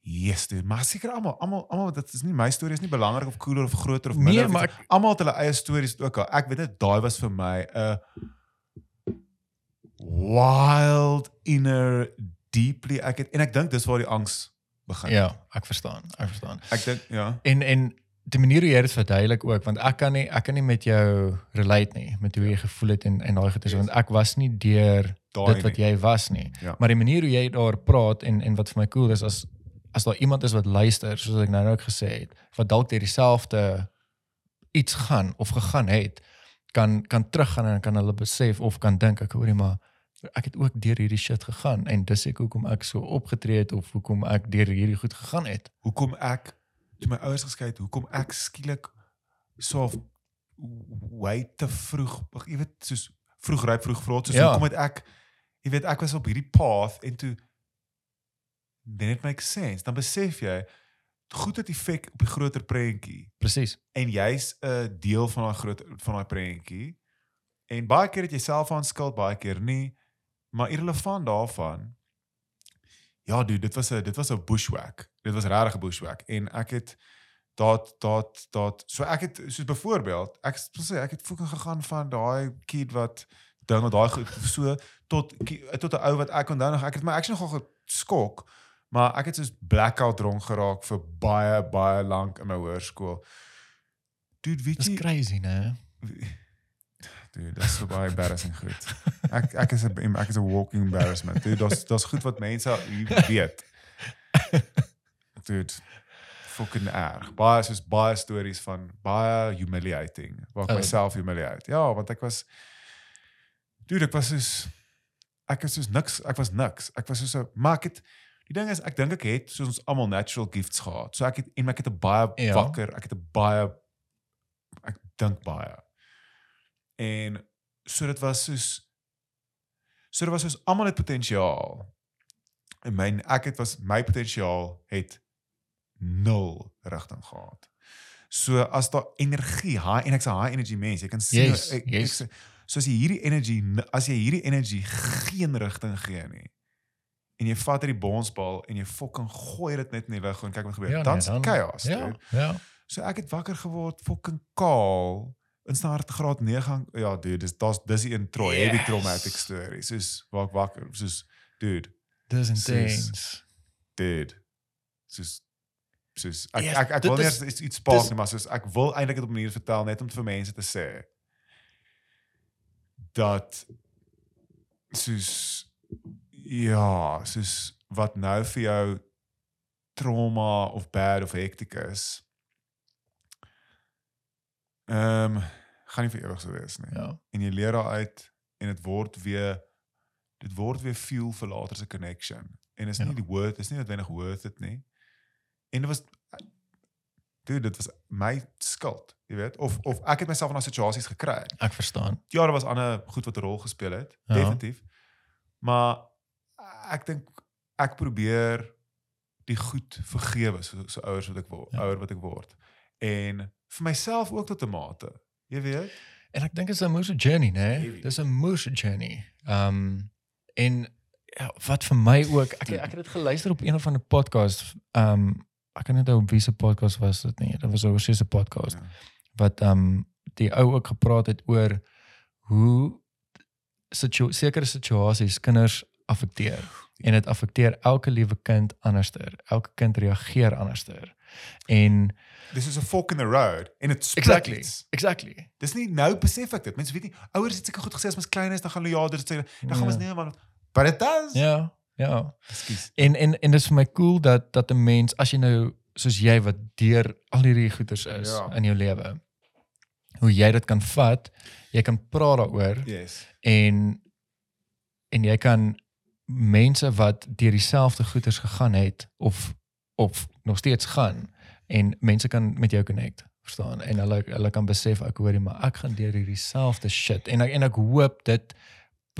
Yes, dude. Maar seker almal, almal, almal dit is nie my storie is nie belangrik of cooler of groter of minder. Nee, maar almal het hulle eie stories ook al. Ek weet net daai was vir my 'n wild inner deeply ek het en ek dink dis waar die angs begin. ja, ek verstaan. Ek verstaan. Ek dink ja. En en die manier hoe jy dit verduidelik ook want ek kan nie ek kan nie met jou relate nie met hoe jy gevoel het en en daai goeie Yes. want ek was nie deur Daai dit wat jy was nie. Ja. Maar die manier hoe jy daar praat en en wat vir my cool is as as daar iemand is wat luister soos ek nou nou ook gesê het wat dalk deur dieselfde iets gaan of gegaan het kan kan teruggaan en kan hulle besef of kan dink ek hoorie maar ek het ook deur hierdie shit gegaan en dis ek hoekom ek so opgetree het of hoekom ek deur hierdie goed gegaan het. Hoekom ek toe my ouers geskei het, hoekom ek skielik so way te vroeg, jy weet, soos vroeg ryp, vroeg vrot, soos Ja. hoekom het ek jy weet ek was op hierdie path en toe then it makes sense. Dan besef jy goed het effek op die groter prentjie. Presies. en jy's 'n deel van daai groot van daai prentjie. En baie keer het jy self aan skuld, baie keer nie. Maar irrelevant daarvan. Ja, dude, dit was 'n dit was 'n bushwhack. Dit was regtig 'n bushwhack en ek het dat dat dat so ek het soos byvoorbeeld, ek sê ek het fucking gegaan van daai kid wat dinge daai goed so tot tot 'n ou wat ek onthou nog ek het my actually nogal geskok, maar ek het soos blackout dronk geraak vir baie baie lank in my hoërskool. Dude, weet Dis jy crazy, né? Dude, dis so baie embarrassing goed. Ek ek is 'n ek is 'n walking embarrassment. Dude, daar's daar's goed wat mense hier weet. Dude, fucking erg. Baie soos baie stories van baie humiliating. Waar ek Oh. myself humiliate. Ja, want ek was Dude, ek was soos ek is soos niks, ek was niks. Ek was soos 'n maar ek het die ding is ek dink ek het soos ons almal natural gifts gehad. So ek het en ek het 'n baie Ja. wakker, ek het 'n baie ek dink baie. En so dit was soos so dit was soos almal het potensiaal. En my ek het was my potensiaal het nul rigting gehad. So as daar energie, high en ek's 'n high energy mens, jy kan sien Yes, ek, yes. ek, so as jy hierdie energie as jy hierdie energie geen rigting gee nie en jy vat hierdie bonsbal en jy fucking gooi dit net in die lug en kyk wat gebeur. Ja, nee, dan dan- chaos. Ja, dude. ja. So ek het wakker geword fucking kaal in hartgraad 9 ja dude dis daar's dis die intro yes. heavy traumatic story soos waar ek wakker soos dude Dis intense. dude soos soos ek Yes, ek ek wil eens iets iets paas dis- maar soos ek wil eintlik dit op 'n manier vertel net om vir mense te sê dat soos ja soos wat nou vir jou trauma of bad of hectic is ehm um, gaan nie vir ewig so wees nie Ja. en jy leer daaruit en dit word weer dit word weer fuel vir later se connection en is Ja. nie die worth is nie noodwendig worth it nie en dit was dude dit was my skuld jy weet of of ek het myself in daai situasies gekry Ek verstaan. ja daar was ander goed wat 'n rol gespeel het Ja. definitief maar ek dink ek probeer die goed vergewe so so ouers wat ek word Ja. ouer wat ek word en vir myself ook tot 'n mate jy weet En ek dink dit is 'n moeë journey, né? Heavy. Dis 'n moeë journey. Um en ja, wat vir my ook, ek ek het dit geluister op een of ander podcast. Um ek kan net onthou op wie se podcast was dit nie. Dit was oor se podcast Ja. wat um die ou ook gepraat het oor hoe situ sekere situasies kinders affekteer en dit affekteer elke liewe kind anderster. Elke kind reageer anderster. En Dis is 'n fork in the road en dit exactly, iets. exactly. Dis nie nou besef ek dit. Mense weet nie ouers het seker goed gesê as mens klein is dan gaan hulle ja, dit sê dan gaan ons Ja. nee man. But it does. Ja, ja. Ekskuus. En en en dit is vir my cool dat dat 'n mens as jy nou soos jy wat deur al hierdie goeters is Ja. in jou lewe hoe jy dit kan vat, jy kan praat daaroor Yes. en en jy kan mense wat deur dieselfde goeters gegaan het of of nog steeds gaan en mense kan met jou connect verstaan en hulle hulle kan besef ek hoorie maar ek gaan deur hierdie selfde shit en ek en ek hoop dit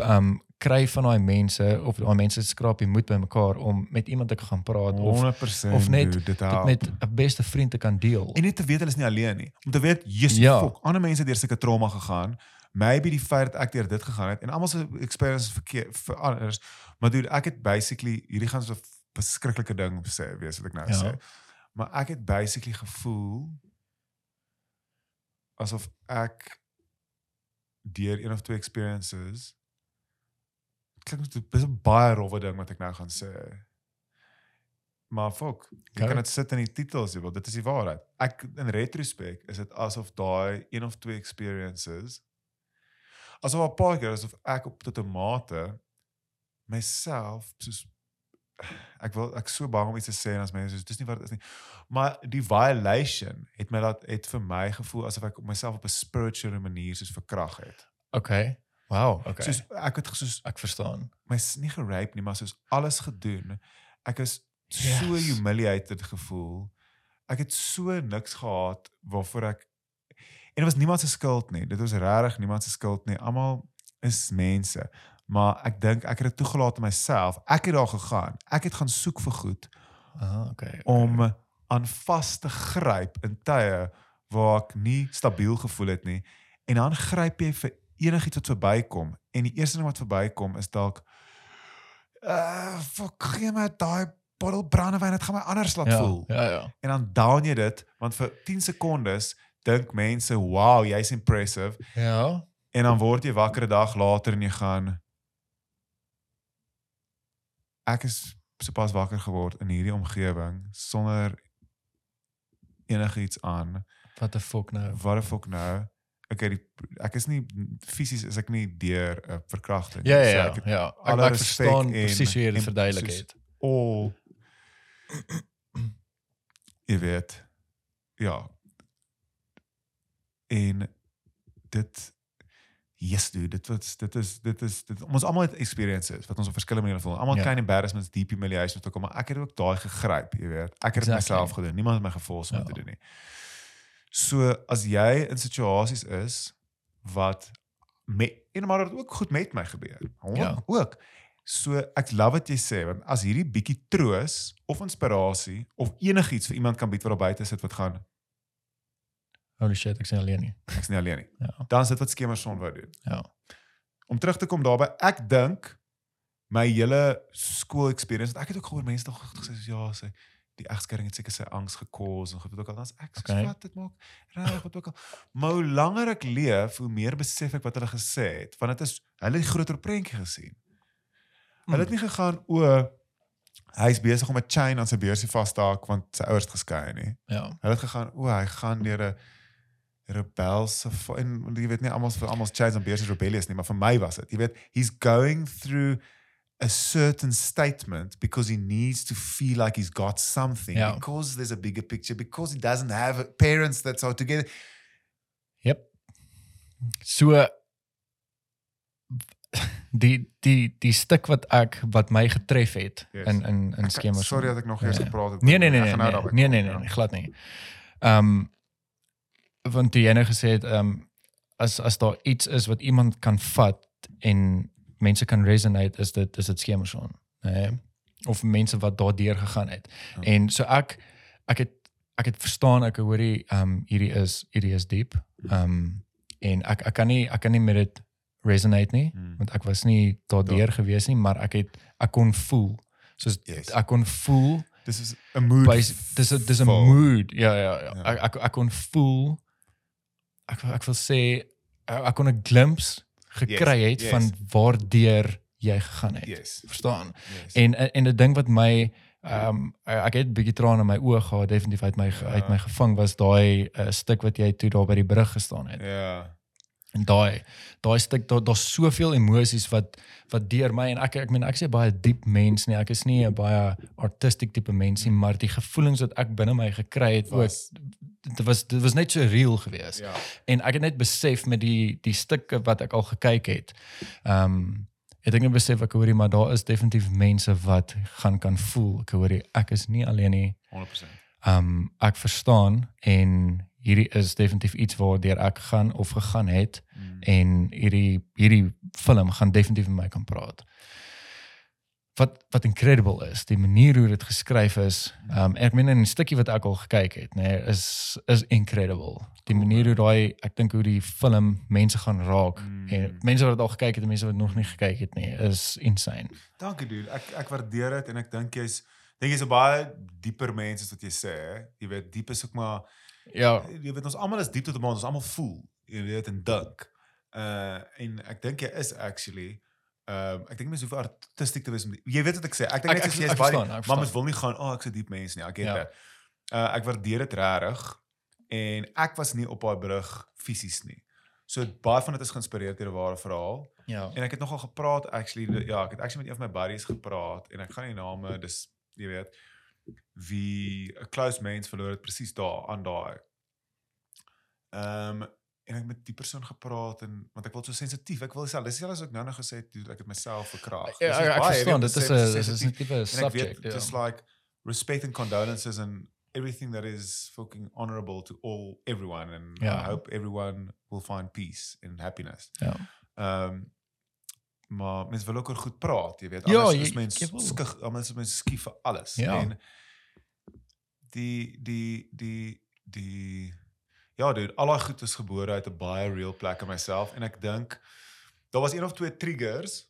um kry van daai mense of daai mense skraap die moed bymekaar om met iemand te gaan praat of 100% of net dude, dit dit help. met 'n beste vriend te kan deel. En net te weet hulle is nie alleen nie. Om te weet, Jesus, Ja. fuck, ander mense het deur sulke trauma gegaan. Maybe die feit dat ek deur dit gegaan het en almal se experience is verkeer vir anders. Maar dude, ek het basically hierdie gaan so beskrikkelike ding sê, wees wat ek nou Ja. sê. Maar ek het basically gevoel asof ek deur een of twee experiences klink dit is 'n baie rowwe ding wat ek nou gaan sê. Maar fuck, jy kan dit sit in die titel as jy wil. Dit is die waarheid. Ek in retrospek is dit asof daai een of twee experiences asof 'n paar keer asof ek op tot 'n mate myself soos ek wil ek so bang om iets te sê en as mense sê dis nie wat dit is nie. Maar die violation het my laat het vir my gevoel asof ek myself op 'n spirituele manier soos verkrag het. Okay. Wow, okay. Soos ek het soos ek verstaan. my s- nie gerape nie, maar soos alles gedoen. Ek is so Yes. humiliated gevoel. Ek het so niks gehad waarvoor ek en dit was niemand se skuld nie. Dit was regtig niemand se skuld nie. Almal is mense. Maar ek dink ek het dit toegelaat in myself. Ek het daar gegaan. Ek het gaan soek vir goed Ah, okay. om aan vas te gryp in tye waar ek nie stabiel gevoel het nie. En dan gryp jy vir enigiets wat verbykom en die eerste ding wat verbykom is dalk uh fuck gee my daai bottel brandewyn dit gaan my anders laat ja, voel. Ja, ja. En dan down jy dit want vir 10 sekondes dink mense wow jy's impressive Ja. en dan word jy wakker 'n dag later en jy gaan ek is sopas wakker geword in hierdie omgewing sonder enigiets aan Wat 'n fok nou. wat die fok nou okay, die, ek is nie fisies is ek nie deur 'n uh, verkrachting. Ja ja So ja. ek het ja. Ek, ek respek verstaan presies hoe jy dit verduidelik het. al jy weet ja en dit yes dude dit was dit is dit is dit ons almal het experiences wat ons op verskillende maniere voel almal Ja. klein embarrassments deep humiliations wat kom maar ek het ook daai gegryp jy weet ek het dit Exactly. myself gedoen niemand het my geforce om Ja. te doen nie so as jy in situasies is wat met en maar dit ook goed met my gebeur Ja. ja. ook So ek love wat jy sê want as hierdie bietjie troos of inspirasie of enigiets vir iemand kan bied wat daar buite sit wat gaan Holy shit, ek sien alleen nie. ek's nie alleen nie. Ja. Dan is dit wat Skemerson wou doen. Ja. Om terug te kom daarby, ek dink my hele skool experience, ek het ook gehoor mense nog gesê ja, sy die egskeiding het seker sy angs gekos en goed ook al. Dan's ek soos Okay. wat dit maak reg wat ook al. Maar hoe langer ek leef, hoe meer besef ek wat hulle gesê het, want dit is hulle het die groter prentjie gesien. Hulle het nie gegaan o hy's besig om 'n chain aan sy beursie vas te haak want sy ouers het geskei nie. Ja. Hulle het gegaan o hy gaan deur 'n rebelse en jy weet nie almal vir almal chains aan beursie rebellious nie, maar vir my was dit. Jy weet, he's going through a certain statement because he needs to feel like he's got something Ja. because there's a bigger picture because he doesn't have parents that are together. Yep. So die die die stuk wat ek wat my getref het Yes. in in in skemers. Sorry dat ek nog eers gepraat het. Nee nee nee nee nee, daarby nee kom, nee nee, ja. nee glad nie. Ehm um, want toe jy nou gesê het ehm um, as as daar iets is wat iemand kan vat en mense kan resonate is dit is dit skemerson. Nee. Of mense wat daardeur gegaan het. Ja. En so ek ek het ek het verstaan ek hoor die ehm um, hierdie is hierdie is diep. Ehm um, en ek ek kan nie ek kan nie met dit resonate nie Hmm. want ek was nie daardeur gewees nie maar ek het ek kon voel soos Yes. ek kon voel Dis is 'n mood. by dis dis 'n mood ja ja, ja. Ja. Ek, ek ek kon voel ek ek wil sê ek ek kon 'n glimpse gekry Yes, het yes. van waardeur jy gegaan het Yes. verstaan yes. en en 'n ding wat my ehm um, ek het 'n bietjie trane in my oë gehad definitief uit my Ja. uit my gevang was daai uh, stuk wat jy toe daar by die brug gestaan het ja. En daai daai stuk daar daar's soveel emosies wat wat deur my en ek ek meen ek sê baie diep mens nie ek is nie 'n baie artistic tipe mens nie maar die gevoelens wat ek binne my gekry het Was- dit was dit was net so real geweest Ja. en ek het net besef met die die stukke wat ek al gekyk het ehm um, het ek net besef ek hoorie maar daar is definitief mense wat gaan kan voel ek hoorie ek is nie alleen nie 100%. Ehm um, ek verstaan en hierdie is definitief iets waardeur ek gaan of gegaan het Mm. en hierdie hierdie film gaan definitief met my kan praat. Wat wat incredible is, die manier hoe dit geskryf is. Ehm um, ek meen in 'n stukkie wat ek al gekyk het, nê, nee, is is incredible. Die manier hoe daai ek dink hoe die film mense gaan raak Mm. en mense wat dit al gekyk het en mense wat nog nie gekyk het nie, is insane. Dankie dude. Ek ek waardeer dit en ek dink jy's dink jy's 'n baie dieper mens as wat jy sê. Jy weet diep is ook maar Ja, jy weet ons almal is diep tot 'n mate, ons almal voel, jy weet en dink. Uh en ek dink jy is actually Ehm um, ek dink mens hoef artistiek te wees om jy weet wat ek sê. Ek dink Ek- net ek- as jy ek is baie ek maar mens wil nie gaan, "O, oh, ek's 'n diep mens nie." Ek weet Ja. dit. Uh ek waardeer dit regtig en ek was nie op daai brug fisies nie. So baie van dit is geïnspireer deur 'n ware verhaal. ja. En ek het nogal gepraat actually ja, ek het actually met een van my buddies gepraat en ek gaan nie name dis jy weet wie 'n close mens verloor het presies daar aan daai. Ehm um, en ek met die persoon gepraat en want ek wil so sensitief. Ek wil self dis selfs ook nou nog gesê het, ek het myself verkrag. Ja, Dis ek, verstaan, dit is 'n sê, dis is 'n tipe subject. weet just like respect and condolences and everything that is fucking honorable to all everyone and Ja. I hope everyone will find peace and happiness. Ja. Ehm um, maar mense wil ook oor goed praat, jy weet. Ja, Anders jy- is mens jy wil. skug, anders is mens skief vir alles. Ja. En die die die die ja, dude, al daai goed is gebore uit 'n baie real plek in myself en ek dink daar was een of twee triggers.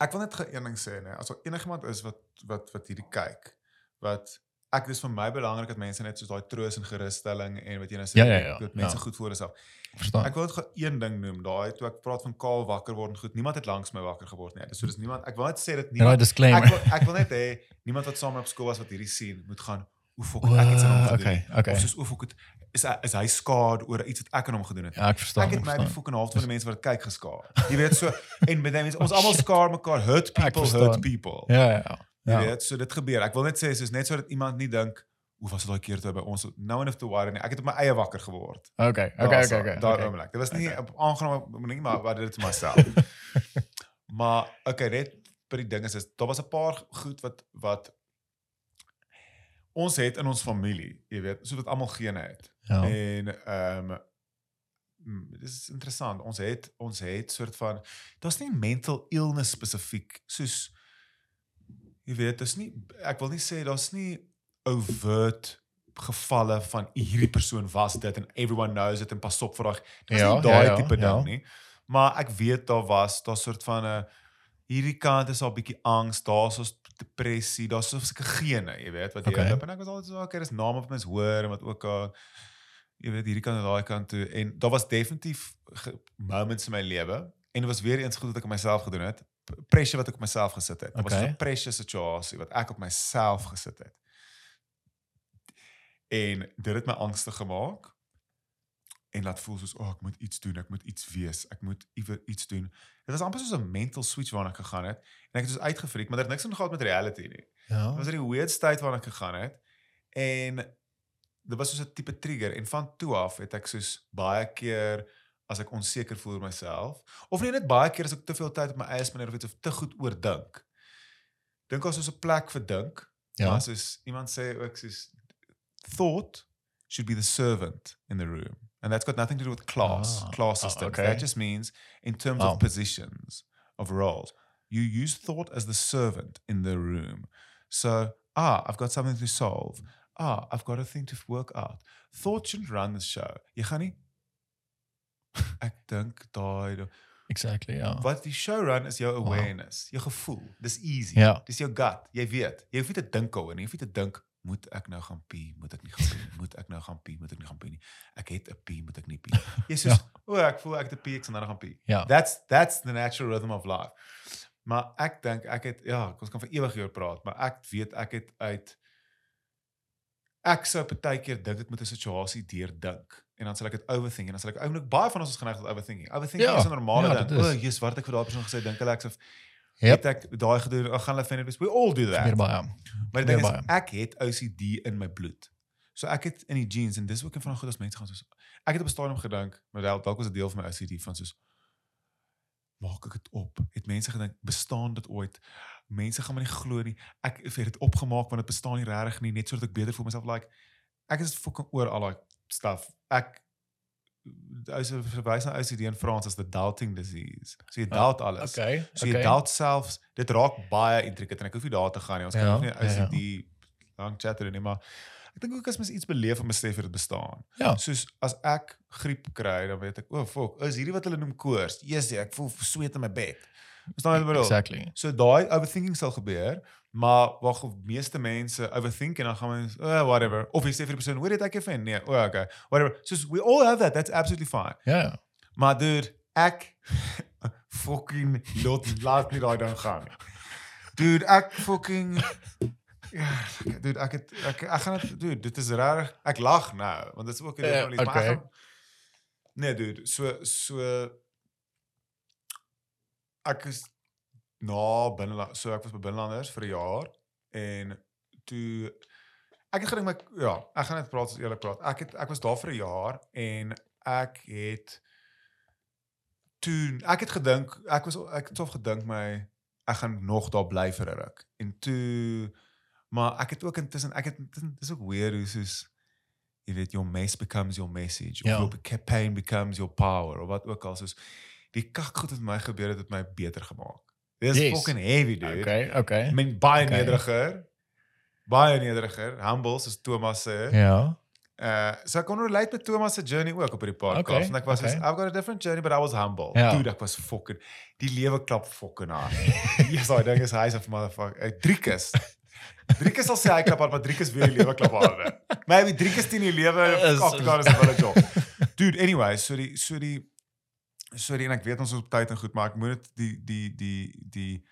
Ek wil net een ding sê, nee, as daar enigiemand is wat wat wat hierdie kyk, wat ek dis vir my belangrik dat mense net soos daai troos en gerusstelling en wat jy nou sê, Ja, ja, ja, dat mense ja. goed voor hulle self. Verstaan. Ek wil net een ding noem, daai toe ek praat van kaal wakker word en goed. Niemand het langs my wakker geword nie. Dis so dis niemand. Ek wil net sê dat En daai niemand disclaimer. ek wil ek wil net hê niemand wat saam op skool was wat hierdie sien moet gaan. hoe fok ek iets aan hom gedoen. okay, okay. Of soos hoe fok is hy, is hy skaad oor iets wat ek aan hom gedoen het. Ja, ek verstaan. Ek het my verstaan. fucking half van die mense wat dit kyk geskaar. Jy weet so en met mense ons almal skaar mekaar hurt people hurt people. Ja, ja. Jy Ja. weet, so dit gebeur. Ek wil net sê soos net sodat iemand nie dink hoe was dit daai keer toe by ons no one of to worry nie. Ek het op my eie wakker geword. Okay, okay, Daar okay, okay. Daar okay. oomblik. Dit was nie Okay. op aangename manier maar wat dit myself. maar okay, net by die ding is is daar was 'n paar goed wat wat ons het in ons familie, jy weet, so wat almal gene het. Ja. En ehm um, dis is interessant. Ons het ons het soort van daar's nie mental illness spesifiek soos jy weet, dis nie ek wil nie sê daar's nie overt gevalle van hierdie persoon was dit en everyone knows it en pas op vir daai. Dis Ja, nie daai ja, ja, tipe ding ja. nie. Maar ek weet daar was daar soort van 'n hierdie kant is al bietjie angs, daar's ons depressie, daar's so 'n gene, jy weet, wat jy Okay. okay. en ek was altyd so okay, dis name wat mens hoor en wat ook al jy weet hierdie kant en daai kant toe en daar was definitief moments in my lewe en dit was weer eens goed wat ek op myself gedoen het. Pressure wat ek op myself gesit het. Dit was Okay. 'n pressure situasie wat ek op myself gesit het. En dit het my angstig gemaak en laat voel soos o, oh, ek moet iets doen, ek moet iets wees, ek moet iewers iets doen. Dit was amper soos 'n mental switch waarna ek gegaan het en ek het soos uitgefreak, maar dit het niks te doen gehad met reality nie. Ja. Dit was in die weird state waarna ek gegaan het en dit was soos 'n tipe trigger en van toe af het ek soos baie keer as ek onseker voel oor myself of nie net baie keer as ek te veel tyd op my eie spandeer of iets of te goed oordink. Dink as soos 'n plek vir dink. Ja. Maar soos iemand sê ook soos thought should be the servant in the room. And that's got nothing to do with class, Ah, class ah, systems. okay. That just means in terms Wow. of positions of roles, you use thought as the servant in the room. So, ah, I've got something to solve. Ah, I've got a thing to work out. Thought shouldn't run the show. Jy gaan nie ek dink daai Exactly, ja. wat die show run is jou awareness, jou gevoel. Dis easy. Ja. Dis jou gut. Jy weet. Jy hoef nie te dink oor nie. Jy hoef nie te dink moet ek nou gaan pee, moet ek nie gaan pee, moet ek nou gaan pee, moet ek nie gaan pee nie. Ek het 'n pee, moet ek nie pee. Jy sê, Ja. o, ek voel ek het 'n pee, ek sal nou gaan pee. Ja. That's that's the natural rhythm of life. Maar ek dink ek het ja, ons kan vir ewig hieroor praat, maar ek weet ek het uit ek sou baie keer dink ek moet 'n situasie deurdink en dan sal ek dit overthink en dan sal ek eintlik baie van ons is geneig tot overthinking. Overthinking Ja, is 'n normale ja, ding. dit O, is. Jesus, wat ek vir daai persoon gesê? Dink hulle ek of Yep. het ek daai gedoen? Ag gaan hulle vind we all do that. Weer baie. Maar ding is ek het OCD in my bloed. So ek het in die genes en dis ook een van die goed as mense gaan soos ek het op 'n stadium gedink, maar dalk dalk was 'n deel van my OCD van soos maak ek dit op. Het mense gedink bestaan dit ooit? Mense gaan my nie glo nie. Ek het dit opgemaak want dit bestaan nie regtig nie net sodat ek beter voel myself like ek is fucking oor al daai stuff. Ek as jy verwys na OCD in Frans as the doubting disease. So jy doubt alles. Okay. So jy okay. doubt selfs dit raak baie intricate en ek hoef nie daar te gaan nie. Ons kan Ja, nog nie ja, ja. OCD lang chat oor nie, maar ek dink ook as mens iets beleef en besef dit bestaan. Ja. Soos as ek griep kry, dan weet ek, o, oh, fuck, is hierdie wat hulle noem koors. Jesus, ek voel sweet in my bed. Jy wat ek bedoel? Exactly. So daai overthinking sal gebeur, maar wag, die meeste mense overthink en dan gaan mense, oh, whatever. Of jy sê vir die persoon, "Hoor dit ek effe?" Nee, o, oh, okay. Whatever. So we all have that. That's absolutely fine. Ja. ja. Maar dude, ek fucking laat laat nie daai ding gaan. Dude, ek fucking ja, dude, ek het ek ek gaan dit dude, dit is rarig. Ek lag nou, want dit is ook 'n deel Ja, van die maar gaan- Nee, dude, so so ek is na binne so ek was by binnelanders vir 'n jaar en toe ek het gedink my ja, ek gaan net praat as eerlik praat. Ek het ek was daar vir 'n jaar en ek het toe ek het gedink ek was ek het self gedink my ek gaan nog daar bly vir 'n ruk. En toe maar ek het ook intussen ek het dis ook weird hoe soos jy weet your mess becomes your message Ja. of your beca- pain becomes your power of wat ook al soos die kak goed wat met my gebeur het het my beter gemaak. Dis Yes. fucking heavy dude. Okay, okay. Ek meen baie Okay. nederiger. Baie nederiger. Humble soos Thomas sê. Ja. Uh so ek kon relate met Thomas se journey ook op hierdie podcast. Okay, En ek was okay. I've got a different journey but I was humble. Ja. Dude, ek was fucking die lewe klap fucking hard. yes, daai ding is hy's 'n motherfucker. Uh, Driekus. Driekus sal sê hy klap hard, maar Driekus weer die lewe klap harder. Maybe Driekus teen die lewe Is- Afrikaner is 'n village job. Dude, anyway, so die so die sorry en ek weet ons is op tyd en goed, maar ek moet dit die die die die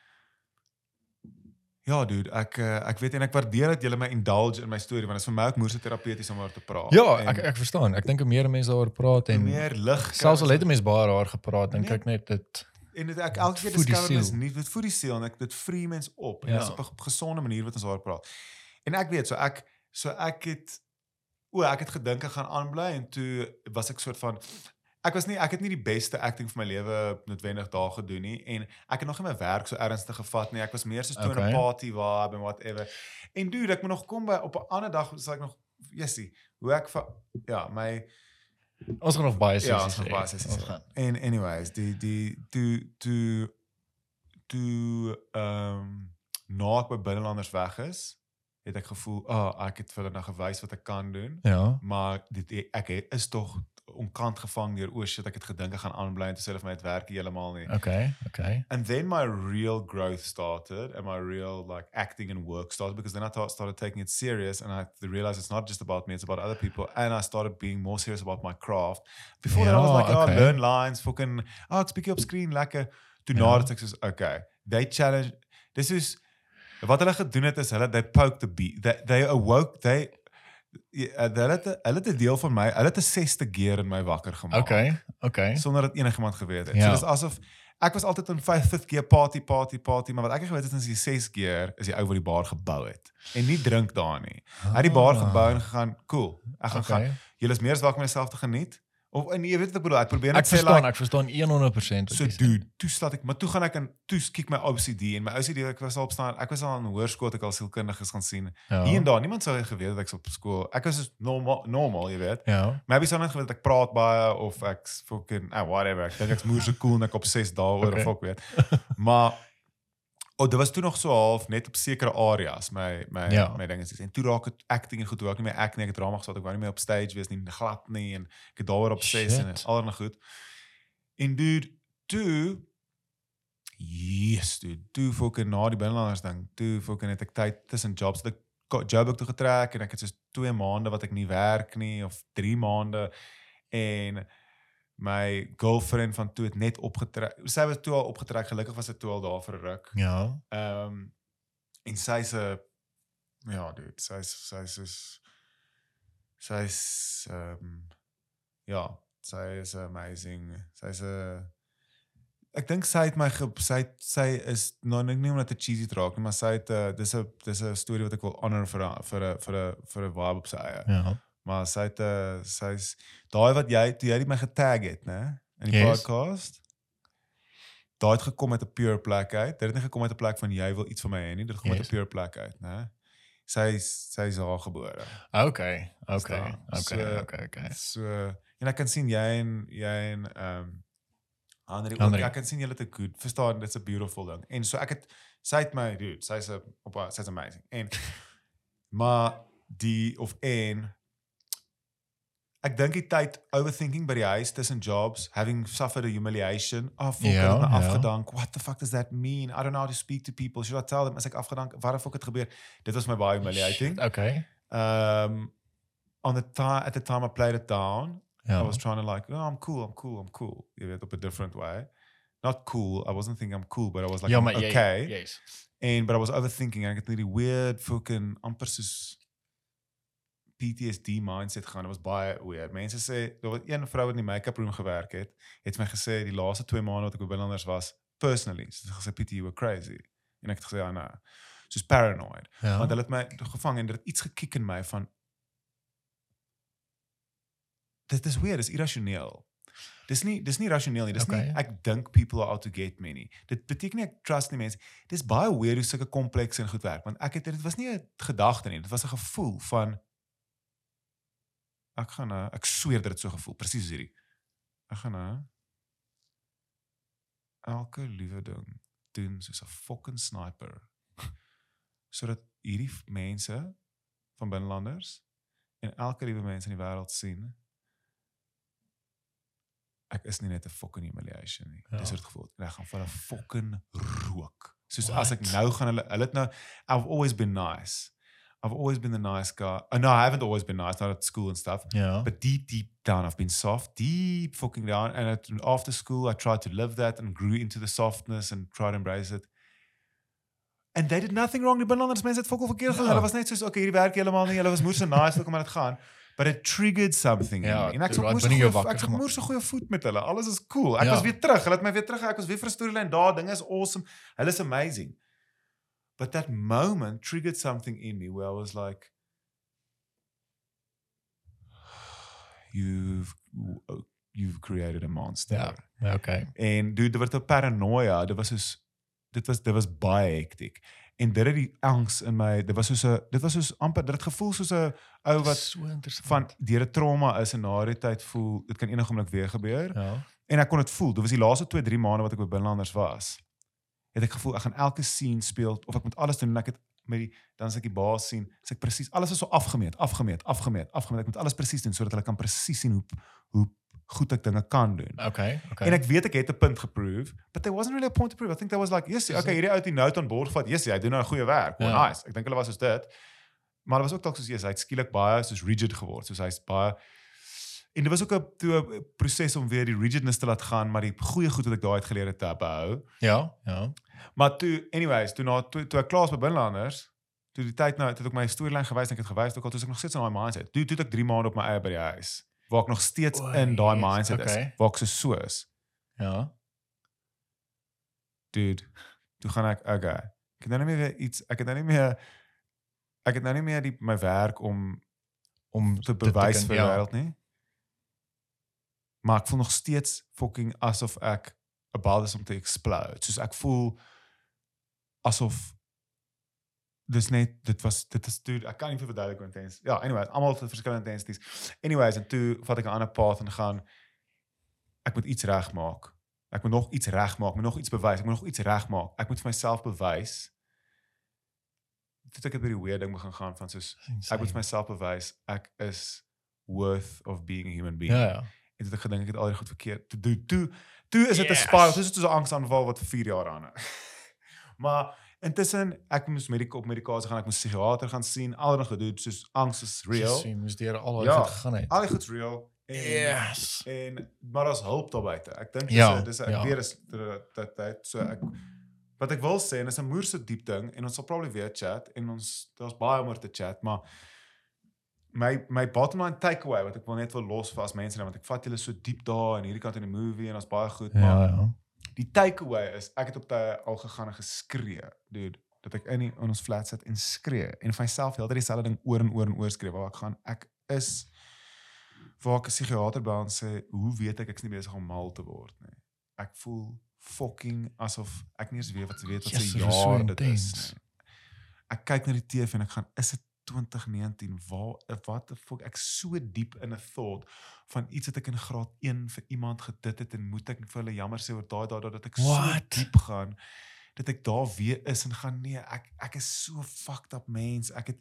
Ja, dude, ek uh, ek weet en ek waardeer dat julle my indulge in my storie want dit is vir my ook moeite terapeuties om oor te praat. Ja, En ek ek verstaan. Ek dink hoe meer mense daaroor praat en meer lig selfs al het 'n mens baie daar gepraat, dink Nee. ek net dit en dit ek elke keer discover is nie dit voed die siel en ek dit vree mens op en Ja. dit is op 'n ge- gesonde manier wat ons daar praat. En ek weet so ek so ek het o, ek het gedink ek gaan aanbly en toe was ek soort van ek was nie ek het nie die beste acting vir my lewe noodwendig daar gedoen nie en ek het nog nie my werk so ernstig gevat nie. Ek was meer so toe 'n Okay. party vibe en whatever. En dude, ek moet nog kom by op 'n ander dag sal ek nog jessie, hoe ek ja, my ons gaan nog baie Ja, sessies ons gaan baie sessies gaan. En anyways, die die toe toe toe ehm um, na ek by binnelanders weg is, het ek gevoel, "Ag, oh, ek het vir hulle nou gewys wat ek kan doen." Ja. Maar dit ek het- is tog omkant gevang deur o shit, ek het gedink ek gaan aanbly en toe sê hulle vir my dit werk nie heeltemal nie. Okay, okay. And then my real growth started and my real like acting and work started because then I ta- started taking it serious and I realized it's not just about me, it's about other people. And I started being more serious about my craft. Before that, I was like, oh, learn lines, fucking, oh, ek speak op screen, lekker. Toe Ja. na dit ek soos, okay, they challenge, this is, wat hulle gedoen het is, hulle, they poked the beat, they, they awoke, they, hulle het, hulle het 'n deel van my, hulle het 'n sesde keer in my wakker gemaak Okay, okay. sonder dat enigiemand geweet het. Ja. So dis asof ek was altyd in 5th keer party party party, maar wat ek geweet het is die 6 keer is die ou wat die bar gebou het en nie drink daar nie. Hy het die bar gebou en gegaan, cool. Ek gaan gaan. Ah. Okay. Julle is meer as welkom om jouself te geniet. Of en jy weet wat ek bedoel, ek probeer net Ek sê verstaan, like ek verstaan 100% wat so jy sê. dude, toe slaat ek, maar toe gaan ek in toe kyk my OCD en my OCD ek was al op staan, ek was al in hoërskool ek al sielkundiges gaan sien. Ja. Hier en daar, niemand sou geweet dat ek op skool. Ek was so normaal normaal, jy weet. Ja. Maybe sou net geweet dat ek praat baie of ek fucking ah, whatever. Ek dink ek's moer so cool en ek op 6 dae oor Okay. of ek weet. Maar oh, dit was toe nog so half net op sekere areas my my Ja. my dinge is. En toe raak dit acting en goed, raak ek nie meer acting, ek het drama gestel, ek wou nie meer op stage wees nie, glad nie en ek het daaroor 6 en Shit. allerlei goed. En dude, toe Yes, dude. Toe fucking na die binnelanders ding, toe fucking het ek tyd tussen jobs ek ko- job ook toe getrek en ek het soos 2 maande wat ek nie werk nie of 3 maande en my girlfriend van toe het net opgetrek. Sy was toe al opgetrek. Gelukkig was sy toe al daar vir 'n ruk. Ja. Ehm um, en sy's 'n ja, dude, sy's sy's is sy's ehm um, ja, sy is amazing. Sy's 'n ek dink sy het my ge, sy sy is nou net nie omdat dit cheesy raak nie, maar sy het 'n dis 'n dis 'n storie wat ek wil honor vir 'n vir 'n vir 'n vir 'n vibe op sy eie. Ja. Maar sy het 'n sy's daai wat jy toe jy die my getag het, né? In die Yes. podcast. Daai het gekom uit 'n pure plek uit. Dit het nie gekom uit 'n plek van jy wil iets van my hê nie. Dit het gekom uit Yes. 'n pure plek uit, né? Sy sy's daar gebore. Okay. Okay. Okay. So- Okay. Okay. So en ek kan sien jy en jy en ehm um, ook, Henry. ek kan sien julle te goed. Verstaan, dit's 'n beautiful ding. En so ek het sy het my dude, sy's 'n op haar- sy's amazing. En maar die of en ek dink die tyd overthinking by die huis tussen jobs, having suffered a humiliation. Oh, fuck, Ja, ek het my ja. afgedank. What the fuck does that mean? I don't know how to speak to people. Should I tell them as ek afgedank? Fuck het gebeur? Dit was my baie humiliating. Okay. Um on the time at the time I played it down, Ja. I was trying to like, oh, I'm cool, I'm cool, I'm cool. You weet op a different way. Not cool. I wasn't thinking I'm cool, but I was like, ja, I'm okay. Yes. And but I was overthinking ek het net die weird fucking amper soos PTSD mindset gaan. Dit was baie weird. Mense sê daar was een vrou wat in die make-up room gewerk het, het vir my gesê die laaste 2 maande wat ek by binnelanders was, personally, sy het gesê PT you were crazy. En ek het gesê ja, nee. Soos paranoid. Ja. Want hulle het my gevang en dit het iets gekiek in my van dit is weird, dis irrasioneel. Dis nie dis nie rasioneel nie. Dis Okay. nie ek dink people are out to get me nie. Dit beteken nie ek trust nie mense. Dis baie weird hoe sulke komplekse en goed werk want ek het dit was nie 'n gedagte nie. Dit was 'n gevoel van ek gaan nou, ek sweer dit het so gevoel, presies hierdie. Ek gaan nou elke liewe ding doen soos 'n fucking sniper. sodat hierdie mense van binnelanders en elke liewe mens in die wêreld sien ek is nie net 'n fucking humiliation nie. Ja. Dis wat gevoel. En ek gaan vir 'n fucking rook. Soos as ek What? nou gaan hulle hulle het nou I've always been nice. I've always been the nice guy. Oh, no, I haven't always been nice, not at school and stuff. Ja. But deep, deep down, I've been soft, deep fucking down. And at, after school, I tried to live that and grew into the softness and tried to embrace it. And they did nothing wrong. Die binlanders mense het fokol verkeerd gedoen. Ja. Hulle was net soos okay, hierdie werk heeltemal nie. Hulle was moer so nice hoe kom dit gaan. But it triggered something Ja, in me. En ek raak moer so goeie ek gemaak. moer so goeie voet met hulle. Alles is cool. Ek Ja. was weer terug. Hulle het my weer terug. Ek was weer vir 'n storyline daar. Dinge is awesome. Hulle is amazing. But that moment triggered something in me where I was like you've you've created a monster. Ja. Ja, okay. En dude, dit was 'n paranoia. Dit was soos dit was dit was baie hektiek. En dit het die angs in my, dit was soos 'n dit was soos amper dit het gevoel soos 'n ou wat so van deur 'n trauma is en na die tyd voel dit kan enige oomblik weer gebeur. ja. En ek kon dit voel. Dit was die laaste 2, 3 maande wat ek by binlanders was. Het ek gevoel ek gaan elke scene speel of ek moet alles doen en ek het met die dan as ek die baas sien, is ek presies alles is so afgemeet, afgemeet, afgemeet, afgemeet. Ek moet alles presies doen sodat hulle kan presies sien hoe hoe goed ek dinge kan doen. Okay, okay. En ek weet ek het 'n punt geprove, but there wasn't really a point to prove. I think there was like, yes, okay, hierdie ou het die note aan boord gevat. Yes, hy doen nou 'n goeie werk. Oh, Ja. nice. Ek dink hulle was soos dit. Maar hulle was ook dalk soos yes, hy het skielik baie soos rigid geword. Soos hy's baie en dit was ook 'n proses om weer die rigidness te laat gaan, maar die goeie goed wat ek daai uit geleer het te behou. ja, ja. Maar toe anyways, toe na toe, toe ek klaar was by binlanders, toe die tyd nou, toe het ek my storyline gewys en ek het gewys ook al toe is ek nog steeds in daai mindset. Toe toe ek 3 maande op my eie by die huis waar ek nog steeds O, in daai mindset is, okay. waar ek so so is. Ja. dude, toe gaan ek okay. Ek het nou nie meer iets, ek het nou nie meer ek het nou nie meer die my werk om Om te bewys kan- vir die wêreld nie. Maar ek voel nog steeds fucking asof ek about is om te explode. Soos ek voel asof dis net dit was dit is dude, ek kan nie vir verduidelik hoe intens. Ja, anyways, almal het verskillende intensities. Anyways, en toe vat ek 'n ander pad en gaan ek moet iets regmaak. Ek moet nog iets regmaak, moet nog iets bewys, ek moet nog iets regmaak. Ek moet vir myself bewys. Dit ek het by die weird ding begin gaan van soos ek moet vir myself bewys ek is worth of being a human being. Ja, ja. En toe het ek gedink ek het al die goed verkeerd te doen. Toe toe is dit 'n Yes. spiral, dis so 'n angsaanval wat vir 4 jaar aan. maar intussen ek moes medika op medikasie gaan, ek moes psigiater gaan sien, al nog gedoen soos angs is real. Jy moes deur al Ja. ja. gegaan het. Al die goed's real. En, Yes. En maar daar's hulp daar buite. Ek dink dis Ja, ja, dis ek ja. weer is dat dit so ek wat ek wil sê en is 'n moerse diep ding en ons sal probably weer chat en ons daar's baie om oor te chat, maar my my bottom line takeaway wat ek wil net wil los vir as mense nou want ek vat julle so diep daar en hierdie kant in die movie en ons baie goed, Ja, maar ja. die takeaway is ek het op daai al gegaan en geskree, dude, dat ek in, die, in ons flat sit en skree en vir myself heeltyd dieselfde ding oor en oor en oor skree waar ek gaan ek is waar ek 'n psigiater by ons sê, hoe weet ek ek's nie besig om mal te word nie. Ek voel fucking asof ek nie eens weet wat weet wat Yes, se is so jaar dit is nie. Ek kyk na die TV en ek gaan is dit 2019 waar wat the fuck ek so diep in 'n thought van iets wat ek in graad 1 vir iemand gedit het en moet ek vir hulle jammer sê oor daai daai dat ek What? so diep gaan dat ek daar weer is en gaan nee ek ek is so fucked up mens ek het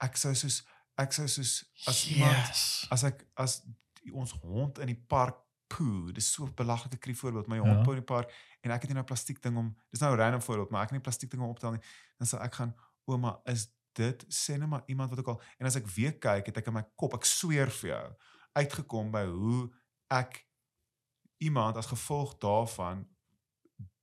ek sou soos ek sou soos as iemand Yes. as ek as die, ons hond in die park poe, dis so 'n belaglike krie voorbeeld, my Ja. hond poe in die park en ek het nie nou plastiek ding om dis nou 'n random voorbeeld, maar ek het nie plastiek ding om op te tel nie. Dan sal ek gaan, ouma, is dit sê net maar iemand wat ook al en as ek weer kyk, het ek in my kop, ek sweer vir jou, uitgekom by hoe ek iemand as gevolg daarvan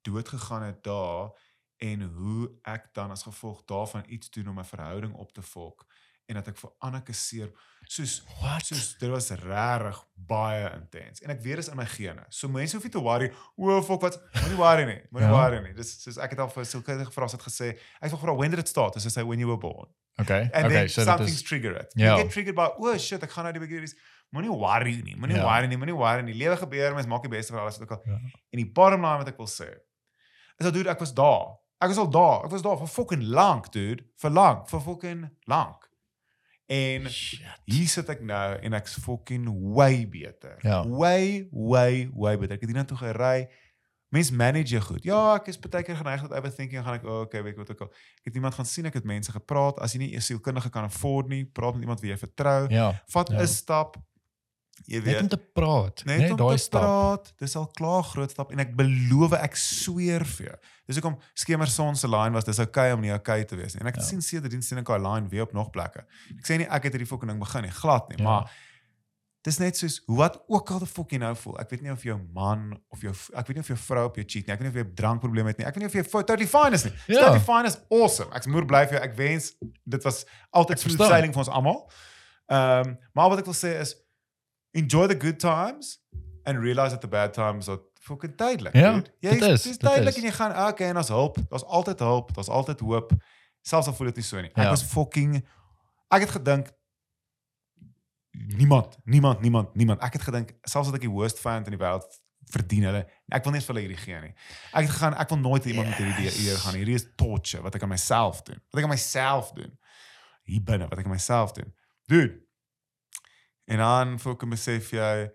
dood gegaan het daar en hoe ek dan as gevolg daarvan iets doen om 'n verhouding op te volk en dat ek vir Anneke seer soos What? soos dit was regtig baie intens en ek weet dis in my gene. So mense hoef nie te worry, o fuck wat, moenie worry nie. Moenie Ja. worry nie. Dis soos ek het al vir sulke gevra het gesê, ek het gevra when did it start? Dis hy when you were born. Okay. And okay, then so something's is trigger it. Ja. You get triggered by, oh shit, ek gaan nou die beginnings. Moenie worry nie. Moenie Ja. worry nie. Moenie worry nie. Lewe gebeur, mens maak die beste van alles wat ook al. Ja. En die bottom line wat ek wil sê, is dat dude, ek was daar. Ek was al daar. Ek was daar vir fucking lank, dude. Vir lank, vir fucking lank. En Shit. hier sit ek nou en ek's fucking way beter. Ja. Way way way beter. Ek het hiernatoe gery. Mens manage jou goed. Ja, ek is baie keer geneig tot overthinking gaan ek, oh, okay, weet ek wat ook al. Ek het iemand gaan sien, ek het mense gepraat. As jy nie 'n sielkundige kan afford nie, praat met iemand wie jy vertrou. Ja. Vat 'n ja. stap. Jy Net om weet, te praat. net, Net om daai te stap. praat. Dis al klaar groot stap en ek beloof ek sweer vir jou. Dis hoekom Skemerson se line was dis okay om nie okay te wees nie. En ek het Ja. sien sedertdien sien ek daai line weer op nog plekke. Ek sê nie ek het hierdie fucking ding begin nie, glad nie, Ja. maar dis net soos wat ook al die fuck jy nou voel. Ek weet nie of jou man of jou ek weet nie of jou vrou op jou cheat nie. Ek weet nie of jy 'n drankprobleem het nie. Ek weet nie of jy totally fine is nie. Ja. Totally fine is awesome. Ek moer bly vir jou. Ek wens dit was altyd smooth verstaan. sailing vir ons almal. Ehm um, maar wat ek wil sê is enjoy the good times and realize that the bad times are fucking tydelik. Ja, dude. Jy dit is, dis tydelik en jy gaan okay en ons hulp. Daar's altyd hulp. Daar's altyd hoop. Selfs al voel dit nie so nie. Ek Ja. was fucking ek het gedink niemand, niemand, niemand, niemand. Ek het gedink selfs as ek die worst fan in die wêreld verdien hulle. Ek wil nie eens vir hulle hierdie gee nie. Ek het gegaan, ek wil nooit iemand met hierdie Yes. eer gaan. Hierdie is torture wat ek aan myself doen. Wat ek aan myself doen. Hier binne wat ek aan myself doen. Dude. En dan voel ek en besef jy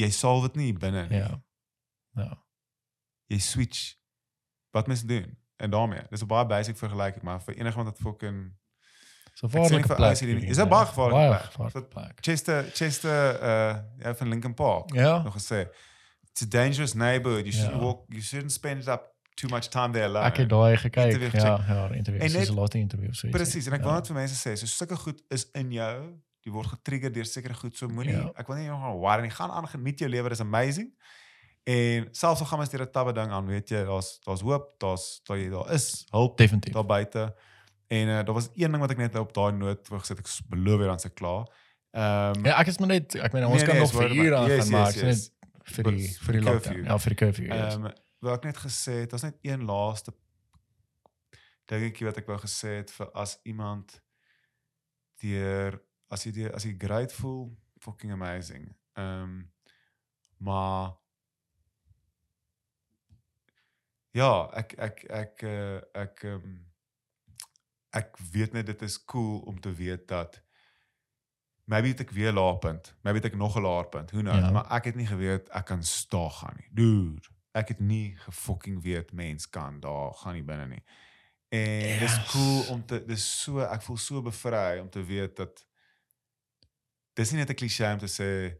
jy solve dit nie hier binne nie. Ja. Ja. Jy switch wat mens doen. En daarmee, dis 'n baie basic vergelyking, maar vir enigiemand wat fucking So sê nie gevaarlike vir plek. ouens hierdie nie. hierdie, Is 'n ja. baie gevaarlike Baie plek. gevaarlike Dat- plek. Chester Chester uh ja van Lincoln Park Ja. nog gesê it's a dangerous neighborhood. You shouldn't Ja. walk you shouldn't spend up too much time there alone. Ek het daai gekyk. Interview Ja, gecheck. ja, die interview. En En net net- so laaste interview of so iets. Presies en ek ja. wil net vir mense sê, so sulke goed is in jou. Jy word getrigger deur sekere goed. So moenie Ja. ek wil nie jou gaan worry nie. Gaan aan geniet jou lewe, dis amazing. En selfs al gaan ons deur 'n tawe ding aan, weet jy, daar's daar's hoop, daar's daar jy daar is hulp Definitief. daar buite. En uh, daar was een ding wat ek net op daai noot wou gesit, ek beloof jy dan se klaar. Ehm um, Ja, ek is maar net ek meen ons Nee, kan nee, nog is vir ure aan yes, gaan yes, ek sê yes. net vir die vir die lockdown. Ja, vir die curfew. yes. Ehm um, wou ek net gesê het, daar's net een laaste dingetjie wat ek wou gesê het vir as iemand deur as jy deur, as jy great voel, fucking amazing. Ehm um, maar ja, ek ek ek uh, ek ehm um, ek weet net dit is cool om te weet dat maybe het ek weer 'n laerpunt, maybe het ek nog 'n laerpunt, who knows, Ja. maar ek het nie geweet ek kan staag gaan nie. Dude, ek het nie gefucking weet mens kan daar gaan nie binne nie. En dis Yes. cool om te dis so ek voel so bevry om te weet dat dis nie net 'n klise om te sê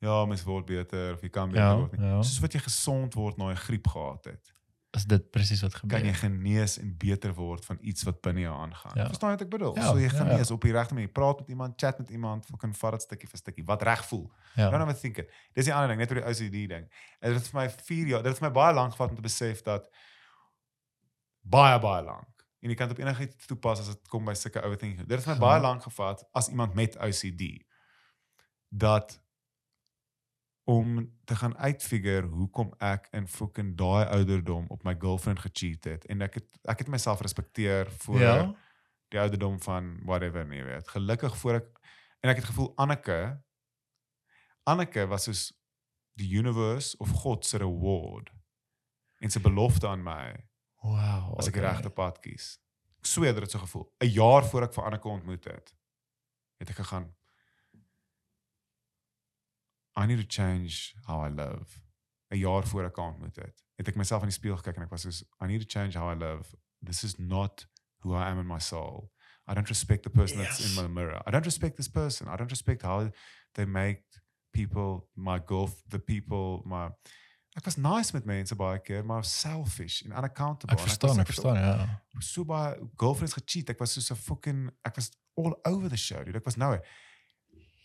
ja, mens word beter of jy kan beter Ja, word nie. ja. Soos wat jy gesond word na 'n griep gehad het, Is dit presies wat gebeur? kan jy genees en beter word van iets wat binne jou aangaan. Ja. Verstaan jy wat ek bedoel? Ja, so jy ja, genees ja. op die regte manier. Praat met iemand, chat met iemand, fucking vat dit stukkie vir stukkie wat reg voel. ja. Don't overthink it. Dis die ander ding, net oor die OCD ding. En dit het vir my 4 jaar, dit het vir my baie lank gevat om te besef dat baie baie lank. En jy kan dit op enigiets toepas as dit kom by sulke overthinking. Dit het my baie Ja. lank gevat as iemand met OCD dat om te gaan uitfigure hoekom ek in fucking daai ouderdom op my girlfriend gecheat het en ek het ek het myself respekteer voor Ja. die ouderdom van whatever nie weet. Gelukkig voor ek en ek het gevoel Anneke Anneke was soos die universe of God se reward en sy belofte aan my Wow. as ek okay. regte pad kies. Ek sweer dit so gevoel. 'n Jaar voor ek vir Anneke ontmoet het, het ek gegaan I need to change how I live. 'n Jaar voor ek haar ontmoet het, het ek myself in die spieël gekyk en ek was soos I need to change how I live. This is not who I am in my soul. I don't respect the person that's in Yes. my mirror. I don't respect this person. I don't respect how they make people my golf the people my Ek was nice met mense baie keer, maar selfish en unaccountable. Ek verstaan, ek het verstaan, ja. so baie girlfriends gecheat. Ek was so 'n fucking ek was all over the show. Dude. Ek was nou.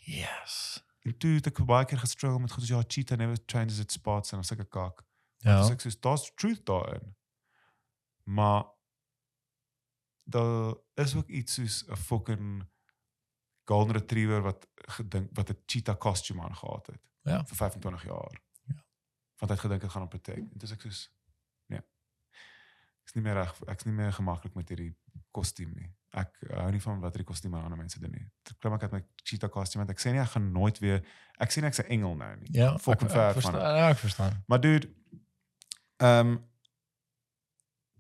Yes. En toe het ek baie keer gestruggle met goed soos ja, cheat never changes its spots en sulke kak. Ja. Ek sê daar's truth daarin. Maar daar is ook iets soos 'n fucking golden retriever wat gedink wat 'n cheetah costume aangehad het Ja. vir 25 jaar. Ja. Want hy het gedink dit gaan hom protect. En dis ek soos nee. Ek's nie meer reg, ek's nie meer gemaklik met hierdie kostuum nie. Ek hou nie van wat hierdie kostuum aan ander mense doen nie. Ek klim ek uit my cheetah kostuum want ek sê nie ek gaan nooit weer ek sê nie ek's 'n engel nou nie. Ja. Fucking ek, ek van verstaan. Ja, ek verstaan. Maar dude, ehm um,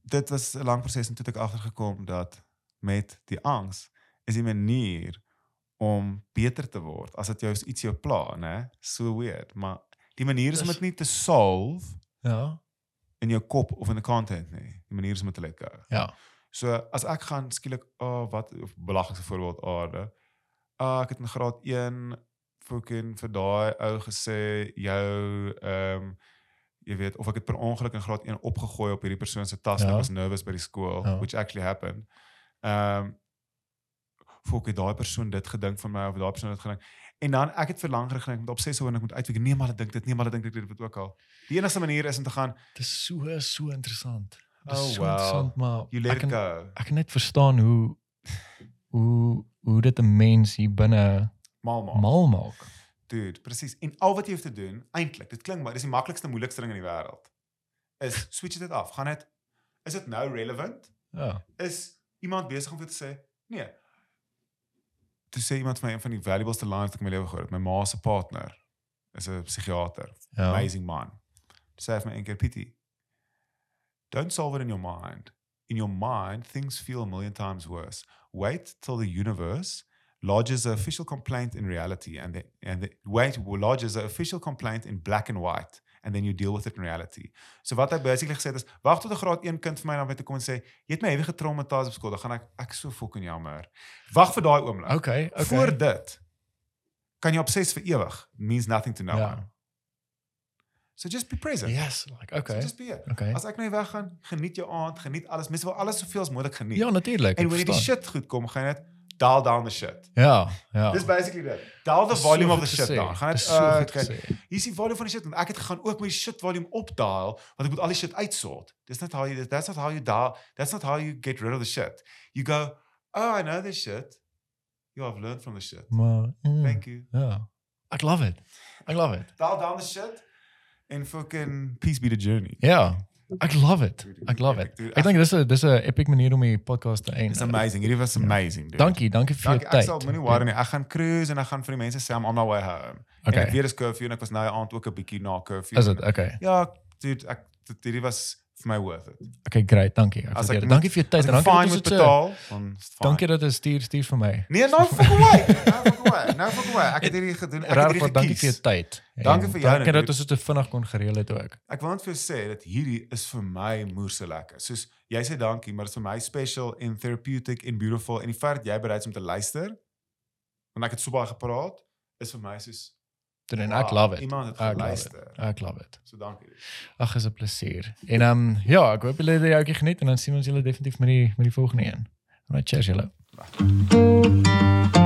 dit was 'n lang proses en toe het ek agtergekom dat met die angs is die manier om beter te word as dit jou iets jou pla, né? So weird, maar die manier is om dit nie te solve Ja. in jou kop of in die content nie. Die manier is om dit te let go. Ja. So as ek gaan skielik, o oh, wat of belaglikste voorbeeld aarde. Ah, ek het in graad 1 fucking vir daai ou gesê jou ehm um, jy weet of ek het per ongeluk in graad 1 opgegooi op hierdie persoon se tas Ja. ek was nervous by die skool Ja. which actually happened. Ehm um, fok het daai persoon dit gedink van my of daai persoon dit gedink. En dan ek het vir langer gedink met obsessie oor en ek moet uitwyk. Nee, maar hulle dink dit, nee, maar hulle dink dit, dit wat ook al. Die enigste manier is om te gaan, Dit is so so interessant. Dit is Oh, wow. interessant, maar you let ek it kan go. ek kan net verstaan hoe hoe hoe dit 'n mens hier binne Mal maak. mal maak. Dude, presies. En al wat jy hoef te doen, eintlik, dit klink maar dis die maklikste moeilikste ding in die wêreld. Is switch dit af. Gaan dit is dit nou relevant? Ja. Is iemand besig om vir te sê, nee. Toe sê iemand van my een van die valuableste lines wat ek in my lewe gehoor het, my ma se partner is 'n psigiater, Ja. amazing man. Toe sê hy vir my een keer, Pietie, don't solve it in your mind. In your mind, things feel a million times worse. Wait till the universe lodges an official complaint in reality and the, and the, wait lodges an official complaint in black and white and then you deal with it in reality. So wat hy basically gesê het is wag tot 'n graad 1 kind vir my na my toe kom en sê jy het my heavy getraumatiseer op skool, dan gaan ek ek so fucking jammer. Wag vir daai oomblik. Okay, okay. Voor dit kan jy obses vir ewig means nothing to no Ja. one. So just be present. Yes, like okay. So just be it. Okay. As ek nou weggaan, geniet jou aand, geniet alles. Mense wil alles soveel as moontlik geniet. Ja, natuurlik. en wanneer die shit goed kom, gaan dit dial down the shit. Ja, ja. Dis basically dit. Dial the volume so of the shit gesê. down. Gaan dit so uh, goed gesê. Hier is die volume van die shit en ek het gegaan ook my shit volume opdaal want ek moet al die shit uitsort. Dis not how you that's not how you dial that's not how you get rid of the shit. You go, "Oh, I know this shit. You have learned from the shit. Maar mm, Thank you." Ja. Ek love it. Ek love it. Dial down the shit and fucking peace be the journey. Ja. Ek love it. Ek love it. Ek dink dis 'n dis 'n epic manier om die podcast te It's eindig. amazing. Hierdie was amazing, dude. Dankie, dankie vir jou Dankie. Ek sal tyd. moenie worry nie. Ek gaan cruise en ek gaan vir die mense sê I'm on my way home. En ek Okay. weet dis curfew en ek was nou aand ook 'n bietjie na curfew. Is dit okay? Ja, dude, ek dit- hierdie was vir my worth it. Okay, great. Dankie. Ek waardeer dit. Dankie vir jou tyd. En Dankie dat so betaal. Dankie dat jy stuur stuur vir my. Nee, nou fuck away. Nou fuck away. Nou fuck away. Ek het hierdie gedoen. Ek het hierdie baie dankie vir jou gekies. tyd. Dankie vir jou, Dankie dat ons dit so vinnig kon gereël het ook. Ek wil net vir jou sê dat hierdie is vir my moerse lekker. Soos jy sê dankie, maar dit is vir my special en therapeutic en beautiful en die feit dat jy bereid is om te luister want ek het so baie gepraat is vir my soos Doen en ek wow, love it. Iemand het geluister. Ek love it. So dankie. Ag, is 'n plesier. En ehm um, ja, ek hoop julle het die ouetjie geniet en dan sien ons julle definitief met die met die volgende een. Alright, cheers julle. Dag.